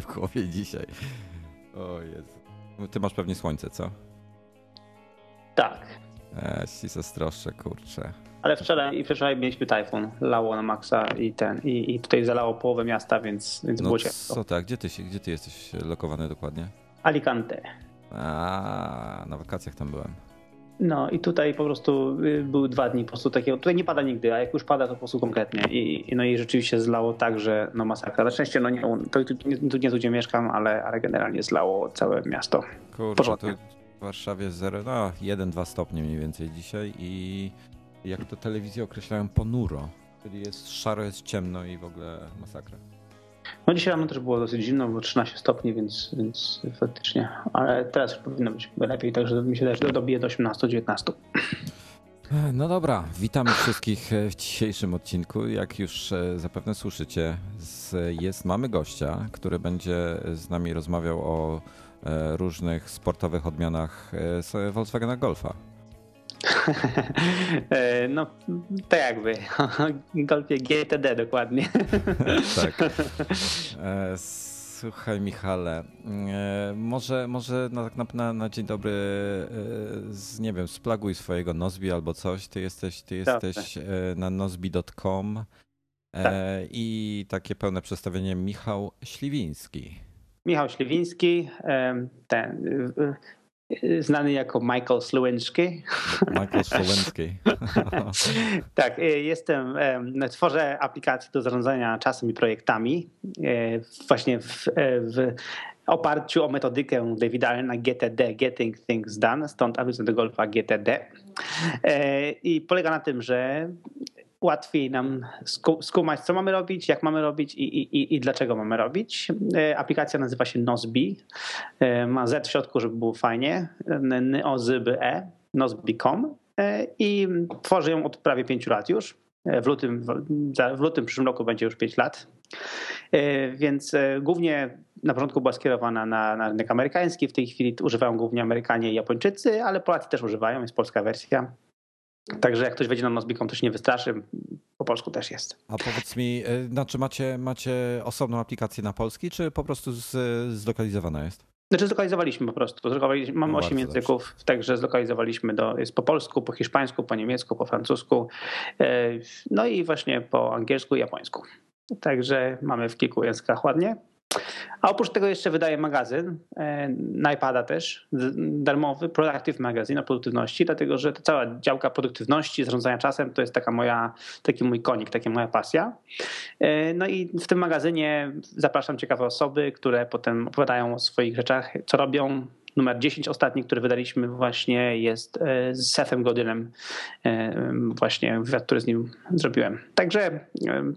W głowie dzisiaj. O Jezu. Ty masz pewnie słońce, co? Tak, ci zazdroszczę, kurczę. ale wczoraj i wczoraj mieliśmy tajfun, lało na maksa i ten, i, i tutaj zalało połowę miasta, więc, więc No było ciepło. co tak, gdzie ty, się, gdzie ty jesteś lokowany dokładnie? Alicante. A, na wakacjach tam byłem. No i tutaj po prostu y, były dwa dni po prostu takiego, tutaj nie pada nigdy, a jak już pada to po prostu kompletnie. I, no i rzeczywiście zlało tak, że no masakra. Na szczęście no nie, to, tu, nie, tu nie tu gdzie mieszkam, ale, ale generalnie zlało całe miasto. Kurczę, to w Warszawie 0, no 1-2 stopnie mniej więcej dzisiaj i jak to telewizję określają ponuro. Czyli jest szaro, jest ciemno i w ogóle masakra. No dzisiaj rano też było dosyć zimno, było 13 stopni, więc, więc faktycznie, ale teraz już powinno być lepiej, także mi się też dobije do 18-19. No dobra, witamy wszystkich w dzisiejszym odcinku. Jak już e, zapewne słyszycie, jest, mamy gościa, który będzie z nami rozmawiał o e, różnych sportowych odmianach e, Volkswagena Golfa. E, No, to jakby. Golfie GTD dokładnie. tak. E, Słuchaj, Michale, e, może, może na, na, na, dzień dobry, z, nie wiem, splaguj swojego Nozbi albo coś. Ty jesteś, ty jesteś na nozbi.com Tak. i takie pełne przedstawienie Michał Śliwiński. Michał Śliwiński, ten, znany jako Michael Slowinski. Michael Szołęcki. tak, y, jestem, em, tworzę aplikacje do zarządzania czasem i projektami e, właśnie w, e, w oparciu o metodykę Davida Allena GTD, Getting Things Done, stąd abeceda do golfa GTD. E, I polega na tym, że łatwiej nam sku- skumać, co mamy robić, jak mamy robić i, i, i- dlaczego mamy robić. E, Aplikacja nazywa się Nozbi. E, Ma Z w środku, żeby było fajnie. N- O, Z, B, E. Nozbi.com. E, I tworzę ją od prawie pięciu lat już. W lutym, w- lutym przyszłym roku będzie już 5 lat. Więc głównie na początku była skierowana na, na rynek amerykański. W tej chwili używają głównie Amerykanie i Japończycy, ale Polacy też używają, jest polska wersja. Także jak ktoś wejdzie na Nozbi.com, to się nie wystraszy. Po polsku też jest. A powiedz mi, e, znaczy macie, macie osobną aplikację na polski, czy po prostu z, zlokalizowana jest? Znaczy zlokalizowaliśmy po prostu. Zlokalizowaliśmy, mamy No, 8 bardzo języków, także zlokalizowaliśmy do, jest po polsku, po hiszpańsku, po niemiecku, po francusku, e, no i właśnie po angielsku i japońsku. Także mamy w kilku językach ładnie. A oprócz tego jeszcze wydaję magazyn e, na iPada też, darmowy Productive Magazine o produktywności, dlatego że to cała działka produktywności, zarządzania czasem to jest taka moja, taki mój konik, taka moja pasja. E, no i w tym magazynie zapraszam ciekawe osoby, które potem opowiadają o swoich rzeczach, co robią, numer 10 ostatni, który wydaliśmy właśnie jest e, z Sethem Godinem, e, właśnie wywiad, który z nim zrobiłem. Także e,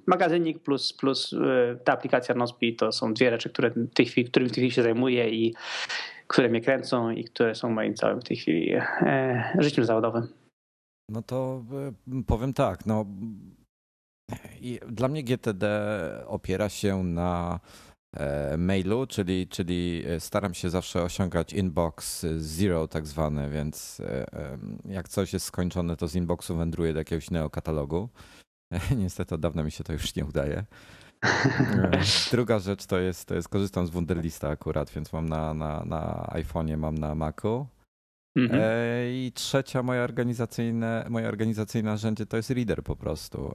magazynik plus, plus ta aplikacja Nozbi to są dwie rzeczy, które w tej chwili, którymi w tej chwili się zajmuję i które mnie kręcą i które są moim całym w tej chwili życiem zawodowym. No to powiem tak, no dla mnie GTD opiera się na mailu, czyli, czyli e, staram się zawsze osiągać inbox zero tak zwane, więc e, jak coś jest skończone, to z inboxu wędruje do jakiegoś neokatalogu. Niestety od dawna mi się to już nie udaje. Druga rzecz to jest, to jest korzystam z Wunderlista akurat, więc mam na, na, na iPhone'ie, mam na Macu. Mhm. I trzecia moja organizacyjne, moje organizacyjne narzędzie to jest Reader po prostu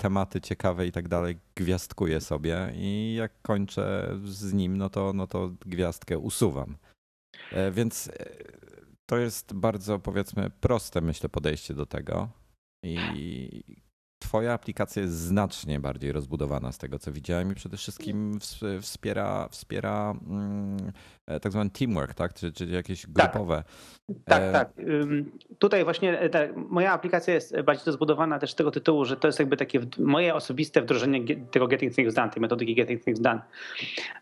tematy ciekawe i tak dalej gwiazdkuję sobie i jak kończę z nim, no to, no to gwiazdkę usuwam. E, więc e, to jest bardzo, powiedzmy, proste, myślę, podejście do tego. I Twoja aplikacja jest znacznie bardziej rozbudowana z tego, co widziałem i przede wszystkim wspiera, wspiera mm, e, tak zwany teamwork, tak? Czyli, czyli jakieś tak. grupowe. Tak, tak. tak. Tutaj właśnie e, ta, moja aplikacja jest bardziej rozbudowana też z tego tytułu, że to jest jakby takie moje osobiste wdrożenie tego Getting Things Done, tej metodyki Getting Things Done.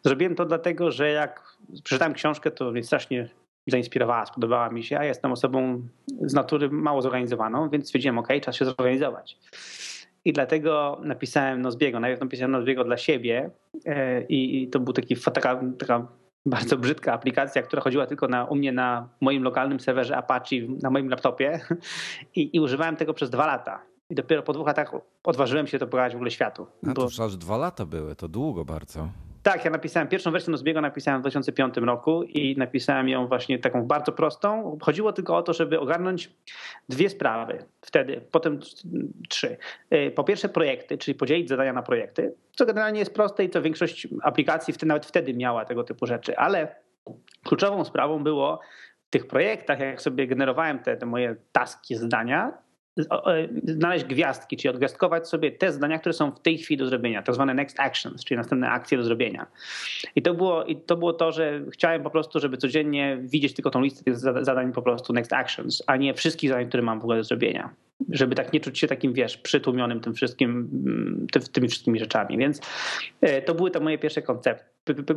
Zrobiłem to dlatego, że jak przeczytałem książkę, to mnie strasznie zainspirowała, spodobała mi się, a jestem osobą z natury mało zorganizowaną, więc stwierdziłem, ok, czas się zorganizować. I dlatego napisałem Nozbiego. Najpierw napisałem Nozbiego dla siebie e, i to był taki, taka, taka bardzo brzydka aplikacja, która chodziła tylko na, u mnie na moim lokalnym serwerze Apache na moim laptopie i, i używałem tego przez dwa lata. I dopiero po dwóch latach odważyłem się to pokazać w ogóle światu. A to już aż dwa lata były, to długo bardzo. Tak, ja napisałem pierwszą wersję Nozbiego napisałem w 2005 roku i napisałem ją właśnie taką bardzo prostą. Chodziło tylko o to, żeby ogarnąć dwie sprawy wtedy, potem trzy. Y, po pierwsze projekty, czyli podzielić zadania na projekty, co generalnie jest proste i co większość aplikacji nawet wtedy miała tego typu rzeczy, ale kluczową sprawą było w tych projektach, jak sobie generowałem te, te moje taski, zadania, znaleźć gwiazdki, czyli odgwiazdkować sobie te zdania, które są w tej chwili do zrobienia, tak zwane next actions, czyli następne akcje do zrobienia. I to było, i to, było to, że chciałem po prostu, żeby codziennie widzieć tylko tą listę tych zadań po prostu next actions, a nie wszystkich zadań, które mam w ogóle do zrobienia. Żeby tak nie czuć się takim, wiesz, przytłumionym tym wszystkim, mm, tymi wszystkimi rzeczami. Więc e, to były to moje pierwsze koncepcje,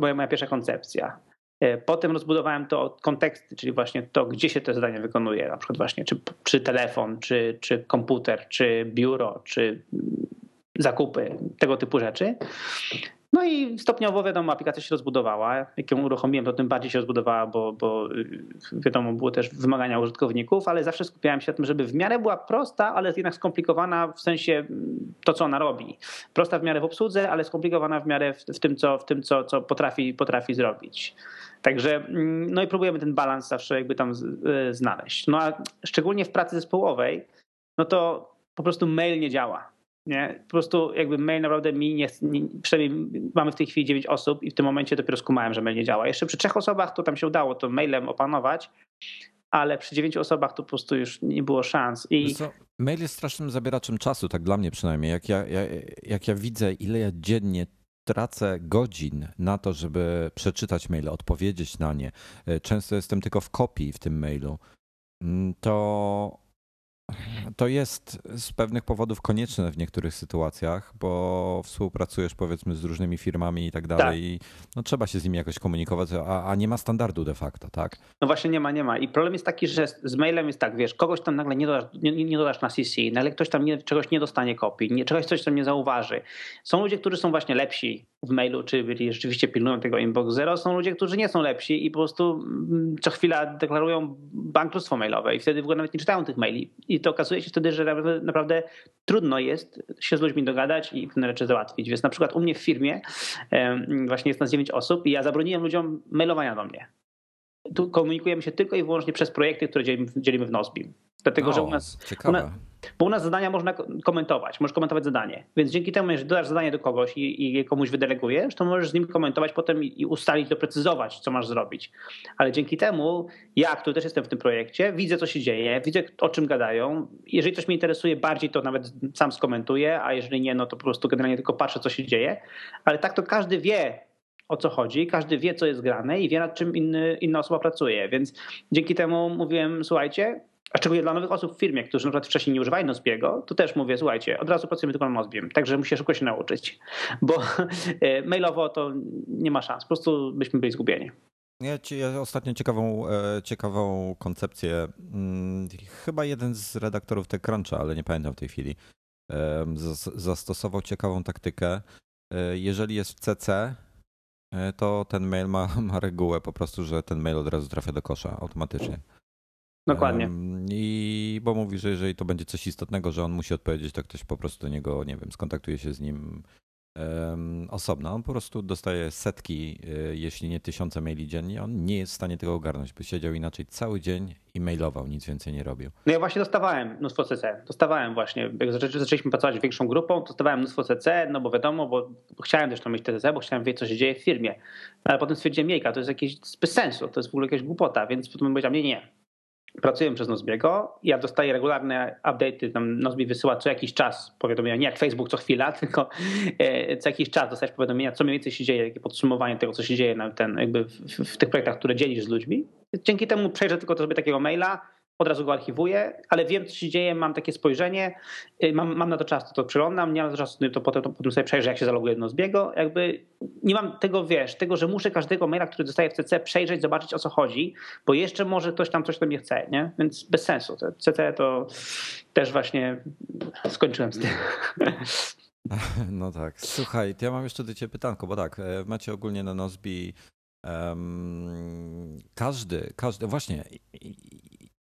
moja pierwsza koncepcja. E, potem rozbudowałem to od konteksty, czyli właśnie to, gdzie się te zadania wykonuje, na przykład właśnie czy, czy telefon, czy, czy komputer, czy biuro, czy zakupy, tego typu rzeczy. No i stopniowo, wiadomo, aplikacja się rozbudowała. Jak ją uruchomiłem, to tym bardziej się rozbudowała, bo, bo wiadomo, były też wymagania użytkowników, ale zawsze skupiałem się na tym, żeby w miarę była prosta, ale jednak skomplikowana w sensie to, co ona robi. Prosta w miarę w obsłudze, ale skomplikowana w miarę w, w tym, co, w tym co, co potrafi, potrafi zrobić. Także, mm, no i próbujemy ten balans zawsze jakby tam y, znaleźć. No a szczególnie w pracy zespołowej, no to po prostu mail nie działa. Nie? Po prostu jakby mail naprawdę mi nie, nie, przynajmniej mamy w tej chwili 9 osób i w tym momencie dopiero skumałem, że mail nie działa. Jeszcze przy trzech osobach to tam się udało to mailem opanować, ale przy dziewięciu osobach to po prostu już nie było szans. I... Co, mail jest strasznym zabieraczem czasu, tak dla mnie przynajmniej. Jak ja, ja, jak ja widzę, ile ja dziennie tracę godzin na to, żeby przeczytać maile, odpowiedzieć na nie. E, często jestem tylko w kopii w tym mailu. Mm, to to jest z pewnych powodów konieczne w niektórych sytuacjach, bo współpracujesz powiedzmy z różnymi firmami i tak dalej tak. i no, trzeba się z nimi jakoś komunikować, a, a, nie ma standardu de facto, tak? No właśnie nie ma, nie ma. I problem jest taki, że z mailem jest tak, wiesz, kogoś tam nagle nie dodasz, nie, nie dodasz na CC, nagle ktoś tam nie, czegoś nie dostanie kopii, nie, czegoś coś tam nie zauważy. Są ludzie, którzy są właśnie lepsi w mailu, czy byli rzeczywiście pilnują tego inbox zero, są ludzie, którzy nie są lepsi i po prostu mm, co chwila deklarują bankructwo mailowe i wtedy w ogóle nawet nie czytają tych maili. I to okazuje się wtedy, że naprawdę, naprawdę trudno jest się z ludźmi dogadać i pewne rzeczy załatwić. Więc na przykład u mnie w firmie właśnie jest nas 9 osób i ja zabroniłem ludziom mailowania do mnie. Tu komunikujemy się tylko i wyłącznie przez projekty, które dzielimy, dzielimy w Nozbim. Dlatego, o, że u nas, u nas, Bo u nas zadania można komentować, możesz komentować zadanie. Więc dzięki temu, jeżeli dodasz zadanie do kogoś i, i komuś wydelegujesz, to możesz z nim komentować potem i, i ustalić, doprecyzować, co masz zrobić. Ale dzięki temu, ja, który też jestem w tym projekcie, widzę, co się dzieje, widzę, o czym gadają. Jeżeli coś mnie interesuje bardziej, to nawet sam skomentuję, a jeżeli nie, no to po prostu generalnie tylko patrzę, co się dzieje. Ale tak to każdy wie, o co chodzi, każdy wie, co jest grane i wie, nad czym inny, inna osoba pracuje. Więc dzięki temu mówiłem, słuchajcie, a szczególnie dla nowych osób w firmie, którzy na przykład wcześniej nie używali Nozbiego, to też mówię, słuchajcie, od razu pracujemy tylko nad Nozbiem, także musisz szybko się nauczyć, bo e, mailowo to nie ma szans, po prostu byśmy byli zgubieni. Ja, ja ostatnio ciekawą, e, ciekawą koncepcję, hmm, chyba jeden z redaktorów TechCruncha, ale nie pamiętam w tej chwili, zastosował ciekawą taktykę. E, jeżeli jest w CC, to ten mail ma, ma regułę po prostu, że ten mail od razu trafia do kosza automatycznie. Dokładnie. I bo mówi, że jeżeli to będzie coś istotnego, że on musi odpowiedzieć, to ktoś po prostu do niego, nie wiem, skontaktuje się z nim um, osobno. On po prostu dostaje setki, e, jeśli nie tysiące maili dziennie. On nie jest w stanie tego ogarnąć, by siedział inaczej cały dzień i mailował, nic więcej nie robił. No ja właśnie dostawałem mnóstwo CC. Dostawałem właśnie, jak zaczęliśmy pracować większą grupą, dostawałem mnóstwo CC, no bo wiadomo, bo chciałem też tam mieć TCC, bo chciałem wiedzieć, co się dzieje w firmie. Ale potem stwierdziłem, miejka, to jest jakieś bez sensu, to jest w ogóle jakaś głupota, więc potem powiedziałem, nie, nie, pracuję przez Nozbiego. Ja dostaję regularne update'y, tam Nozbi wysyła co jakiś czas powiadomienia, nie jak Facebook co chwila, tylko e, co jakiś czas dostajesz powiadomienia, co mniej więcej się dzieje, takie podsumowanie tego, co się dzieje na ten, jakby w, w, w tych projektach, które dzielisz z ludźmi. Dzięki temu przejrzę tylko sobie takiego maila, od razu go archiwuję, ale wiem, co się dzieje, mam takie spojrzenie, y, mam, mam na to czas, to, to przyglądam, nie mam na to czasu, to potem, to potem sobie przejrzę, jak się zaloguje jedno z biego. Jakby nie mam tego, wiesz, tego, że muszę każdego maila, który dostaję w CC, przejrzeć, zobaczyć o co chodzi, bo jeszcze może ktoś tam coś do mnie chce, nie? Więc bez sensu. CC to też właśnie skończyłem z tym. No tak. Słuchaj, ja mam jeszcze do ciebie pytanko, bo tak, e, macie ogólnie na Nozbi um, każdy, każdy, właśnie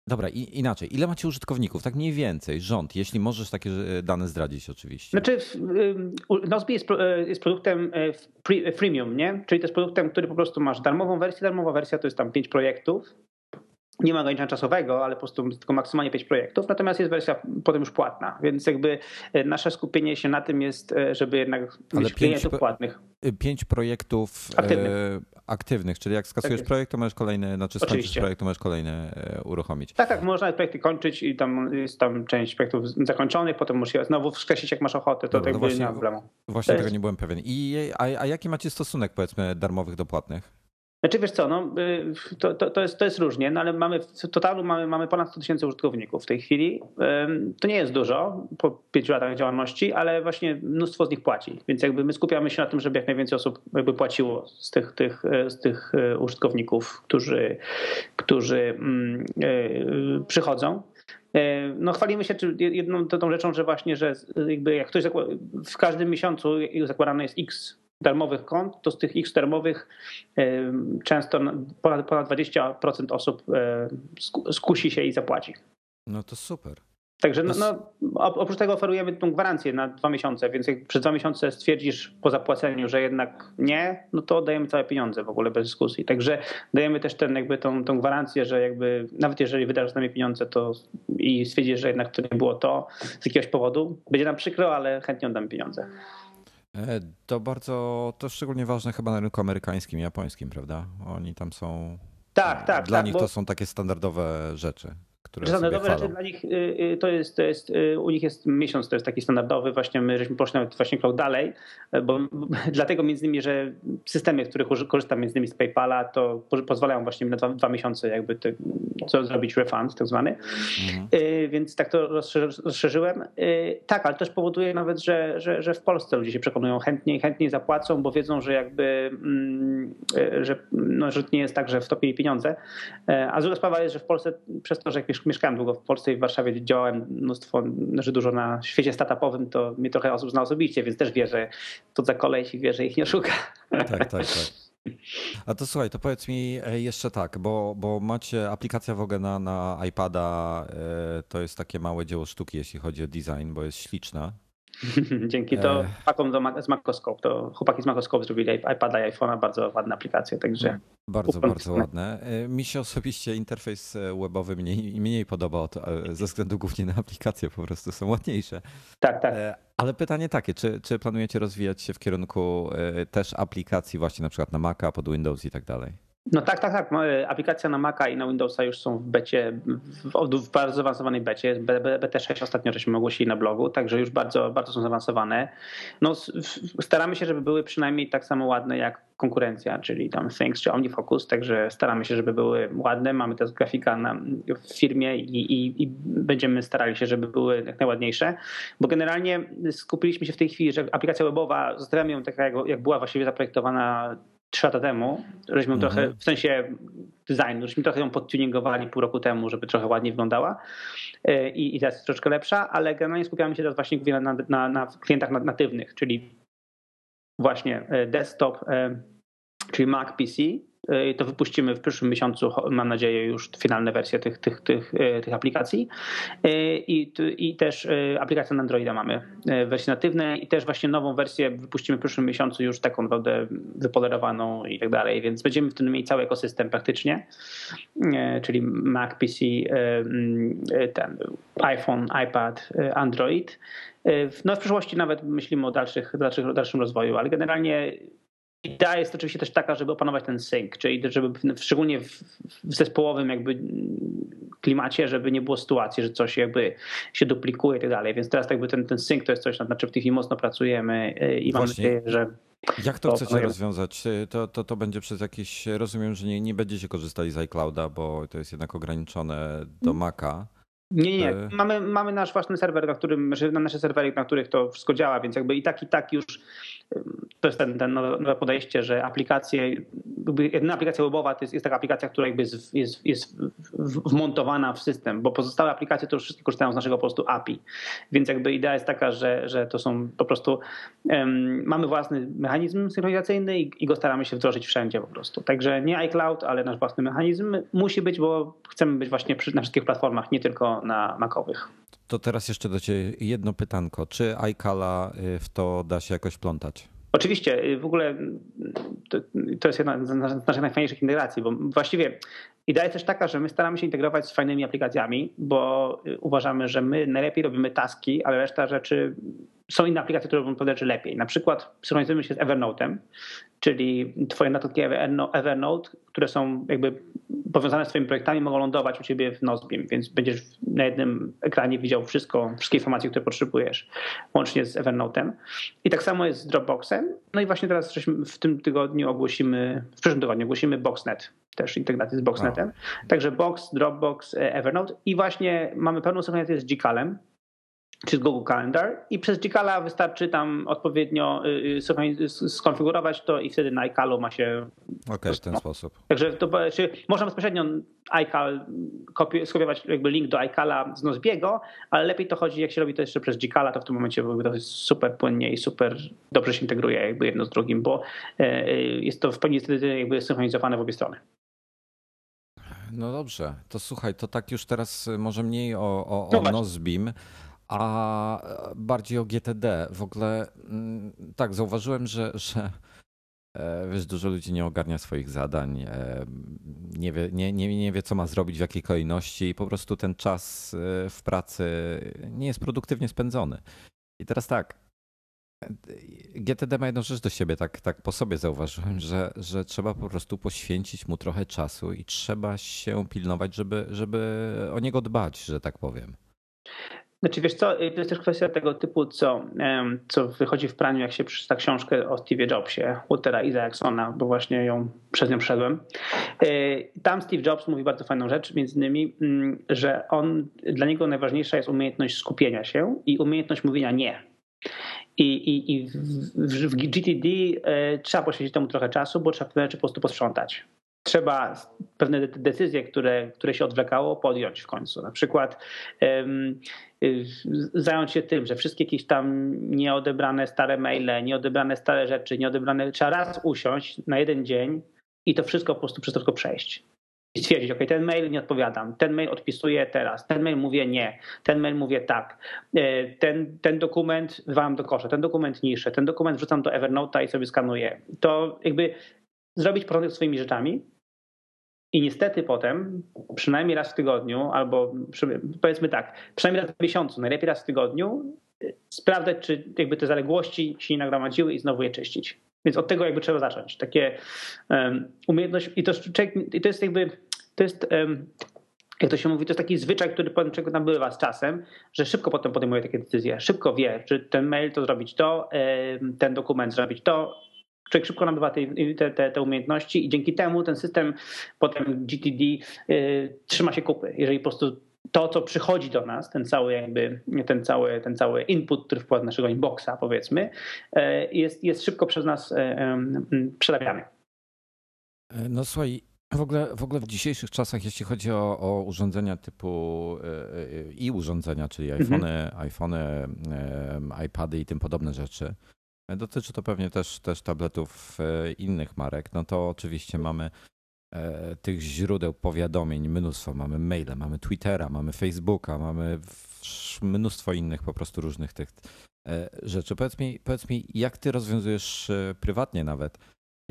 Dobra, i, inaczej. Ile macie użytkowników? Tak mniej więcej, rząd, jeśli możesz takie dane zdradzić oczywiście. Znaczy, Nozbe jest, e, jest produktem e, freemium, nie? Czyli to jest produktem, który po prostu masz darmową wersję. Darmowa wersja to jest tam pięć projektów nie ma ograniczenia czasowego, ale po prostu tylko maksymalnie pięć projektów, natomiast jest wersja potem już płatna, więc jakby e, nasze skupienie się na tym jest, e, żeby jednak ale mieć klientów płatnych. Y, pięć projektów aktywnych. E, aktywnych, czyli jak skasujesz tak projekt, to możesz kolejny, znaczy skończysz projekt, to możesz kolejny uruchomić. Tak, tak, można projekty kończyć i tam jest tam część projektów zakończonych, potem musisz je znowu wskreślić, jak masz ochotę, to Dobra, tak właśnie, nie ma problemu. Właśnie tego nie byłem pewien. I, a, a jaki macie stosunek powiedzmy darmowych do płatnych? Znaczy wiesz co, no, y, to, to, to, jest, to jest różnie, no ale mamy w totalu mamy, mamy ponad 100 tysięcy użytkowników w tej chwili. To nie jest dużo po pięciu latach działalności, ale właśnie mnóstwo z nich płaci. Więc jakby my skupiamy się na tym, żeby jak najwięcej osób jakby płaciło z tych, tych, z tych e, użytkowników, którzy, którzy mm, e, przychodzą. E, no chwalimy się jedną tą rzeczą, że właśnie, że jakby jak ktoś w każdym miesiącu zakładane jest x darmowych kont, to z tych X darmowych często ponad, ponad 20% osób skusi się i zapłaci. No to super. Także no, no, oprócz tego oferujemy tą gwarancję na dwa miesiące, więc jak przez dwa miesiące stwierdzisz po zapłaceniu, że jednak nie, no to oddajemy całe pieniądze w ogóle bez dyskusji. Także dajemy też ten, jakby tą, tą gwarancję, że jakby nawet jeżeli wydasz z nami pieniądze to i stwierdzisz, że jednak to nie było to z jakiegoś powodu, będzie nam przykro, ale chętnie oddamy pieniądze. E, to bardzo, to szczególnie ważne chyba na rynku amerykańskim i japońskim, prawda? Oni tam są. Tak, tak. Dla tak, nich bo... to są takie standardowe rzeczy które Standardowe rzeczy dla nich y, y, to jest, to jest, y, u nich jest miesiąc, to jest taki standardowy, właśnie my żeśmy poszli nawet właśnie krok dalej, bo dlatego między innymi, że systemy, z których korzystam między innymi z PayPala, to pozwalają właśnie na dwa, dwa miesiące jakby te, co zrobić refund tak zwany, mhm. więc tak to rozszerzyłem. Tak, ale też powoduje nawet, że, że, że w Polsce ludzie się przekonują chętniej, chętniej zapłacą, bo wiedzą, że jakby, mm, że, no, że nie jest tak, że wtopili pieniądze, a druga sprawa jest, że w Polsce przez to, że jak mieszkałem długo w Polsce i w Warszawie, działałem mnóstwo, znaczy dużo na świecie startupowym, to mnie trochę osób zna osobiście, więc też wie, że to za kolej i wie, że ich nie oszuka. Tak, tak, tak. A to słuchaj, to powiedz mi e, jeszcze tak, bo, bo macie aplikacja w ogóle na, na iPada, e, to jest takie małe dzieło sztuki, jeśli chodzi o design, bo jest śliczna. Dzięki to e... chłopakom z Macoscope, to chłopaki z Macoscope zrobili iPada i iPhone'a, bardzo ładne aplikacje, także... Bardzo, bardzo ładne. E, mi się osobiście interfejs e, webowy mniej, mniej podoba ze względu głównie na aplikacje, po prostu są ładniejsze. Tak, tak. Ale pytanie takie, czy, czy planujecie rozwijać się w kierunku też aplikacji właśnie na przykład na Maca, pod Windows i tak dalej? No tak, tak, tak. Aplikacja na Maca i na Windowsa już są w becie, w, bardzo zaawansowanej becie. BT6 ostatnio żeśmy ogłosili na blogu, także już bardzo, bardzo są zaawansowane. No, staramy się, żeby były przynajmniej tak samo ładne jak konkurencja, czyli tam Things czy OmniFocus, także staramy się, żeby były ładne. Mamy też grafika na, w firmie i, i, i, będziemy starali się, żeby były jak najładniejsze, bo generalnie skupiliśmy się w tej chwili, że aplikacja webowa, zostawiamy ją taka, jak, jak była właściwie zaprojektowana trzy lata temu, żeśmy mhm. trochę, w sensie designu, żeśmy trochę ją podtuningowali pół roku temu, żeby trochę ładniej wyglądała e, i, i teraz jest troszkę lepsza, ale generalnie skupiamy się teraz właśnie głównie na, na, na klientach natywnych, czyli właśnie e, desktop, e, czyli Mac PC, Y, to wypuścimy w przyszłym miesiącu, mam nadzieję, już finalne wersje tych, tych, tych, y, tych aplikacji. Y, I, I też aplikację na Androida mamy, wersje natywne i też właśnie nową wersję wypuścimy w przyszłym miesiącu już taką naprawdę wypolerowaną i tak dalej, więc będziemy w tym mieli cały ekosystem praktycznie, czyli Mac, PC, ten iPhone, iPad, Android. No w przyszłości nawet myślimy o dalszych, dalszych, dalszym rozwoju, ale generalnie Idea jest oczywiście też taka, żeby opanować ten sync, czyli żeby szczególnie w, w zespołowym jakby klimacie, żeby nie było sytuacji, że coś jakby się duplikuje i tak dalej. Więc teraz jakby ten, ten sync to jest coś, nad czym w tej chwili mocno pracujemy y, i mam nadzieję, że jak to, to chcecie rozwiązać? Y, to, to, to będzie przez jakieś, rozumiem, że nie, nie będziecie korzystali z iClouda, bo to jest jednak ograniczone do mm. Maca. Nie, nie, mamy, mamy nasz własny serwer, na którym, na nasze serwery, na których to wszystko działa, więc jakby i tak, i tak już to jest ten, ten nowe podejście, że aplikacje, jedyna aplikacja webowa to jest, jest taka aplikacja, która jakby jest, jest, jest wmontowana w system, bo pozostałe aplikacje to już wszystkie korzystają z naszego po prostu API. Więc jakby idea jest taka, że, że to są po prostu um, mamy własny mechanizm synchronizacyjny i, i, go staramy się wdrożyć wszędzie po prostu. Także nie iCloud, ale nasz własny mechanizm musi być, bo chcemy być właśnie przy, na wszystkich platformach, nie tylko na Macowych. To teraz jeszcze do Ciebie jedno pytanko. Czy iCala y, w to da się jakoś plątać? Oczywiście, y, w ogóle mm, to, to jest jedna z naszych najfajniejszych integracji, bo właściwie idea jest też taka, że my staramy się integrować z fajnymi aplikacjami, bo y, uważamy, że my najlepiej robimy taski, ale reszta rzeczy są inne aplikacje, które robią pewne rzeczy lepiej. Na przykład synchronizujemy się z Evernote'em, czyli twoje notatki Evernote, które są jakby powiązane z twoimi projektami, mogą lądować u ciebie w Nozbeam, więc będziesz na jednym ekranie widział wszystko, wszystkie informacje, które potrzebujesz, łącznie z Evernote'em. I tak samo jest z Dropboxem. No i właśnie teraz w tym tygodniu ogłosimy, w przyszłym tygodniu ogłosimy Boxnet, też integrację z Boxnetem. Także Box, Dropbox, e, Evernote i właśnie mamy pełną synchronizację z Gcalem, czy z Google Calendar i przez Gcala wystarczy tam odpowiednio y, y, skonfigurować to i wtedy na iCalu ma się... Okej, okay, w ten sposób. Także to, czy można bezpośrednio iCal skopiować jakby link do iCala z Nozbiego, ale lepiej to chodzi, jak się robi to jeszcze przez Gcala, to w tym momencie to jest super płynnie i super dobrze się integruje jakby jedno z drugim, bo e, jest to w pełni jakby synchronizowane w obie strony. No dobrze, to słuchaj, to tak już teraz może mniej o, o, o no Nozbeam, a bardziej o GTD. W ogóle mm, tak, zauważyłem, że, że e, wiesz, dużo ludzi nie ogarnia swoich zadań, e, nie wie, nie, nie, nie wie, co ma zrobić, w jakiej kolejności i po prostu ten czas e, w pracy nie jest produktywnie spędzony. I teraz tak, GTD ma jedną rzecz do siebie, tak, tak po sobie zauważyłem, że, że trzeba po prostu poświęcić mu trochę czasu i trzeba się pilnować, żeby, żeby o niego dbać, że tak powiem. Znaczy wiesz co, to jest też kwestia tego typu, co, co wychodzi w praniu, jak się przeczyta książkę o Steve Jobsie, Waltera Isaacsona, bo właśnie ją przez nią przeszedłem. E, tam Steve Jobs mówi bardzo fajną rzecz, między innymi, mm, że on, dla niego najważniejsza jest umiejętność skupienia się i umiejętność mówienia nie. I, i, i w, w, GTD e, trzeba poświęcić temu trochę czasu, bo trzeba pewne rzeczy po prostu posprzątać trzeba pewne decyzje, które, które się odwlekało, podjąć w końcu. Na przykład um, zająć się tym, że wszystkie jakieś tam nieodebrane stare maile, nieodebrane stare rzeczy, nieodebrane, trzeba raz usiąść na jeden dzień i to wszystko po prostu przez to tylko przejść. Stwierdzić, ok, ten mail nie odpowiadam, ten mail odpisuję teraz, ten mail mówię nie, ten mail mówię tak, e, ten, ten dokument wam do kosza, ten dokument niższy, ten dokument wrzucam do Evernote'a i sobie skanuję. To jakby zrobić porządek swoimi rzeczami i niestety potem, przynajmniej raz w tygodniu, albo powiedzmy tak, przynajmniej raz w miesiącu, najlepiej raz w tygodniu, sprawdzać, czy jakby te zaległości się nie nagromadziły i znowu je czyścić. Więc od tego jakby trzeba zacząć. Takie um, umiejętność i to, i to jest jakby, to jest um, jak to się mówi, to jest taki zwyczaj, który potem czego nabywa z czasem, że szybko potem podejmuje takie decyzje. Szybko wie, czy ten mail to zrobić to, ten dokument zrobić to. Człowiek szybko nabywa te, te, te umiejętności i dzięki temu ten system potem GTD y, trzyma się kupy. Jeżeli po prostu to, co przychodzi do nas, ten cały jakby, ten cały, ten cały input, który wpływa naszego inboxa, powiedzmy, e, jest, jest szybko przez nas e, przerabiany. E, no słuchaj, w ogóle, w ogóle w dzisiejszych czasach, jeśli chodzi o, o urządzenia typu i urządzenia, czyli mhm. iPhony, iPhony, iPady i tym podobne rzeczy, dotyczy to pewnie też, też tabletów innych marek, no to oczywiście mamy E, tych źródeł powiadomień mnóstwo. Mamy maile, mamy Twittera, mamy Facebooka, mamy mnóstwo innych po prostu różnych tych e, rzeczy. Powiedz mi, powiedz mi jak ty rozwiązujesz e, prywatnie nawet,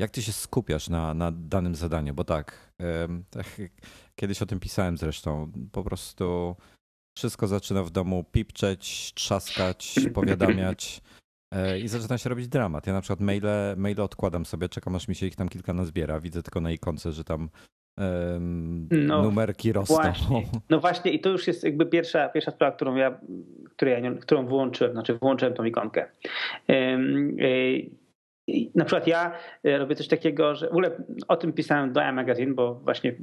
jak ty się skupiasz na, na danym zadaniu? Bo tak, tak, kiedyś o tym pisałem zresztą, po prostu wszystko zaczyna w domu pipczeć, trzaskać, powiadamiać. E, i zaczyna się robić dramat. Ja na przykład maile, maile odkładam sobie, czekam aż mi się ich tam kilka nazbiera. Widzę tylko na ikonce, że tam um, no, numerki rosną. Właśnie. No właśnie i to już jest jakby pierwsza, pierwsza sprawa, którą ja, której ja, którą wyłączyłem, znaczy wyłączyłem tą ikonkę. Um, na przykład ja e, robię coś takiego, że w ogóle o tym pisałem do iMagazine, bo właśnie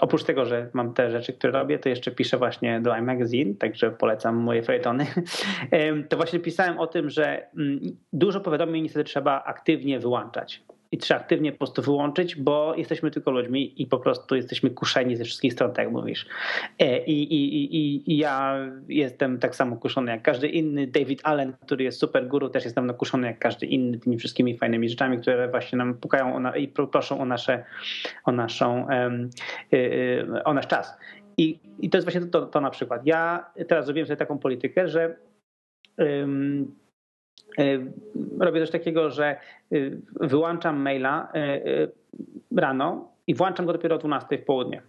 oprócz tego, że mam te rzeczy, które robię, to jeszcze piszę właśnie do iMagazine, także polecam moje felietony. To właśnie pisałem o tym, że mm, dużo powiadomień niestety trzeba aktywnie wyłączać i trzeba aktywnie po prostu wyłączyć, bo jesteśmy tylko ludźmi i po prostu jesteśmy kuszeni ze wszystkich stron, tak jak mówisz. E, I, i, i, I, ja jestem tak samo kuszony jak każdy inny. David Allen, który jest super guru, też jestem kuszony jak każdy inny tymi wszystkimi fajnymi rzeczami, które właśnie nam pukają o na, i proszą o, nasze, o, naszą, um, o nasz czas. I, I to jest właśnie to, to na przykład. Ja teraz zrobiłem sobie taką politykę, że E, robię coś takiego, że e, wyłączam maila e, rano i włączam go dopiero o 12 w południe.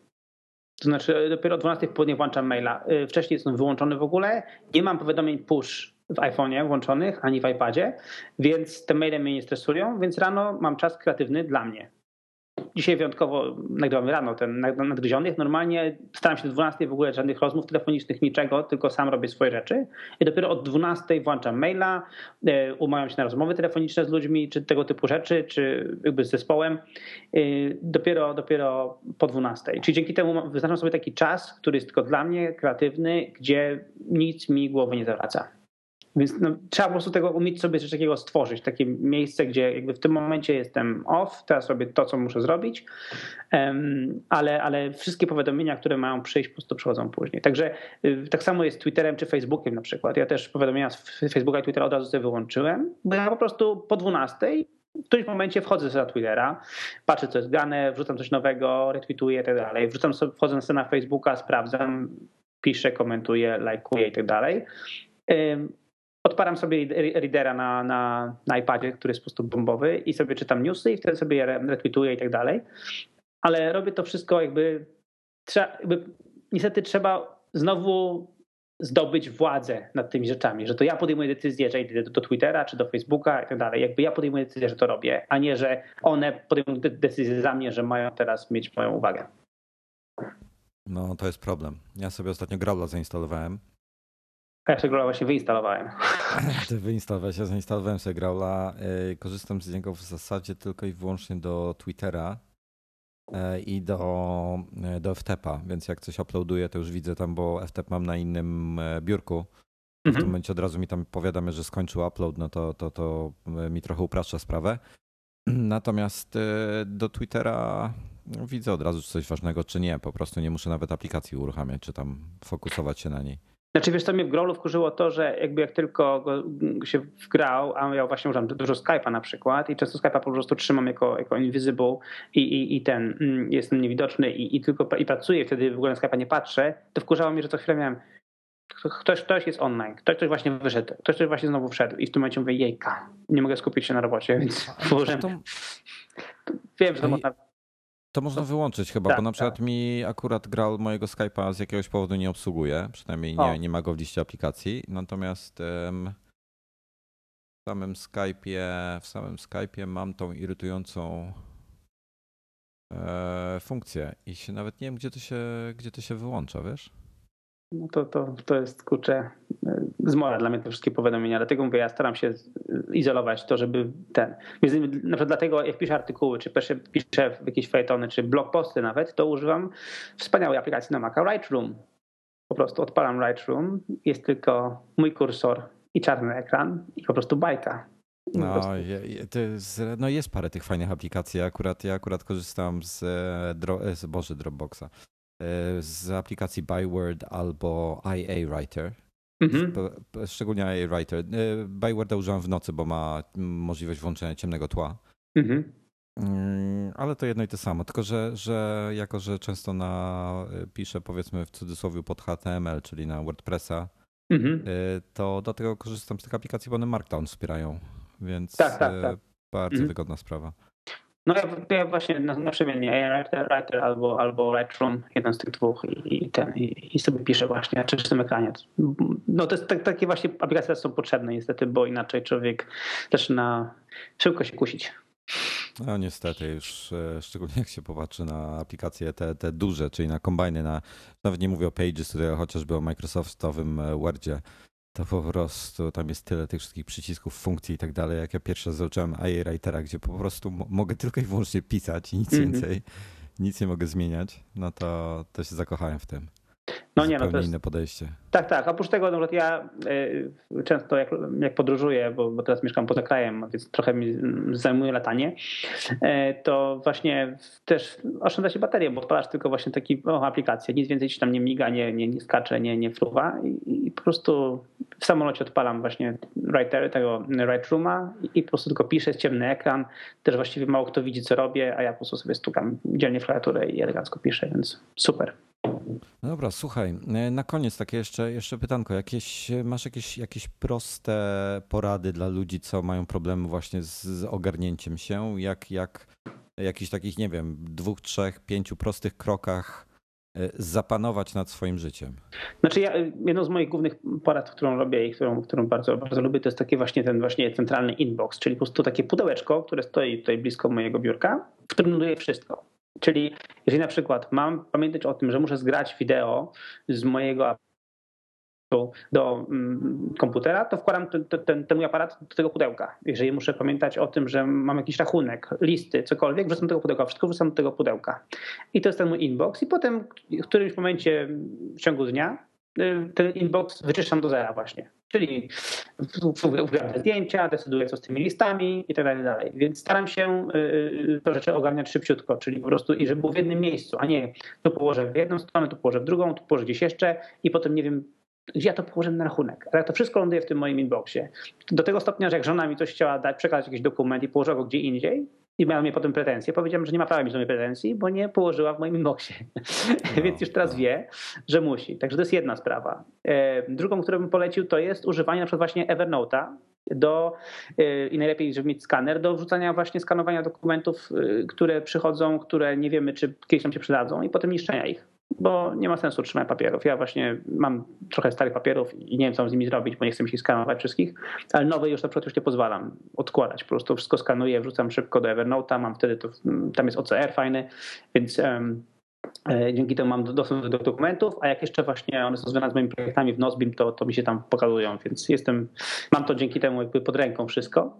To znaczy dopiero o 12 w południe włączam maila. Wcześniej jest on wyłączony w ogóle. Nie mam powiadomień push w iPhone'ie włączonych, ani w iPadzie, więc te maile mnie nie stresują, więc rano mam czas kreatywny dla mnie. Dzisiaj wyjątkowo nagrywamy rano ten nadgryzionych. Normalnie staram się do 12 w ogóle żadnych rozmów telefonicznych, niczego, tylko sam robię swoje rzeczy. I dopiero od 12 włączam maila, e, umawiam się na rozmowy telefoniczne z ludźmi, czy tego typu rzeczy, czy jakby z zespołem. E, dopiero, dopiero po 12. Czyli dzięki temu wyznaczam sobie taki czas, który jest tylko dla mnie kreatywny, gdzie nic mi głowy nie zawraca. Więc no, trzeba po prostu tego umieć sobie coś takiego stworzyć, takie miejsce, gdzie jakby w tym momencie jestem off, teraz robię to, co muszę zrobić, ale, ale wszystkie powiadomienia, które mają przyjść, po prostu przychodzą później. Także y, tak samo jest z Twitterem czy Facebookiem na przykład. Ja też powiadomienia z Facebooka i Twittera od razu sobie wyłączyłem, bo ja po prostu po 12 w którymś momencie wchodzę na Twittera, patrzę co jest grane, wrzucam coś nowego, retweetuję i tak dalej. Wrzucam sobie, wchodzę na Facebooka, sprawdzam, piszę, komentuję, lajkuję i tak dalej odparam sobie readera na, na, na iPadzie, który jest po prostu bombowy i sobie czytam newsy i wtedy sobie je retweetuję i tak dalej. Ale robię to wszystko jakby, trzeba, jakby niestety trzeba znowu zdobyć władzę nad tymi rzeczami, że to ja podejmuję decyzję, że idę do, Twittera czy do Facebooka i tak dalej. Jakby ja podejmuję decyzję, że to robię, a nie, że one podejmują decyzję za mnie, że mają teraz mieć moją uwagę. No to jest problem. Ja sobie ostatnio Growla zainstalowałem ja sobie Growla właśnie wyinstalowałem. Ty wyinstalowałeś, ja zainstalowałem sobie Growla. E, korzystam z niego w zasadzie tylko i wyłącznie do Twittera e, i do, e, do FTP-a, więc jak coś uploaduję, to już widzę tam, bo FTP mam na innym biurku. W mhm. tym momencie od razu mi tam powiadamia, że skończył upload, no to, to, to mi trochę upraszcza sprawę. Natomiast do Twittera widzę od razu, czy coś ważnego, czy nie. Po prostu nie muszę nawet aplikacji uruchamiać, czy tam fokusować się na niej. Znaczy wiesz co mnie w Growlu wkurzyło to, że jakby jak tylko go się wgrał, a ja właśnie używam dużo Skype'a na przykład i często Skype'a po prostu trzymam jako, jako invisible i, i, i ten mm, jestem niewidoczny i, i tylko i pracuję, wtedy w ogóle na Skype'a nie patrzę, to wkurzało mnie, że co chwilę miałem ktoś, ktoś jest online, ktoś, ktoś właśnie wyszedł, ktoś, ktoś właśnie znowu wszedł i w tym momencie mówię, jejka, nie mogę skupić się na robocie, więc położyłem. To... Wiem, że to można to można wyłączyć chyba, tak, bo na przykład tak. mi akurat grał mojego Skype'a z jakiegoś powodu nie obsługuje, przynajmniej nie, nie ma go w liście aplikacji. Natomiast um, w samym Skype'ie, w samym Skype'ie mam tą irytującą e, funkcję i się nawet nie wiem, gdzie to się, gdzie to się wyłącza, wiesz? No to, to, to jest kurczę zmora dla mnie te wszystkie powiadomienia. Dlatego mówię, ja staram się izolować to, żeby ten. Innymi, na przykład dlatego jak piszę artykuły, czy piszę, piszę jakieś fejetony, czy blog posty nawet, to używam wspaniałej aplikacji na Maca Lightroom. Po prostu odpalam Lightroom, jest tylko mój kursor i czarny ekran i po prostu bajka. No, jest, no jest parę tych fajnych aplikacji. Ja akurat, ja akurat korzystam z, e, z Boże Dropboxa E, z aplikacji Byword albo IA Writer. Mhm. Szczególnie IA Writer. E, Byworda używam w nocy, bo ma możliwość włączenia ciemnego tła. Mhm. Mm, ale to jedno i to samo, tylko że, że jako, że często na, e, piszę powiedzmy w cudzysłowie pod HTML, czyli na WordPressa, mhm. to do tego korzystam z tych aplikacji, bo one Markdown wspierają, więc tak, tak, tak. bardzo mhm. wygodna sprawa. No ja, ja właśnie na, na przemiennie Writer, Writer albo, albo Lightroom, jeden z tych dwóch i, i ten, i, i, sobie piszę właśnie na czystym ekranie. No to jest tak, takie właśnie aplikacje są potrzebne niestety, bo inaczej człowiek zaczyna szybko się kusić. No niestety już, e, szczególnie jak się popatrzy na aplikacje te, te duże, czyli na kombajny, na, nawet nie mówię o Pages, tutaj chociażby o Microsoftowym e, Wordzie, to po prostu tam jest tyle tych wszystkich przycisków, funkcji i tak dalej. Jak ja pierwszy raz zacząłem AI Writera, gdzie po prostu mogę tylko i wyłącznie pisać i nic mm -hmm. więcej, nic nie mogę zmieniać, no to, to się zakochałem w tym. No nie, no to jest inne podejście. Tak, tak. Oprócz tego, no, ja y, często jak, jak podróżuję, bo, bo, teraz mieszkam poza krajem, więc trochę mi zajmuje latanie, y, to właśnie też oszczędza się baterię, bo odpalasz tylko właśnie taką aplikację, nic więcej ci tam nie miga, nie, nie, nie skacze, nie, nie fruwa i, i po prostu w samolocie odpalam właśnie writer, tego Lightrooma i po prostu tylko piszę, jest ciemny ekran, też właściwie mało kto widzi co robię, a ja po prostu sobie stukam dzielnie w klawiaturę i elegancko piszę, więc super. No dobra, słuchaj, e, na koniec takie jeszcze, jeszcze pytanko. Jakieś, masz jakieś, jakieś proste porady dla ludzi, co mają problemy właśnie z, z ogarnięciem się? Jak, jak jakichś takich, nie wiem, dwóch, trzech, pięciu prostych krokach e, zapanować nad swoim życiem? Znaczy ja, jedną z moich głównych porad, którą robię i którą, którą bardzo, bardzo lubię, to jest taki właśnie ten właśnie centralny inbox, czyli po prostu takie pudełeczko, które stoi tutaj blisko mojego biurka, w którym ląduje wszystko. Czyli jeżeli na przykład mam pamiętać o tym, że muszę zgrać wideo z mojego do mm, komputera, to wkładam ten, ten, ten mój aparat do tego pudełka. Jeżeli muszę pamiętać o tym, że mam jakiś rachunek, listy, cokolwiek, wrzucam do tego pudełka, wszystko wrzucam do tego pudełka. I to jest ten mój inbox i potem w którymś momencie w ciągu dnia y, ten inbox wyczyszczam do zera właśnie. Czyli wgrałem zdjęcia, decyduję co z tymi listami i tak dalej, dalej. Więc staram się y, y, to rzeczy ogarniać szybciutko, czyli po prostu i żeby było w jednym miejscu, a nie tu położę w jedną stronę, tu położę w drugą, tu położę gdzieś jeszcze i potem nie wiem, gdzie ja to położę na rachunek. Ale to wszystko ląduje w tym moim inboxie. Do tego stopnia, że jak żona mi coś chciała dać, przekazać jakiś dokument i położyła go gdzie indziej, i miała mnie potem pretensje. Powiedziałem, że nie ma prawa mieć do mnie pretensji, bo nie położyła w moim inboxie. No, Więc już teraz no. wie, że musi. Także to jest jedna sprawa. E, drugą, którą bym polecił, to jest używanie na przykład właśnie Evernote'a do, e, i najlepiej, żeby mieć skaner, do wrzucania właśnie skanowania dokumentów, e, które przychodzą, które nie wiemy, czy kiedyś nam się przydadzą i potem niszczenia ich bo nie ma sensu trzymać papierów. Ja właśnie mam trochę starych papierów i nie wiem, co z nimi zrobić, bo nie chcę mi się skanować wszystkich, ale nowe już na przykład już nie pozwalam odkładać. Po prostu wszystko skanuję, wrzucam szybko do Evernote'a, mam wtedy, to, tam jest OCR fajny, więc um, dzięki temu mam dostęp do dokumentów, a jak jeszcze właśnie one są związane z moimi projektami w Nozbim, to, to mi się tam pokazują, więc jestem, mam to dzięki temu jakby pod ręką wszystko.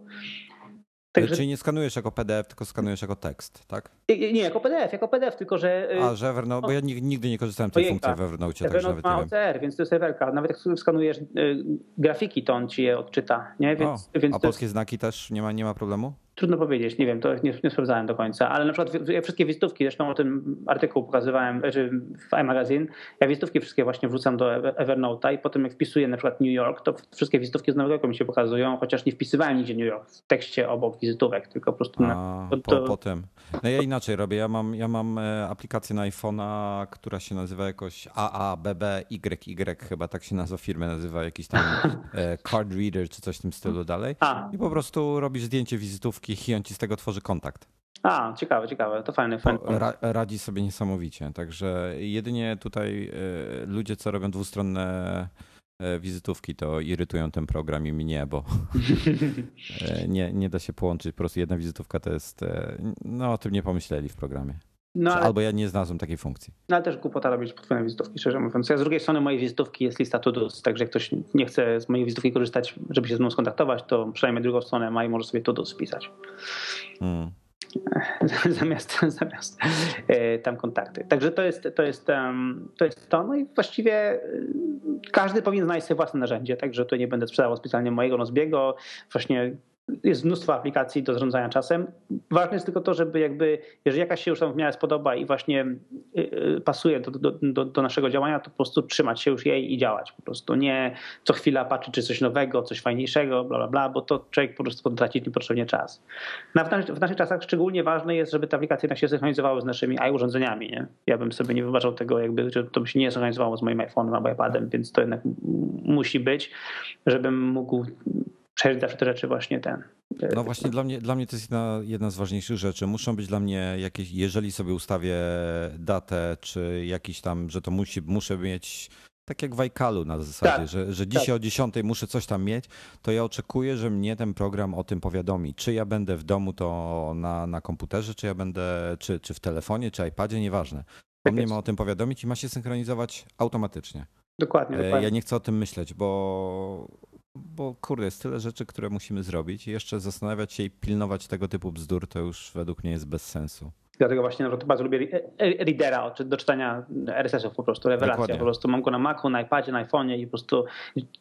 Także... Czyli nie skanujesz jako PDF, tylko skanujesz jako tekst, tak? Nie, jako PDF, jako PDF, tylko że... Y, A, że Evernote, bo ja nigdy nie korzystałem z tej funkcji w Evernote. Evernote ma OCR, więc to jest Everka. Nawet jak skanujesz y, grafiki, to on ci je odczyta. Nie? Więc, o, więc a polskie znaki też nie ma, nie ma problemu? Trudno powiedzieć, nie wiem, to nie, nie sprawdzałem do końca, ale na przykład ja wszystkie wizytówki, zresztą o tym artykuł pokazywałem w iMagazine, ja wizytówki wszystkie właśnie wrzucam do Evernote'a i potem jak wpisuję na przykład New York, to wszystkie wizytówki z Nowego Jorku mi się pokazują, chociaż nie wpisywałem nigdzie New York w tekście obok wizytówek, tylko po prostu... Na, to, po, potem. No ja inaczej robię, ja mam, ja mam e, aplikację na iPhone'a, która się nazywa jakoś AABBYY chyba, tak się nazwa firmy nazywa, jakiś tam e, card reader czy coś w tym stylu dalej. I po prostu robisz zdjęcie wizytówki i on ci z tego tworzy kontakt. A, ciekawe, ciekawe, to fajne. fajne. Ra, radzi sobie niesamowicie, także jedynie tutaj e, ludzie, co robią dwustronne e, wizytówki, to irytują ten program i mnie, bo e, nie, nie da się połączyć. Po prostu jedna wizytówka to jest, no o tym nie pomyśleli w programie. No, ale... Albo ja nie znalazłem takiej funkcji. No ale też głupota robić podwójne wizytówki, szczerze mówiąc. Ja z drugiej strony mojej wizytówki jest lista to-dos, także jak ktoś nie chce z mojej wizytówki korzystać, żeby się z mną skontaktować, to przynajmniej drugą stronę ma i może sobie to-dos wpisać. Hmm. zamiast, zamiast e, tam kontakty. Także to jest, to jest, to jest to. No i właściwie e, każdy powinien znaleźć sobie własne narzędzie, także tu nie będę sprzedawał specjalnie mojego Nozbiego. Właśnie jest mnóstwo aplikacji do zarządzania czasem. Ważne jest tylko to, żeby jakby, jeżeli jakaś się już tam w miarę spodoba i właśnie y, y, pasuje do, do, do, do, naszego działania, to po prostu trzymać się już jej i działać. Po prostu nie co chwila patrzeć, czy coś nowego, coś fajniejszego, bla, bla, bla, bo to człowiek po prostu traci niepotrzebnie czas. No, w, w naszych czasach szczególnie ważne jest, żeby te aplikacje się synchronizowały z naszymi urządzeniami. Nie? Ja bym sobie nie wybaczał tego, jakby, że to by się nie synchronizowało z moim iPhone'em albo iPadem, więc to jednak musi być, żebym mógł zawsze te rzeczy właśnie ten. No właśnie dla mnie, dla mnie to jest jedna, jedna z ważniejszych rzeczy. Muszą być dla mnie jakieś, jeżeli sobie ustawię datę, czy jakiś tam, że to musi, muszę mieć tak jak w iCalu na zasadzie, tak, że, że dzisiaj tak. o 10 muszę coś tam mieć, to ja oczekuję, że mnie ten program o tym powiadomi. Czy ja będę w domu to na, na komputerze, czy ja będę, czy, czy w telefonie, czy iPadzie, nieważne. On tak mnie ma o tym powiadomić i ma się synchronizować automatycznie. Dokładnie, e, dokładnie. Ja nie chcę o tym myśleć, bo bo kurde, jest tyle rzeczy, które musimy zrobić i jeszcze zastanawiać się i pilnować tego typu bzdur, to już według mnie jest bez sensu. Dlatego właśnie na bardzo lubię readera do czytania RSS-ów po prostu, rewelacja. Dokładnie. Po prostu mam go na Macu, na iPadzie, na iPhone'ie i po prostu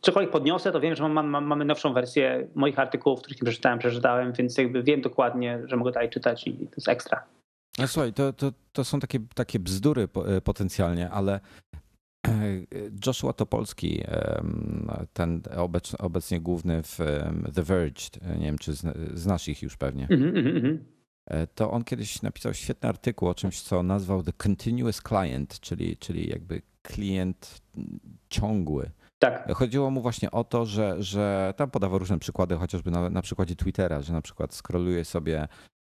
cokolwiek podniosę, to wiem, że mam, mam, mamy nowszą wersję moich artykułów, których nie przeczytałem, przeczytałem, więc jakby wiem dokładnie, że mogę dalej czytać i to jest ekstra. No słuchaj, to, to, to są takie, takie bzdury e, potencjalnie, ale Joshua Topolski, ten obecnie główny w The Verge, nie wiem czy znasz ich już pewnie. Mm -hmm. To on kiedyś napisał świetny artykuł o czymś, co nazwał The Continuous Client, czyli, czyli jakby klient ciągły. Tak. Chodziło mu właśnie o to, że, że tam podawał różne przykłady, chociażby na, na przykładzie Twittera, że na przykład skroluje sobie E,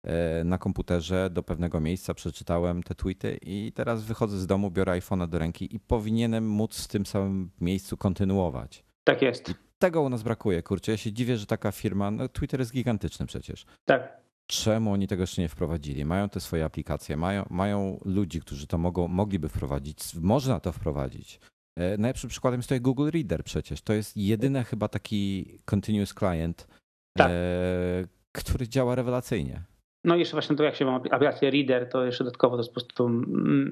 na komputerze do pewnego miejsca, przeczytałem te tweety i teraz wychodzę z domu, biorę iPhone'a do ręki i powinienem móc w tym samym miejscu kontynuować. Tak jest. I tego u nas brakuje, kurczę. Ja się dziwię, że taka firma, no Twitter jest gigantyczny przecież. Tak. Czemu oni tego jeszcze nie wprowadzili? Mają te swoje aplikacje, mają, mają ludzi, którzy to mogą, mogliby wprowadzić. Można to wprowadzić. E, najlepszym przykładem jest tutaj Google Reader przecież. To jest jedyny chyba taki continuous client, tak. e, który działa rewelacyjnie. No i jeszcze właśnie to, jak się ma aplikację Reader, to jeszcze dodatkowo to jest po prostu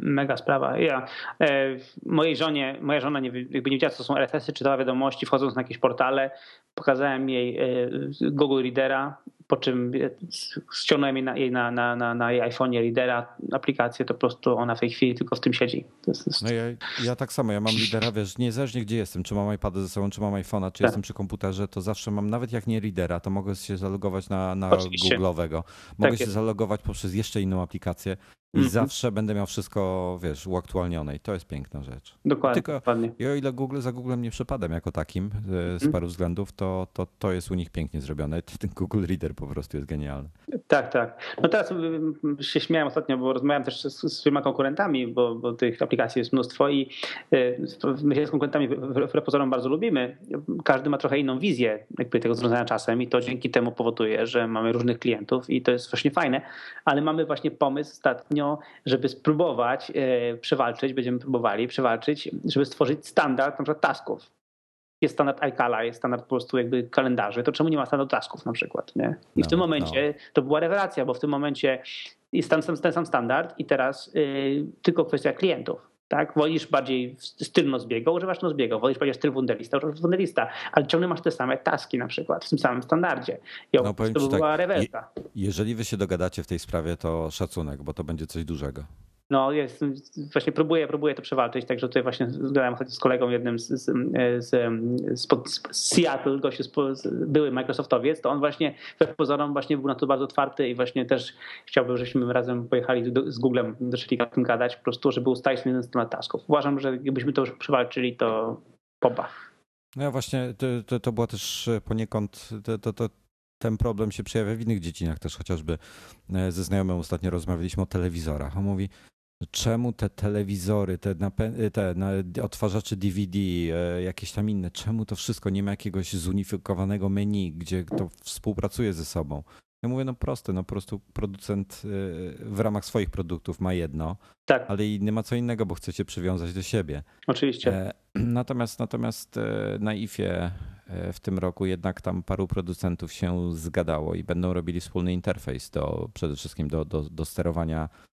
mega sprawa. Ja e, mojej żonie, moja żona nie, jakby nie wiedziała, co są RSS-y, czytała wiadomości, wchodząc na jakieś portale, pokazałem jej e, Google Readera, po czym ściągnąłem jej na, jej na, na, na, na jej iPhone'ie Readera aplikację, to po prostu ona w tej chwili tylko w tym siedzi. Jest, jest... No ja, ja, tak samo, ja mam Readera, wiesz, niezależnie gdzie jestem, czy mam iPada ze sobą, czy mam iPhone'a, czy tak. jestem przy komputerze, to zawsze mam, nawet jak nie Readera, to mogę się zalogować na, na Google'owego. Mogę tak się jest. zalogować poprzez jeszcze inną aplikację i mm -hmm. zawsze będę miał wszystko, wiesz, uaktualnione i to jest piękna rzecz. Dokładnie. Tylko dokładnie. I o ile Google za Googlem nie przepadam jako takim e, z mm. paru względów, to, to to jest u nich pięknie zrobione. Ten Google Reader po prostu jest genialny. Tak, tak. No teraz się śmiałem ostatnio, bo rozmawiałem też z, z firmami konkurentami, bo, bo, tych aplikacji jest mnóstwo i e, my się z konkurentami wbrew pozorom bardzo lubimy. Każdy ma trochę inną wizję jakby tego zarządzania czasem i to dzięki temu powoduje, że mamy różnych klientów i to jest właśnie fajne, ale mamy właśnie pomysł ostatnio ostatnio, żeby spróbować e, przewalczyć, będziemy próbowali przewalczyć, żeby stworzyć standard na przykład tasków. Jest standard iCala, jest standard po prostu jakby kalendarzy, to czemu nie ma standardu tasków na przykład, nie? I no, w tym momencie no. to była rewelacja, bo w tym momencie jest ten, ten sam standard i teraz yy, tylko kwestia klientów. Tak? Wolisz bardziej styl Nozbiego, używasz Nozbiego. Wolisz bardziej styl Wunderlista, używasz Wunderlista. Ale ciągle masz te same taski na przykład w tym samym standardzie. I no, to by była tak, rewelka. Je, jeżeli wy się dogadacie w tej sprawie, to szacunek, bo to będzie coś dużego. No, jest, właśnie próbuję, próbuję to przewalczyć, także tutaj właśnie ostatnio z kolegą jednym z, z, z, z, z Seattle, gościu były Microsoftowiec, to on właśnie wbrew pozorom właśnie był na to bardzo otwarty i właśnie też chciałbym, żebyśmy razem pojechali do, z Googlem, zaczęli o tym gadać, po prostu, żeby ustalić jeden z temat. Uważam, że gdybyśmy to już przewalczyli, to poba. No ja właśnie, to, to, to była też poniekąd, to, to, to, ten problem się przejawia w innych dziedzinach też, chociażby e, ze znajomym ostatnio rozmawialiśmy o telewizorach. On mówi, czemu te telewizory, te, te odtwarzacze DVD, e, jakieś tam inne, czemu to wszystko nie ma jakiegoś zunifikowanego menu, gdzie to współpracuje ze sobą? Ja mówię, no proste, no po prostu producent e, w ramach swoich produktów ma jedno, tak. ale nie ma co innego, bo chcecie przywiązać do siebie. Oczywiście. E, natomiast, natomiast na IFie w tym roku jednak tam paru producentów się zgadało i będą robili wspólny interfejs do, przede wszystkim do, do, do sterowania E,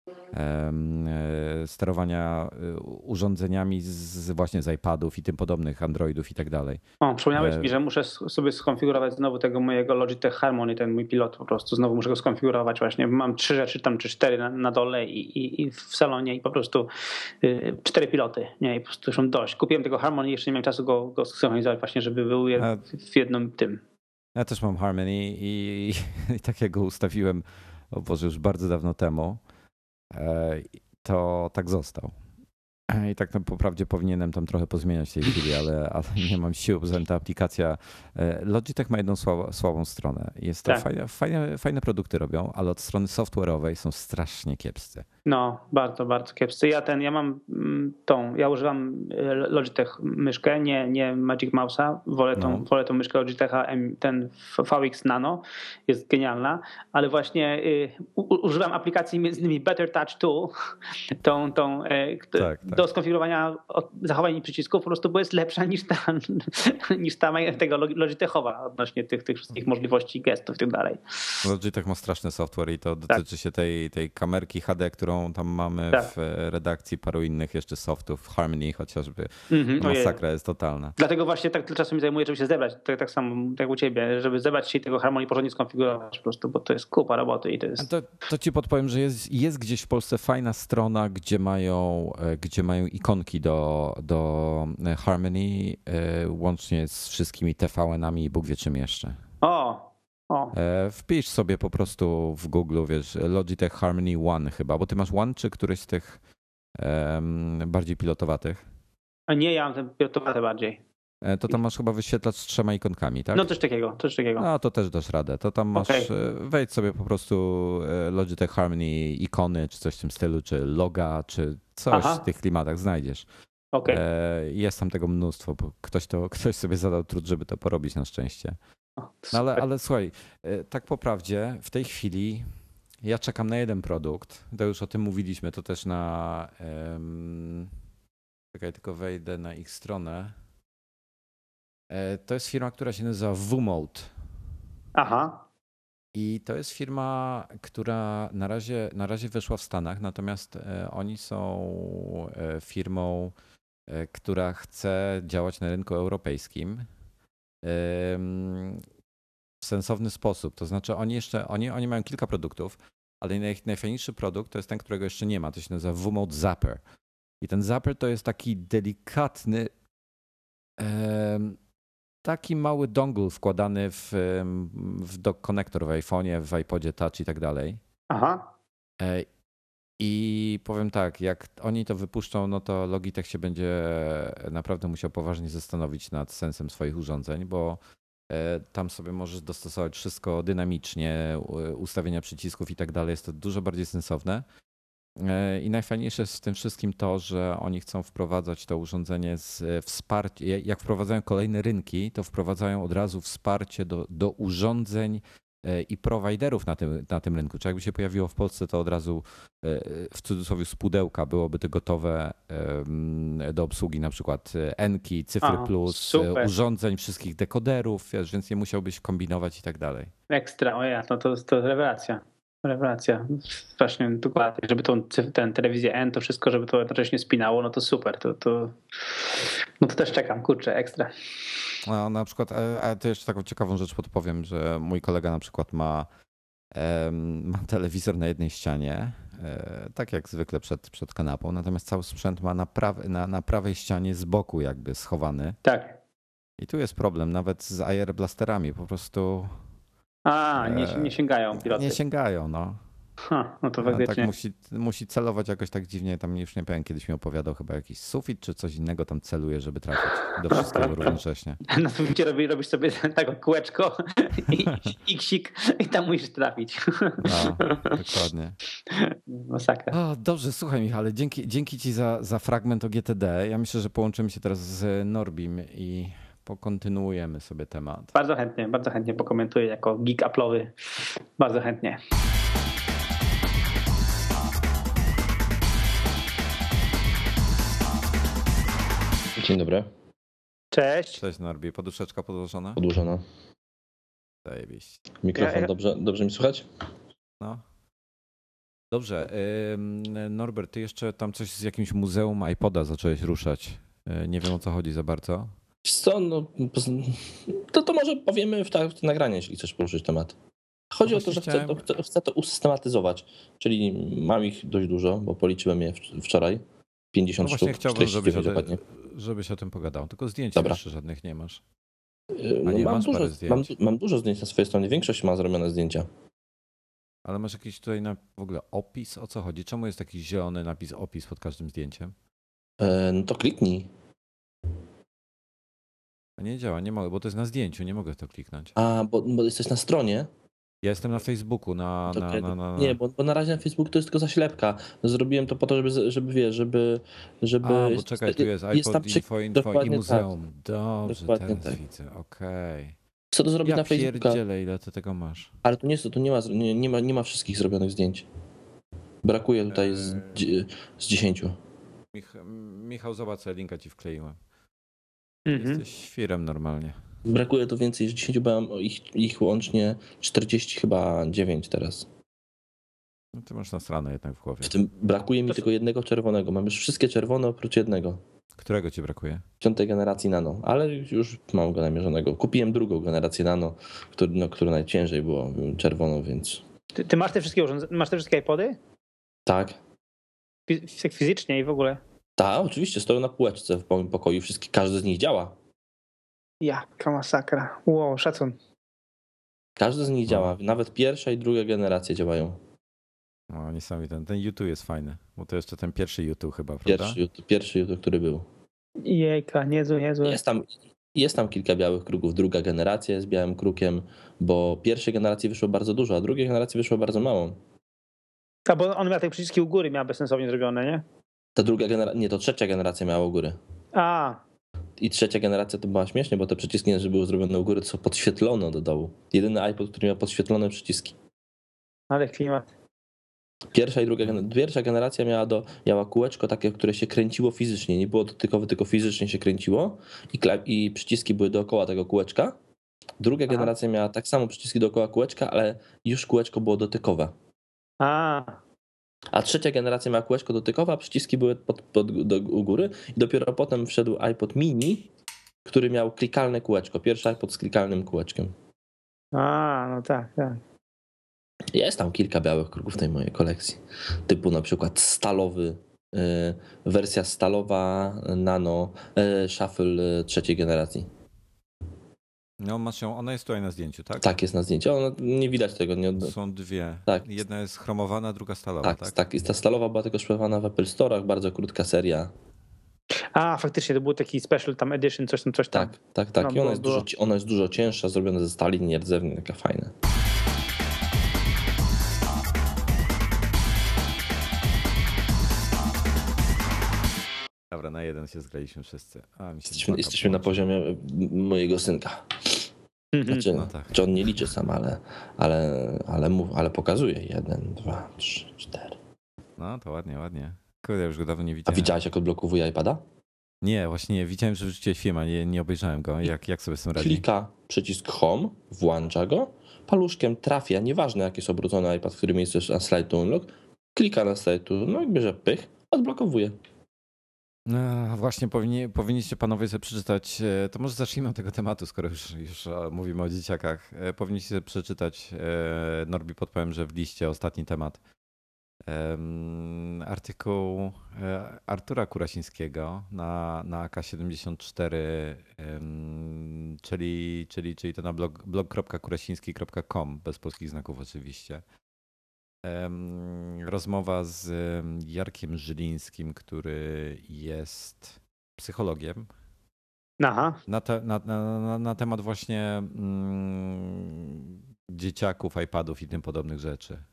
sterowania e, urządzeniami z, właśnie z iPadów i tym podobnych, Androidów i tak dalej. O, przypomniałeś e... mi, że muszę sobie skonfigurować znowu tego mojego Logitech Harmony, ten mój pilot po prostu, znowu muszę go skonfigurować właśnie. Mam trzy rzeczy tam, czy cztery na, na dole i, i, i, w salonie i po prostu y, cztery piloty, nie, i po prostu już dość. Kupiłem tego Harmony, jeszcze nie miałem czasu go, go synchronizować właśnie, żeby był w jednym tym. Ja też mam Harmony i, i tak jak go ustawiłem, o Boże, już bardzo dawno temu, E, to tak został. I tak no, po prawdzie powinienem tam trochę pozmieniać w tej chwili, ale, ale nie mam siły, bo ta aplikacja. E, Logitech ma jedną słabą, słabą stronę. Jest to tak. fajne, fajne, fajne produkty robią, ale od strony software'owej są strasznie kiepscy. No, bardzo, bardzo kiepscy. Ja ten, ja mam mm, tą, ja używam e, Logitech myszkę, nie, nie Magic Mouse'a. Wolę tą, no. wolę tą myszkę Logitecha, ten VX Nano, jest genialna, ale właśnie y, u, używam aplikacji między innymi Better Touch 2, tą, tą y, tak, tak. do skonfigurowania zachowań przycisków po prostu, bo jest lepsza niż ta, niż ta tego Logitechowa odnośnie tych, tych wszystkich możliwości gestów i tak dalej. Logitech ma straszny software i to dotyczy tak. się tej, tej kamerki HD, którą tam mamy tak. w redakcji, paru innych jeszcze softów, Harmony chociażby. -hmm, Masakra jest totalna. Dlatego właśnie tak tyle czasu mi zajmuje, żeby się zebrać, tak, tak samo jak u ciebie, żeby zebrać się i tego Harmony porządnie skonfigurować po prostu, bo to jest kupa roboty i to jest... To, to ci podpowiem, że jest, jest gdzieś w Polsce fajna strona, gdzie mają, e, gdzie mają ikonki do, do e, Harmony, e, łącznie z wszystkimi TVN-ami i Bóg wie czym jeszcze. O, o. E, wpisz sobie po prostu w Google, wiesz, Logitech Harmony One chyba, bo ty masz One czy któryś z tych um, bardziej pilotowatych? A nie, ja mam ten pilotowaty bardziej. E, to tam masz chyba wyświetlacz z trzema ikonkami, tak? No coś takiego, coś takiego. No to też dasz radę. To tam masz, okay. E, wejdź sobie po prostu Logitech Harmony ikony, czy coś w tym stylu, czy loga, czy coś Aha. w tych klimatach znajdziesz. Okay. Jest tam tego mnóstwo, bo ktoś, to, ktoś sobie zadał trud, żeby to porobić na szczęście. No ale, ale słuchaj, e, tak po prawdzie, w tej chwili ja czekam na jeden produkt. To już o tym mówiliśmy, to też na. Um, czekaj, tylko wejdę na ich stronę. E, to jest firma, która się nazywa Vmode. Aha. I to jest firma, która na razie, na razie wyszła w Stanach, natomiast e, oni są firmą, która chce działać na rynku europejskim w sensowny sposób. To znaczy oni jeszcze, oni, oni mają kilka produktów, ale naj, najfajniejszy produkt to jest ten, którego jeszcze nie ma. To się nazywa V-Mode Zapper. I ten Zapper to jest taki delikatny, taki mały dongle wkładany w, w dock konektor w iPhone'ie, w iPodzie Touch i tak dalej. Aha. E, I powiem tak, jak oni to wypuszczą, no to Logitech się będzie naprawdę musiał poważnie zastanowić nad sensem swoich urządzeń, bo e, tam sobie możesz dostosować wszystko dynamicznie, ustawienia przycisków i tak dalej. Jest to dużo bardziej sensowne. E, I najfajniejsze jest w tym wszystkim to, że oni chcą wprowadzać to urządzenie z wsparciem. Jak wprowadzają kolejne rynki, to wprowadzają od razu wsparcie do, do urządzeń E, i prowajderów na tym, na tym rynku. Czy jakby się pojawiło w Polsce, to od razu e, w cudzysłowie z pudełka byłoby to gotowe do obsługi na przykład Enki, Cyfry Plus, super. urządzeń, wszystkich dekoderów, wiesz, więc nie musiałbyś kombinować i tak dalej. Ekstra, o ja, no to, to rewelacja. Rewelacja. Właśnie dokładnie, żeby tą, ten telewizję N, to wszystko, żeby to jednocześnie spinało, no to super. To, to, no to też czekam, kurczę, ekstra. No, na przykład, e, a to jeszcze taką ciekawą rzecz podpowiem, że mój kolega na przykład ma, ma telewizor na jednej ścianie, e, tak jak zwykle przed, przed kanapą, natomiast cały sprzęt ma na, prawej, na, na prawej ścianie z boku jakby schowany. Tak. I tu jest problem, nawet z AR blasterami po prostu. A, nie, nie sięgają piloty. Nie sięgają, no. Ha, no to faktycznie. tak musi, musi celować jakoś tak dziwnie, tam już nie powiem, kiedyś mi opowiadał chyba jakiś sufit czy coś innego tam celuje, żeby trafić do wszystkiego równocześnie. Na suficie robi, robisz sobie taką kółeczko i ksik i tam musisz trafić. No, dokładnie. Masakra. O, dobrze, słuchaj Michale, dzięki, dzięki ci za, za fragment o GTD. Ja myślę, że połączymy się teraz z Norbim i pokontynuujemy sobie temat. Bardzo chętnie, bardzo chętnie pokomentuję jako geek Apple'owy. Bardzo chętnie. Dzień dobry. Cześć. Cześć Norbi, poduszeczka podłożona? Podłużona. Zajebiście. Mikrofon dobrze, dobrze mi słychać? No. Dobrze. Norbert, ty jeszcze tam coś z jakimś muzeum iPoda zacząłeś ruszać. Y, Nie wiem o co chodzi za bardzo. Co, no, to, to może powiemy w, ta, w tym nagraniu, jeśli chcesz poruszyć temat. Chodzi No o to, że chcę, to, chcę, to usystematyzować. Czyli mam ich dość dużo, bo policzyłem je wczoraj. 50 No właśnie sztuk, chciałbym, żebyś o, 49 tym, dokładnie. żebyś o tym pogadał. Tylko zdjęć Dobra. jeszcze żadnych nie masz. Yy, No, nie, mam, dużo, mam, zdjęć. mam dużo zdjęć na swojej stronie. Większość ma zrobione zdjęcia. Ale masz jakiś tutaj na, w ogóle opis? O co chodzi? Czemu jest taki zielony napis opis pod każdym zdjęciem? E, No to kliknij. Nie działa, nie mogę, bo to jest na zdjęciu, nie mogę to kliknąć. A, bo, bo jesteś na stronie. Ja jestem na Facebooku, na... na, Okej, na, na... Nie, bo, bo na razie na Facebooku to jest tylko zaślepka. Zrobiłem to po to, żeby, żeby wiesz, żeby. żeby A, bo czekaj, tu jest iPod, tam przy- info, info i tak. muzeum. Dobrze, Dokładnie teraz tak. widzę, okej. Chcę to zrobić Ja na Facebooka. pierdzielę, ile ty tego masz. Ale tu nie, tu nie, ma, nie, nie, ma, nie ma wszystkich zrobionych zdjęć. Brakuje tutaj z, Eee. z 10. Mich, Michał, zobacz, co linka ci wkleiłem. Mhm. Jesteś świrem normalnie. Brakuje to więcej niż 10, bo mam ich, ich łącznie 40 chyba 9 teraz. No ty masz nasrane jednak w głowie. W tym brakuje mi To- tylko jednego czerwonego. Mam już wszystkie czerwone oprócz jednego. Którego ci brakuje? Piątej generacji nano, ale już mam go namierzonego. Kupiłem drugą generację nano, który, no, które najciężej było czerwoną, więc Ty, ty masz te wszystkie urządzenia, masz te wszystkie iPody? tak Fizycznie i w ogóle. Tak, oczywiście, stoją na półeczce w moim pokoju, wszystkie, każdy z nich działa. Jaka masakra. Wow, szacun. Każdy z nich No. działa, nawet pierwsza i druga generacja działają. No niesamowite. Ten YouTube jest fajny, bo to jeszcze ten pierwszy YouTube chyba, prawda? Pierwszy, YouTube- pierwszy YouTube, który był. Jejka, niezły, niezły. Jest tam, jest tam kilka białych kruków. Druga generacja jest białym krukiem, bo pierwszej generacji wyszło bardzo dużo, a drugiej generacji wyszło bardzo mało. A bo on miał te przyciski u góry, miał bezsensownie zrobione, nie? Ta druga generacja, nie, to trzecia generacja miała u góry. A, I trzecia generacja to była śmiesznie, bo te przyciski, nie, że były zrobione u góry, to są podświetlone do dołu. Jedyny iPod, który miał podświetlone przyciski. ale klimat. Pierwsza i druga pierwsza generacja miała, do, miała kółeczko takie, które się kręciło fizycznie. Nie było dotykowe, tylko fizycznie się kręciło i, i przyciski były dookoła tego kółeczka. Druga Aha. generacja miała tak samo przyciski dookoła kółeczka, ale już kółeczko było dotykowe. A, A trzecia generacja miała kółeczko dotykowe, a przyciski były pod, pod, do, u góry. I dopiero potem wszedł iPod mini, który miał klikalne kółeczko. Pierwszy iPod z klikalnym kółeczkiem. a, no tak, tak. Jest tam kilka białych kruków w tej mojej kolekcji. Typu na przykład stalowy, y, wersja stalowa nano y, shuffle y, trzeciej generacji. No masz ją, ona jest tutaj na zdjęciu, tak? Tak jest na zdjęciu. Ona, nie widać tego. Nie, Są dwie. Tak. Jedna jest chromowana, druga stalowa, tak, tak? tak. I ta stalowa była tylko sprzedawana w Apple Store'ach, bardzo krótka seria. A, faktycznie, to był taki special tam edition, coś tam, coś tam. Tak, tak, tak. No, I ona było- jest, dużo, ona jest dużo cięższa, zrobiona ze stali, nierdzewnej, taka fajna. Dobra, na jeden się zgraliśmy wszyscy. A, mi się Jesteśmy, jesteśmy na poziomie mojego synka. Mhm. Znaczy, No tak. czy on nie liczy sam, ale, ale, ale, mów, ale pokazuje. Jeden, dwa, trzy, cztery. No to ładnie, ładnie. Kurde, już go dawno nie A widziałem. widziałeś, jak odblokowuje iPada? Nie, właśnie nie. Widziałem, że wrzuciłeś film, a nie, nie obejrzałem go. Jak, jak sobie z tym radzi? Klika przycisk Home, włącza go, paluszkiem trafia, nieważne jak jest obrócony iPad, w którym miejscu jest na slide to unlock, klika na slide to unlock, bierze pych, odblokowuje. No, właśnie powinni, powinniście panowie sobie przeczytać, e, to może zacznijmy od tego tematu, skoro już, już e, mówimy o dzieciakach. E, powinniście sobie przeczytać, Norbi podpowiem, że w liście ostatni temat, artykuł Artura Kurasińskiego na, na AK74, czyli, czyli, czyli to na blog, blog.kurasiński.com, bez polskich znaków oczywiście rozmowa z Jarkiem Żylińskim, który jest psychologiem. Aha. Na, te, na, na, na, temat właśnie mm, dzieciaków, iPadów i tym podobnych rzeczy.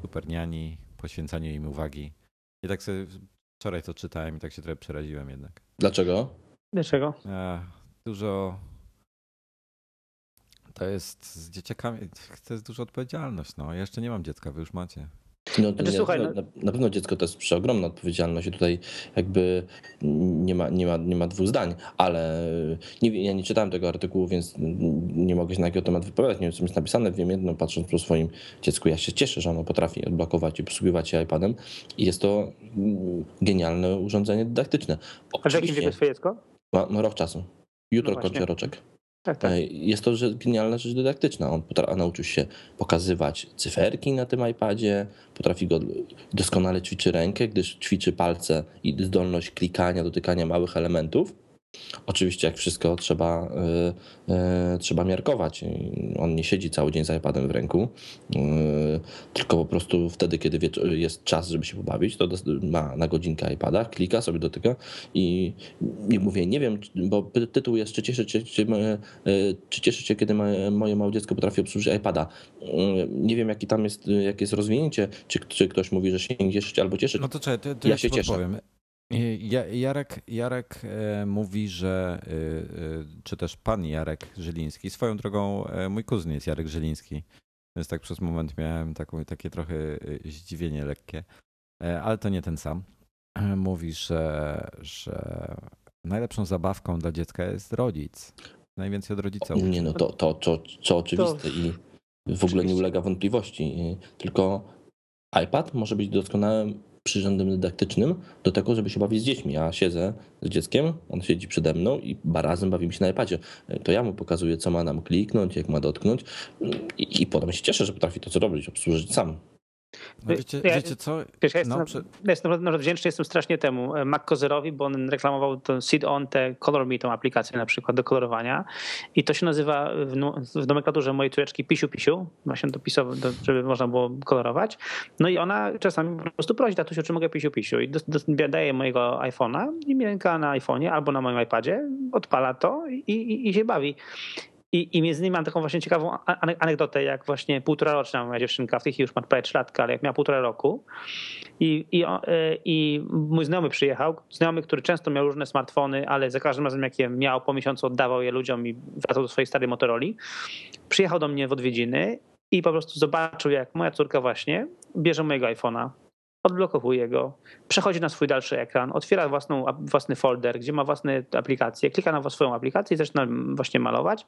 Superniani, poświęcanie im uwagi. I tak sobie wczoraj to czytałem i tak się trochę przeraziłem jednak. Dlaczego? Dlaczego? E, dużo to jest z dzieciakami, to jest duża odpowiedzialność. No. Ja jeszcze nie mam dziecka, wy już macie. No, znaczy, nie, słuchaj, no... na, na, pewno dziecko to jest przeogromna odpowiedzialność i tutaj jakby nie ma, nie ma, nie ma dwóch zdań, ale nie, ja nie czytałem tego artykułu, więc nie mogę się na jakiego temat wypowiadać. Nie wiem, co jest napisane. Wiem jedno, patrząc po swoim dziecku, ja się cieszę, że ono potrafi odblokować i posługiwać się iPadem i jest to genialne urządzenie dydaktyczne. A w jakim wieku jest twoje dziecko? Ma, ma rok czasu. Jutro no kończy roczek. Tak, tak. E, jest to genialna rzecz dydaktyczna. On nauczył się pokazywać cyferki na tym iPadzie, potrafi go doskonale ćwiczy rękę, gdyż ćwiczy palce i zdolność klikania, dotykania małych elementów. Oczywiście, jak wszystko trzeba, y, y, trzeba miarkować. On nie siedzi cały dzień z iPadem w ręku, y, tylko po prostu wtedy, kiedy jest czas, żeby się pobawić, to ma na godzinkę iPada, klika, sobie dotyka i nie mówię, nie wiem, bo tytuł jest, czy cieszy cię, czy, czy cię kiedy moje małe dziecko potrafi obsłużyć iPada. Nie wiem, jaki tam jest, jakie jest rozwinięcie, czy, czy ktoś mówi, że się nie cieszy albo cieszy. No to czekaj, to, to ja, ja się cieszę. Powiem. Jarek, Jarek e, mówi, że, e, e, czy też pan Jarek Żyliński, swoją drogą mój kuzyn jest Jarek Żyliński, więc tak przez moment miałem taką, takie trochę zdziwienie lekkie, ale to nie ten sam. Mówi, że, że najlepszą zabawką dla dziecka jest rodzic. Najwięcej od rodzica. Nie, no to, to, to, to oczywiste to... i w ogóle nie ulega wątpliwości. Tylko iPad może być doskonałym przyrządem dydaktycznym do tego, żeby się bawić z dziećmi. Ja siedzę z dzieckiem, on siedzi przede mną i razem bawimy się na iPadzie. To ja mu pokazuję, co ma nam kliknąć, jak ma dotknąć i, i potem się cieszę, że potrafi to, co robić, obsłużyć sam. No wiecie, ja, wiecie co? Wiesz, ja jestem, no, przy... jestem naprawdę wdzięczny jestem strasznie temu e, Mac Kozerowi, bo on reklamował to Seed On, te Color Me, tą aplikację na przykład do kolorowania i to się nazywa w, w nomenklaturze mojej córeczki Pisiu Pisiu, właśnie dopisowo, żeby można było kolorować. No i ona czasami po prostu prosi, tatusiu, czy mogę Pisiu Pisiu i do, do, daje mojego iPhone'a i mięka na iPhone'ie albo na moim iPadzie, odpala to i, i, i się bawi. I, I między innymi mam taką właśnie ciekawą anegdotę, jak właśnie półtora roczna moja dziewczynka, w tej chwili już ma prawie 3 latka, ale jak miała półtora roku i, i, e, i mój znajomy przyjechał, znajomy, który często miał różne smartfony, ale za każdym razem jak je miał po miesiącu oddawał je ludziom i wracał do swojej starej Motorola, przyjechał do mnie w odwiedziny i po prostu zobaczył, jak moja córka właśnie bierze mojego iPhone'a, odblokowuje go, przechodzi na swój dalszy ekran, otwiera własną, własny folder, gdzie ma własne aplikacje, klika na swoją aplikację i zaczyna właśnie malować,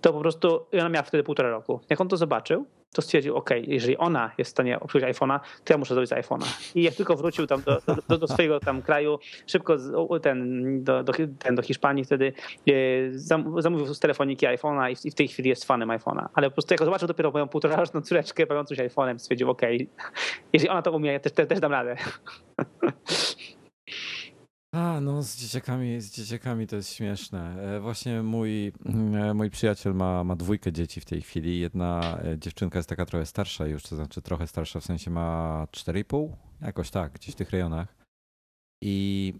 to po prostu ona miała wtedy półtora roku. Jak on to zobaczył, to stwierdził, ok, jeżeli ona jest w stanie obsłużyć iPhone'a, to ja muszę zrobić iPhone'a. I jak tylko wrócił tam do, do, do swojego tam kraju, szybko ten do, do, ten do Hiszpanii wtedy e, zamówił z telefoniki iPhone'a i w tej chwili jest fanem iPhone'a. Ale po prostu jak zobaczył dopiero moją półtoraroczną córeczkę bawiącą się iPhone'em, stwierdził, ok, jeżeli ona to umie, ja też, też dam radę. A, no z dzieciakami, z dzieciakami to jest śmieszne. E, właśnie mój, mm, mój przyjaciel ma, ma dwójkę dzieci w tej chwili. Jedna e, dziewczynka jest taka trochę starsza już, to znaczy trochę starsza, w sensie ma 4,5, jakoś tak, gdzieś w tych rejonach. I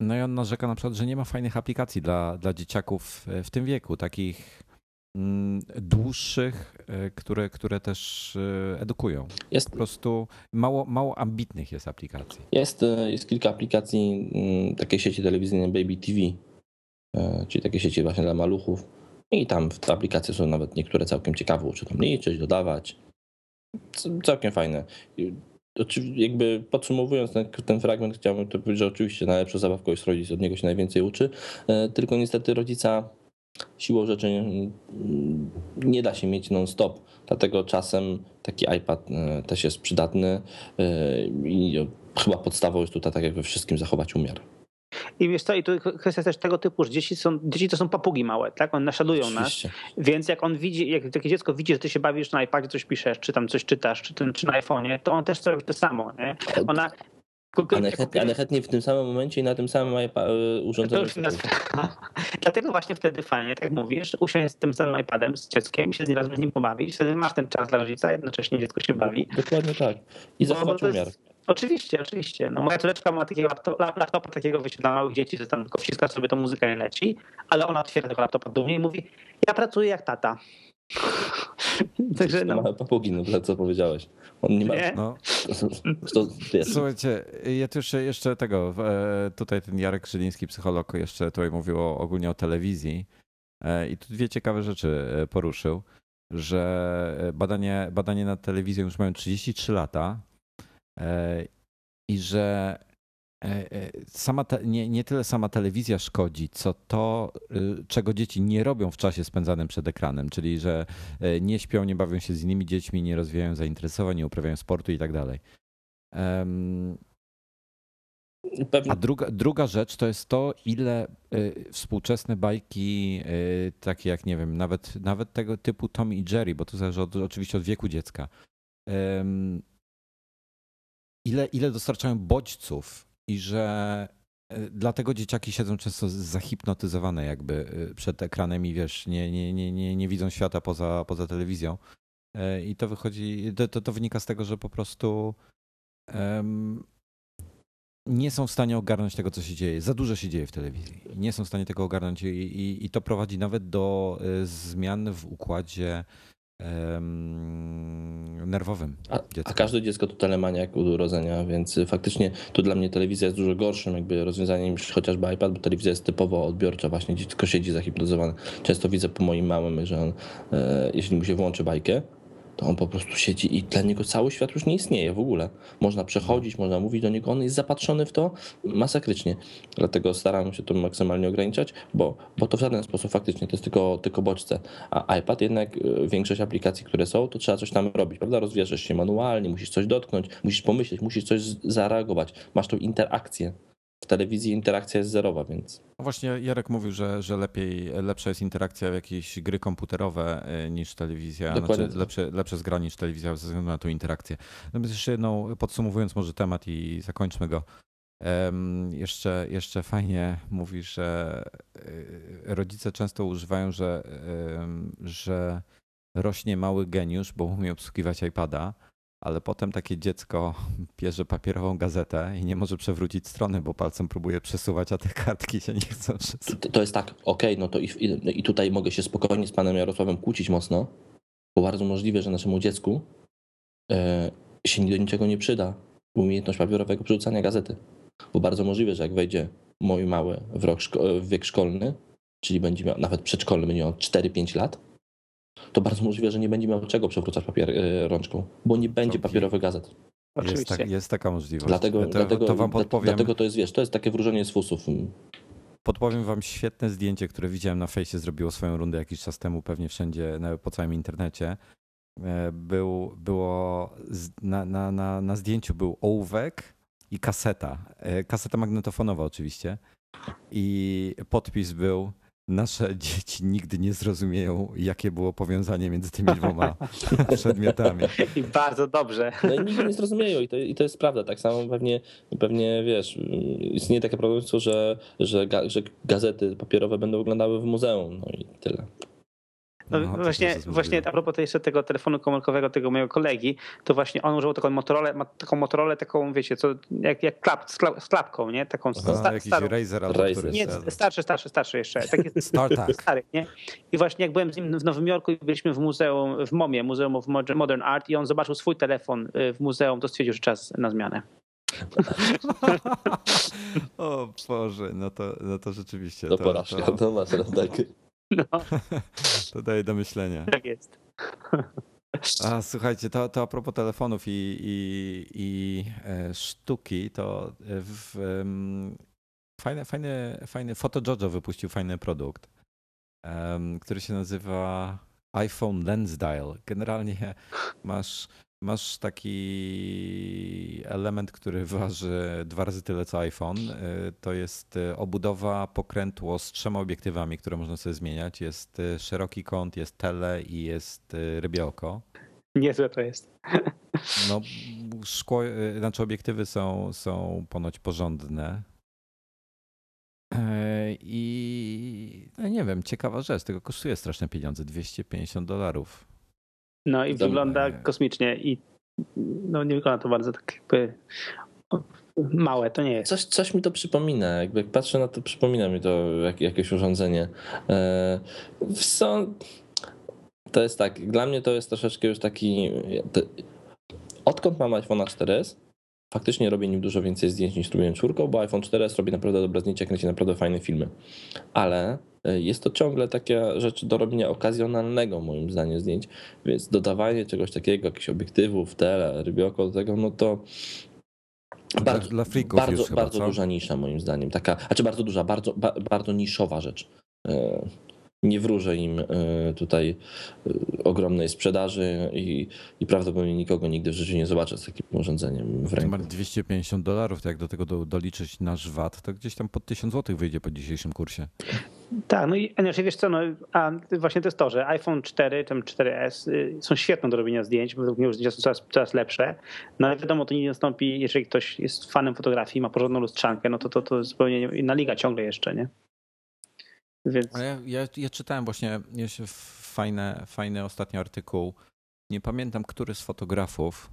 no i on narzeka na przykład, że nie ma fajnych aplikacji dla, dla dzieciaków e, w tym wieku, takich dłuższych, e, które, które też e, edukują. Jest. Po prostu mało, mało ambitnych jest aplikacji. Jest, e, jest kilka aplikacji mm, takiej sieci telewizyjnej Baby TV, czyli takie sieci właśnie dla maluchów. I tam te aplikacje są nawet niektóre całkiem ciekawe, uczą tam liczyć, dodawać. Całkiem fajne. jakby podsumowując ten, ten fragment, chciałbym to powiedzieć, że oczywiście najlepszą zabawką jest rodzic, od niego się najwięcej uczy, tylko niestety rodzica siłą rzeczy nie da się mieć non-stop, dlatego czasem taki iPad e, też jest przydatny i chyba podstawą jest tutaj, tak jak we wszystkim, zachować umiar. I wiesz co, i tu kwestia też tego typu, że dzieci, są, dzieci to są papugi małe, tak? One naśladują Oczywiście. nas. Więc jak on widzi, jak takie dziecko widzi, że ty się bawisz na iPadzie, coś piszesz, czy tam coś czytasz, czy, ten, czy na iPhone'ie, to on też chce robić to samo, nie? Ona ale chętnie, ale chętnie w tym samym momencie i na tym samym e, urządzeniu. Dlatego właśnie wtedy fajnie, tak mówisz, usiąść z tym samym iPadem, z dzieckiem, się z nim razem z nim pobawić, wtedy masz ten czas dla rodzica, jednocześnie dziecko się bawi. Dokładnie tak. I zachować umiar. Oczywiście, oczywiście. No moja córeczka ma takiego laptopa, laptopa takiego wiecie, dla małych dzieci, że tam tylko wciska sobie tą muzykę i leci, ale ona otwiera tego laptopa dumnie i mówi, ja pracuję jak tata. Także no. Małe papugi, no co powiedziałeś. On nie ma... Nie? No. To, Słuchajcie, ja tu jeszcze, jeszcze tego, e, tutaj ten Jarek Żyliński, psycholog, jeszcze tutaj mówił o, ogólnie o telewizji e, i tu dwie ciekawe rzeczy e, poruszył, że badanie, badanie nad telewizją już mają 33 lata i że sama te, nie, nie tyle sama telewizja szkodzi, co to, y, czego dzieci nie robią w czasie spędzanym przed ekranem, czyli że e, nie śpią, nie bawią się z innymi dziećmi, nie rozwijają zainteresowań, nie uprawiają sportu i tak dalej. A druga, druga rzecz to jest to, ile y, współczesne bajki, y, takie jak, nie wiem, nawet, nawet tego typu Tom i Jerry, bo to zależy od, oczywiście od wieku dziecka, ile, ile dostarczają bodźców i że e, dlatego dzieciaki siedzą często zahipnotyzowane jakby e, przed ekranem i wiesz, nie, nie, nie, nie, nie widzą świata poza, poza telewizją. E, I to wychodzi, to, to wynika z tego, że po prostu um, nie są w stanie ogarnąć tego, co się dzieje. Za dużo się dzieje w telewizji. Nie są w stanie tego ogarnąć i, i, i to prowadzi nawet do zmian w układzie nerwowym. A, a, każde dziecko to telemaniak od urodzenia, więc faktycznie tu dla mnie telewizja jest dużo gorszym jakby rozwiązaniem niż chociażby iPad, bo telewizja jest typowo odbiorcza, właśnie dziecko siedzi zahipnotyzowane. Często widzę po moim małym, że on, e, jeśli mu się włączy bajkę, to on po prostu siedzi i dla niego cały świat już nie istnieje w ogóle. Można przechodzić, można mówić do niego, on jest zapatrzony w to masakrycznie. Dlatego staram się to maksymalnie ograniczać, bo, bo to w żaden sposób faktycznie to jest tylko, tylko bodźce. A iPad jednak, e, większość aplikacji, które są, to trzeba coś tam robić, prawda? Rozwieszasz się manualnie, musisz coś dotknąć, musisz pomyśleć, musisz coś zareagować. Masz tą interakcję w telewizji interakcja jest zerowa, więc. No właśnie Jarek mówił, że, że lepiej, lepsza jest interakcja w jakieś gry komputerowe e, niż telewizja, Dokładnie znaczy lepsze, lepsze zgra niż telewizja ze względu na tą interakcję. Natomiast jeszcze jedną, podsumowując może temat i zakończmy go. Um, jeszcze, jeszcze fajnie mówi, że e, rodzice często używają, że, że rośnie mały geniusz, bo umie obsługiwać iPada, ale potem takie dziecko bierze papierową gazetę i nie może przewrócić strony, bo palcem próbuje przesuwać, a te kartki się nie chcą przesuwać. To, to jest tak, okej, okay, no to i, i, tutaj mogę się spokojnie z panem Jarosławem kłócić mocno, bo bardzo możliwe, że naszemu dziecku e, się do niczego nie przyda umiejętność papierowego przerzucania gazety. Bo bardzo możliwe, że jak wejdzie mój mały w, szko- w wiek szkolny, czyli będzie miał nawet przedszkolny, będzie miał 4-5 lat, to bardzo możliwe, że nie będzie miał czego przewrócać papier e, rączką, bo nie będzie papierowych gazet. Jest, tak, jest, taka możliwość. Dlatego to, dlatego, to wam podpowiem. Dlatego to jest, wiesz, to jest takie wróżenie z fusów. Podpowiem wam świetne zdjęcie, które widziałem na fejsie, zrobiło swoją rundę jakiś czas temu, pewnie wszędzie, po całym internecie. E, był, było na, na, na, na zdjęciu był ołówek i kaseta. E, kaseta magnetofonowa oczywiście. I podpis był nasze dzieci nigdy nie zrozumieją, jakie było powiązanie między tymi dwoma przedmiotami. I bardzo dobrze. No i nigdy nie zrozumieją i to, i to jest prawda. Tak samo pewnie, pewnie wiesz, istnieje takie problem, że, że, że gazety papierowe będą wyglądały w muzeum, no i tyle. No, no właśnie, właśnie a propos jeszcze tego telefonu komórkowego tego mojego kolegi, to właśnie on używał taką Motorola, ma taką Motorola taką, wiecie, co, jak, jak klap, z, klap, z klapką, nie? Taką Aha, sta, jakiś starą. Razer albo Razer. Nie, starszy, starszy, starszy jeszcze. Taki stary, nie? I właśnie jak byłem z nim w Nowym Jorku i byliśmy w muzeum, w MOMie, Muzeum of Modern Art i on zobaczył swój telefon y, w muzeum, to stwierdził, że czas na zmianę. o Boże, no to, no to rzeczywiście. To, to porażka, to, to masz tak. No. To daje do myślenia. Tak jest. A słuchajcie, to, to a propos telefonów i, i, i e, sztuki, to w, em, fajny, fajny, fajny FotoJojo wypuścił fajny produkt, em, który się nazywa iPhone Lens Dial. Generalnie masz, masz taki element, który waży dwa razy tyle co iPhone. E, To jest e, obudowa pokrętło z trzema obiektywami, które można sobie zmieniać. Jest e, szeroki kąt, jest tele i jest rybie oko. Niezłe to jest. No, szkło, y, znaczy obiektywy są, są ponoć porządne. I no nie wiem, ciekawa rzecz, tylko kosztuje straszne pieniądze 250 dolarów. No i wygląda kosmicznie i no nie wygląda to bardzo tak jakby małe, to nie jest. Coś, coś mi to przypomina, jakby jak patrzę na to, przypomina mi to jak, jakieś urządzenie. E, są, to jest tak, dla mnie to jest troszeczkę już taki, odkąd mam iPhone 4S, faktycznie robię nim dużo więcej zdjęć niż robiłem czwórką, bo iPhone 4S robi naprawdę dobre zdjęcia, kręci naprawdę fajne filmy. Ale jest to ciągle taka rzecz do robienia okazjonalnego moim zdaniem zdjęć, więc dodawanie czegoś takiego, jakichś obiektywów, tele, rybioko do tego, no to Dla, dla bardzo, już chyba, bardzo duża nisza moim zdaniem. Taka, znaczy bardzo duża, bardzo, ba, bardzo niszowa rzecz. Nie wróżę im e, tutaj e, ogromnej sprzedaży i, i prawdopodobnie nikogo nigdy w życiu nie zobaczę z takim urządzeniem w ręku. Numer 250 dolarów, to jak do tego do, doliczyć nasz VAT, to gdzieś tam pod 1000 zł wyjdzie po dzisiejszym kursie. Tak, no i znaczy wiesz co, no, a właśnie to jest to, że iPhone 4, ten 4S y, są świetne do robienia zdjęć, bo według mnie już zdjęcia są coraz, coraz lepsze, no ale wiadomo, to nie nastąpi, jeżeli ktoś jest fanem fotografii, ma porządną lustrzankę, no to to, to zupełnie inna liga ciągle jeszcze, nie? Więc ja, ja, ja czytałem właśnie fajne, fajny ostatni artykuł. Nie pamiętam, który z fotografów.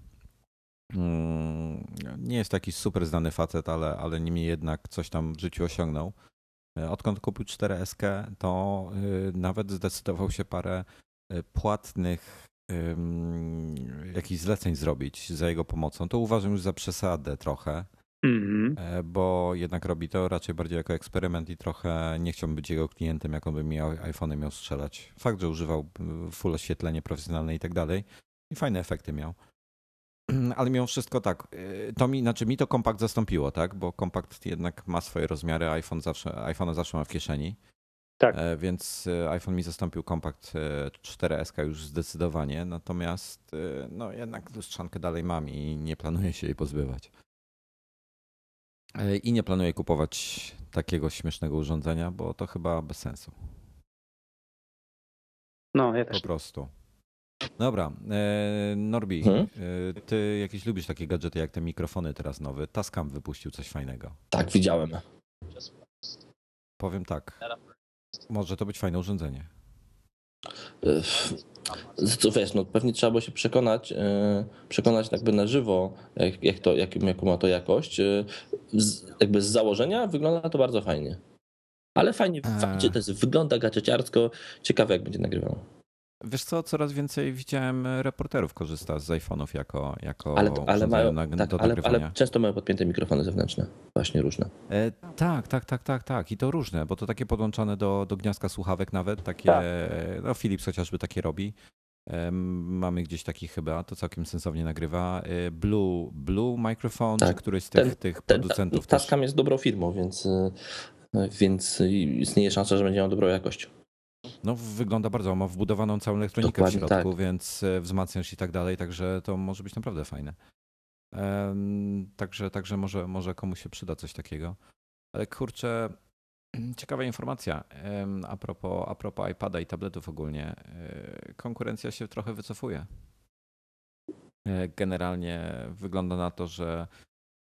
mm, Nie jest taki super znany facet, ale, ale niemniej jednak coś tam w życiu osiągnął. E, Odkąd kupił 4S, to y, nawet zdecydował się parę y, płatnych jakichś zleceń zrobić za jego pomocą. To uważam już za przesadę trochę. Mhm. E, bo jednak robi to raczej bardziej jako eksperyment i trochę nie chciałbym być jego klientem, jak on by mi iPhone miał strzelać. Fakt, że używał y, full oświetlenie profesjonalne i tak dalej i fajne efekty miał. Ale mimo wszystko tak, y, to mi, znaczy mi to kompakt zastąpiło, tak, bo kompakt jednak ma swoje rozmiary, iPhone zawsze, iPhone zawsze ma w kieszeni. Tak. E, Więc y, iPhone mi zastąpił kompakt y, 4S już zdecydowanie, natomiast y, no jednak lustrzankę dalej mam i nie planuję się jej pozbywać. E, I nie planuję kupować takiego śmiesznego urządzenia, bo to chyba bez sensu. No, ja Po też. prostu. Dobra, e, Norbi, Hmm? e, ty jakieś lubisz takie gadżety jak te mikrofony teraz nowe. Tascam wypuścił coś fajnego. Tak, widziałem. Powiem tak, może to być fajne urządzenie. E, To wiesz, no pewnie trzeba było się przekonać, e, przekonać jakby na żywo, jak, jak to, jak, jaką ma to jakość. E, Z, jakby z założenia wygląda to bardzo fajnie. Ale fajnie, Eee. faktycznie to jest, wygląda gadżeciarsko, ciekawe jak będzie nagrywało. Wiesz co, coraz więcej widziałem e, reporterów korzysta z iPhone'ów jako, jako Ale, ale, urządzenia mają, na, tak, ale, ale często mają podpięte mikrofony zewnętrzne, właśnie różne. E, tak, tak, tak, tak, tak. I to różne, bo to takie podłączone do, do gniazdka słuchawek nawet, takie, Tak. no Philips chociażby takie robi. Em, Mamy gdzieś taki chyba, to całkiem sensownie nagrywa. E, Blue, Blue Microphone, Tak. czy któryś z tych, Ten- tych Ten, producentów też. Tascam jest dobrą firmą, więc, e, więc istnieje szansa, że będzie miał dobrą jakość. No wygląda bardzo, ma wbudowaną całą elektronikę Dokładnie w środku, tak. więc e, wzmacniasz i tak dalej, także to może być naprawdę fajne. Em, Także, także może, może komuś się przyda coś takiego. Ale kurczę, ciekawa informacja em, a propos, a propos iPada i tabletów ogólnie. E, Konkurencja się trochę wycofuje. E, Generalnie wygląda na to, że,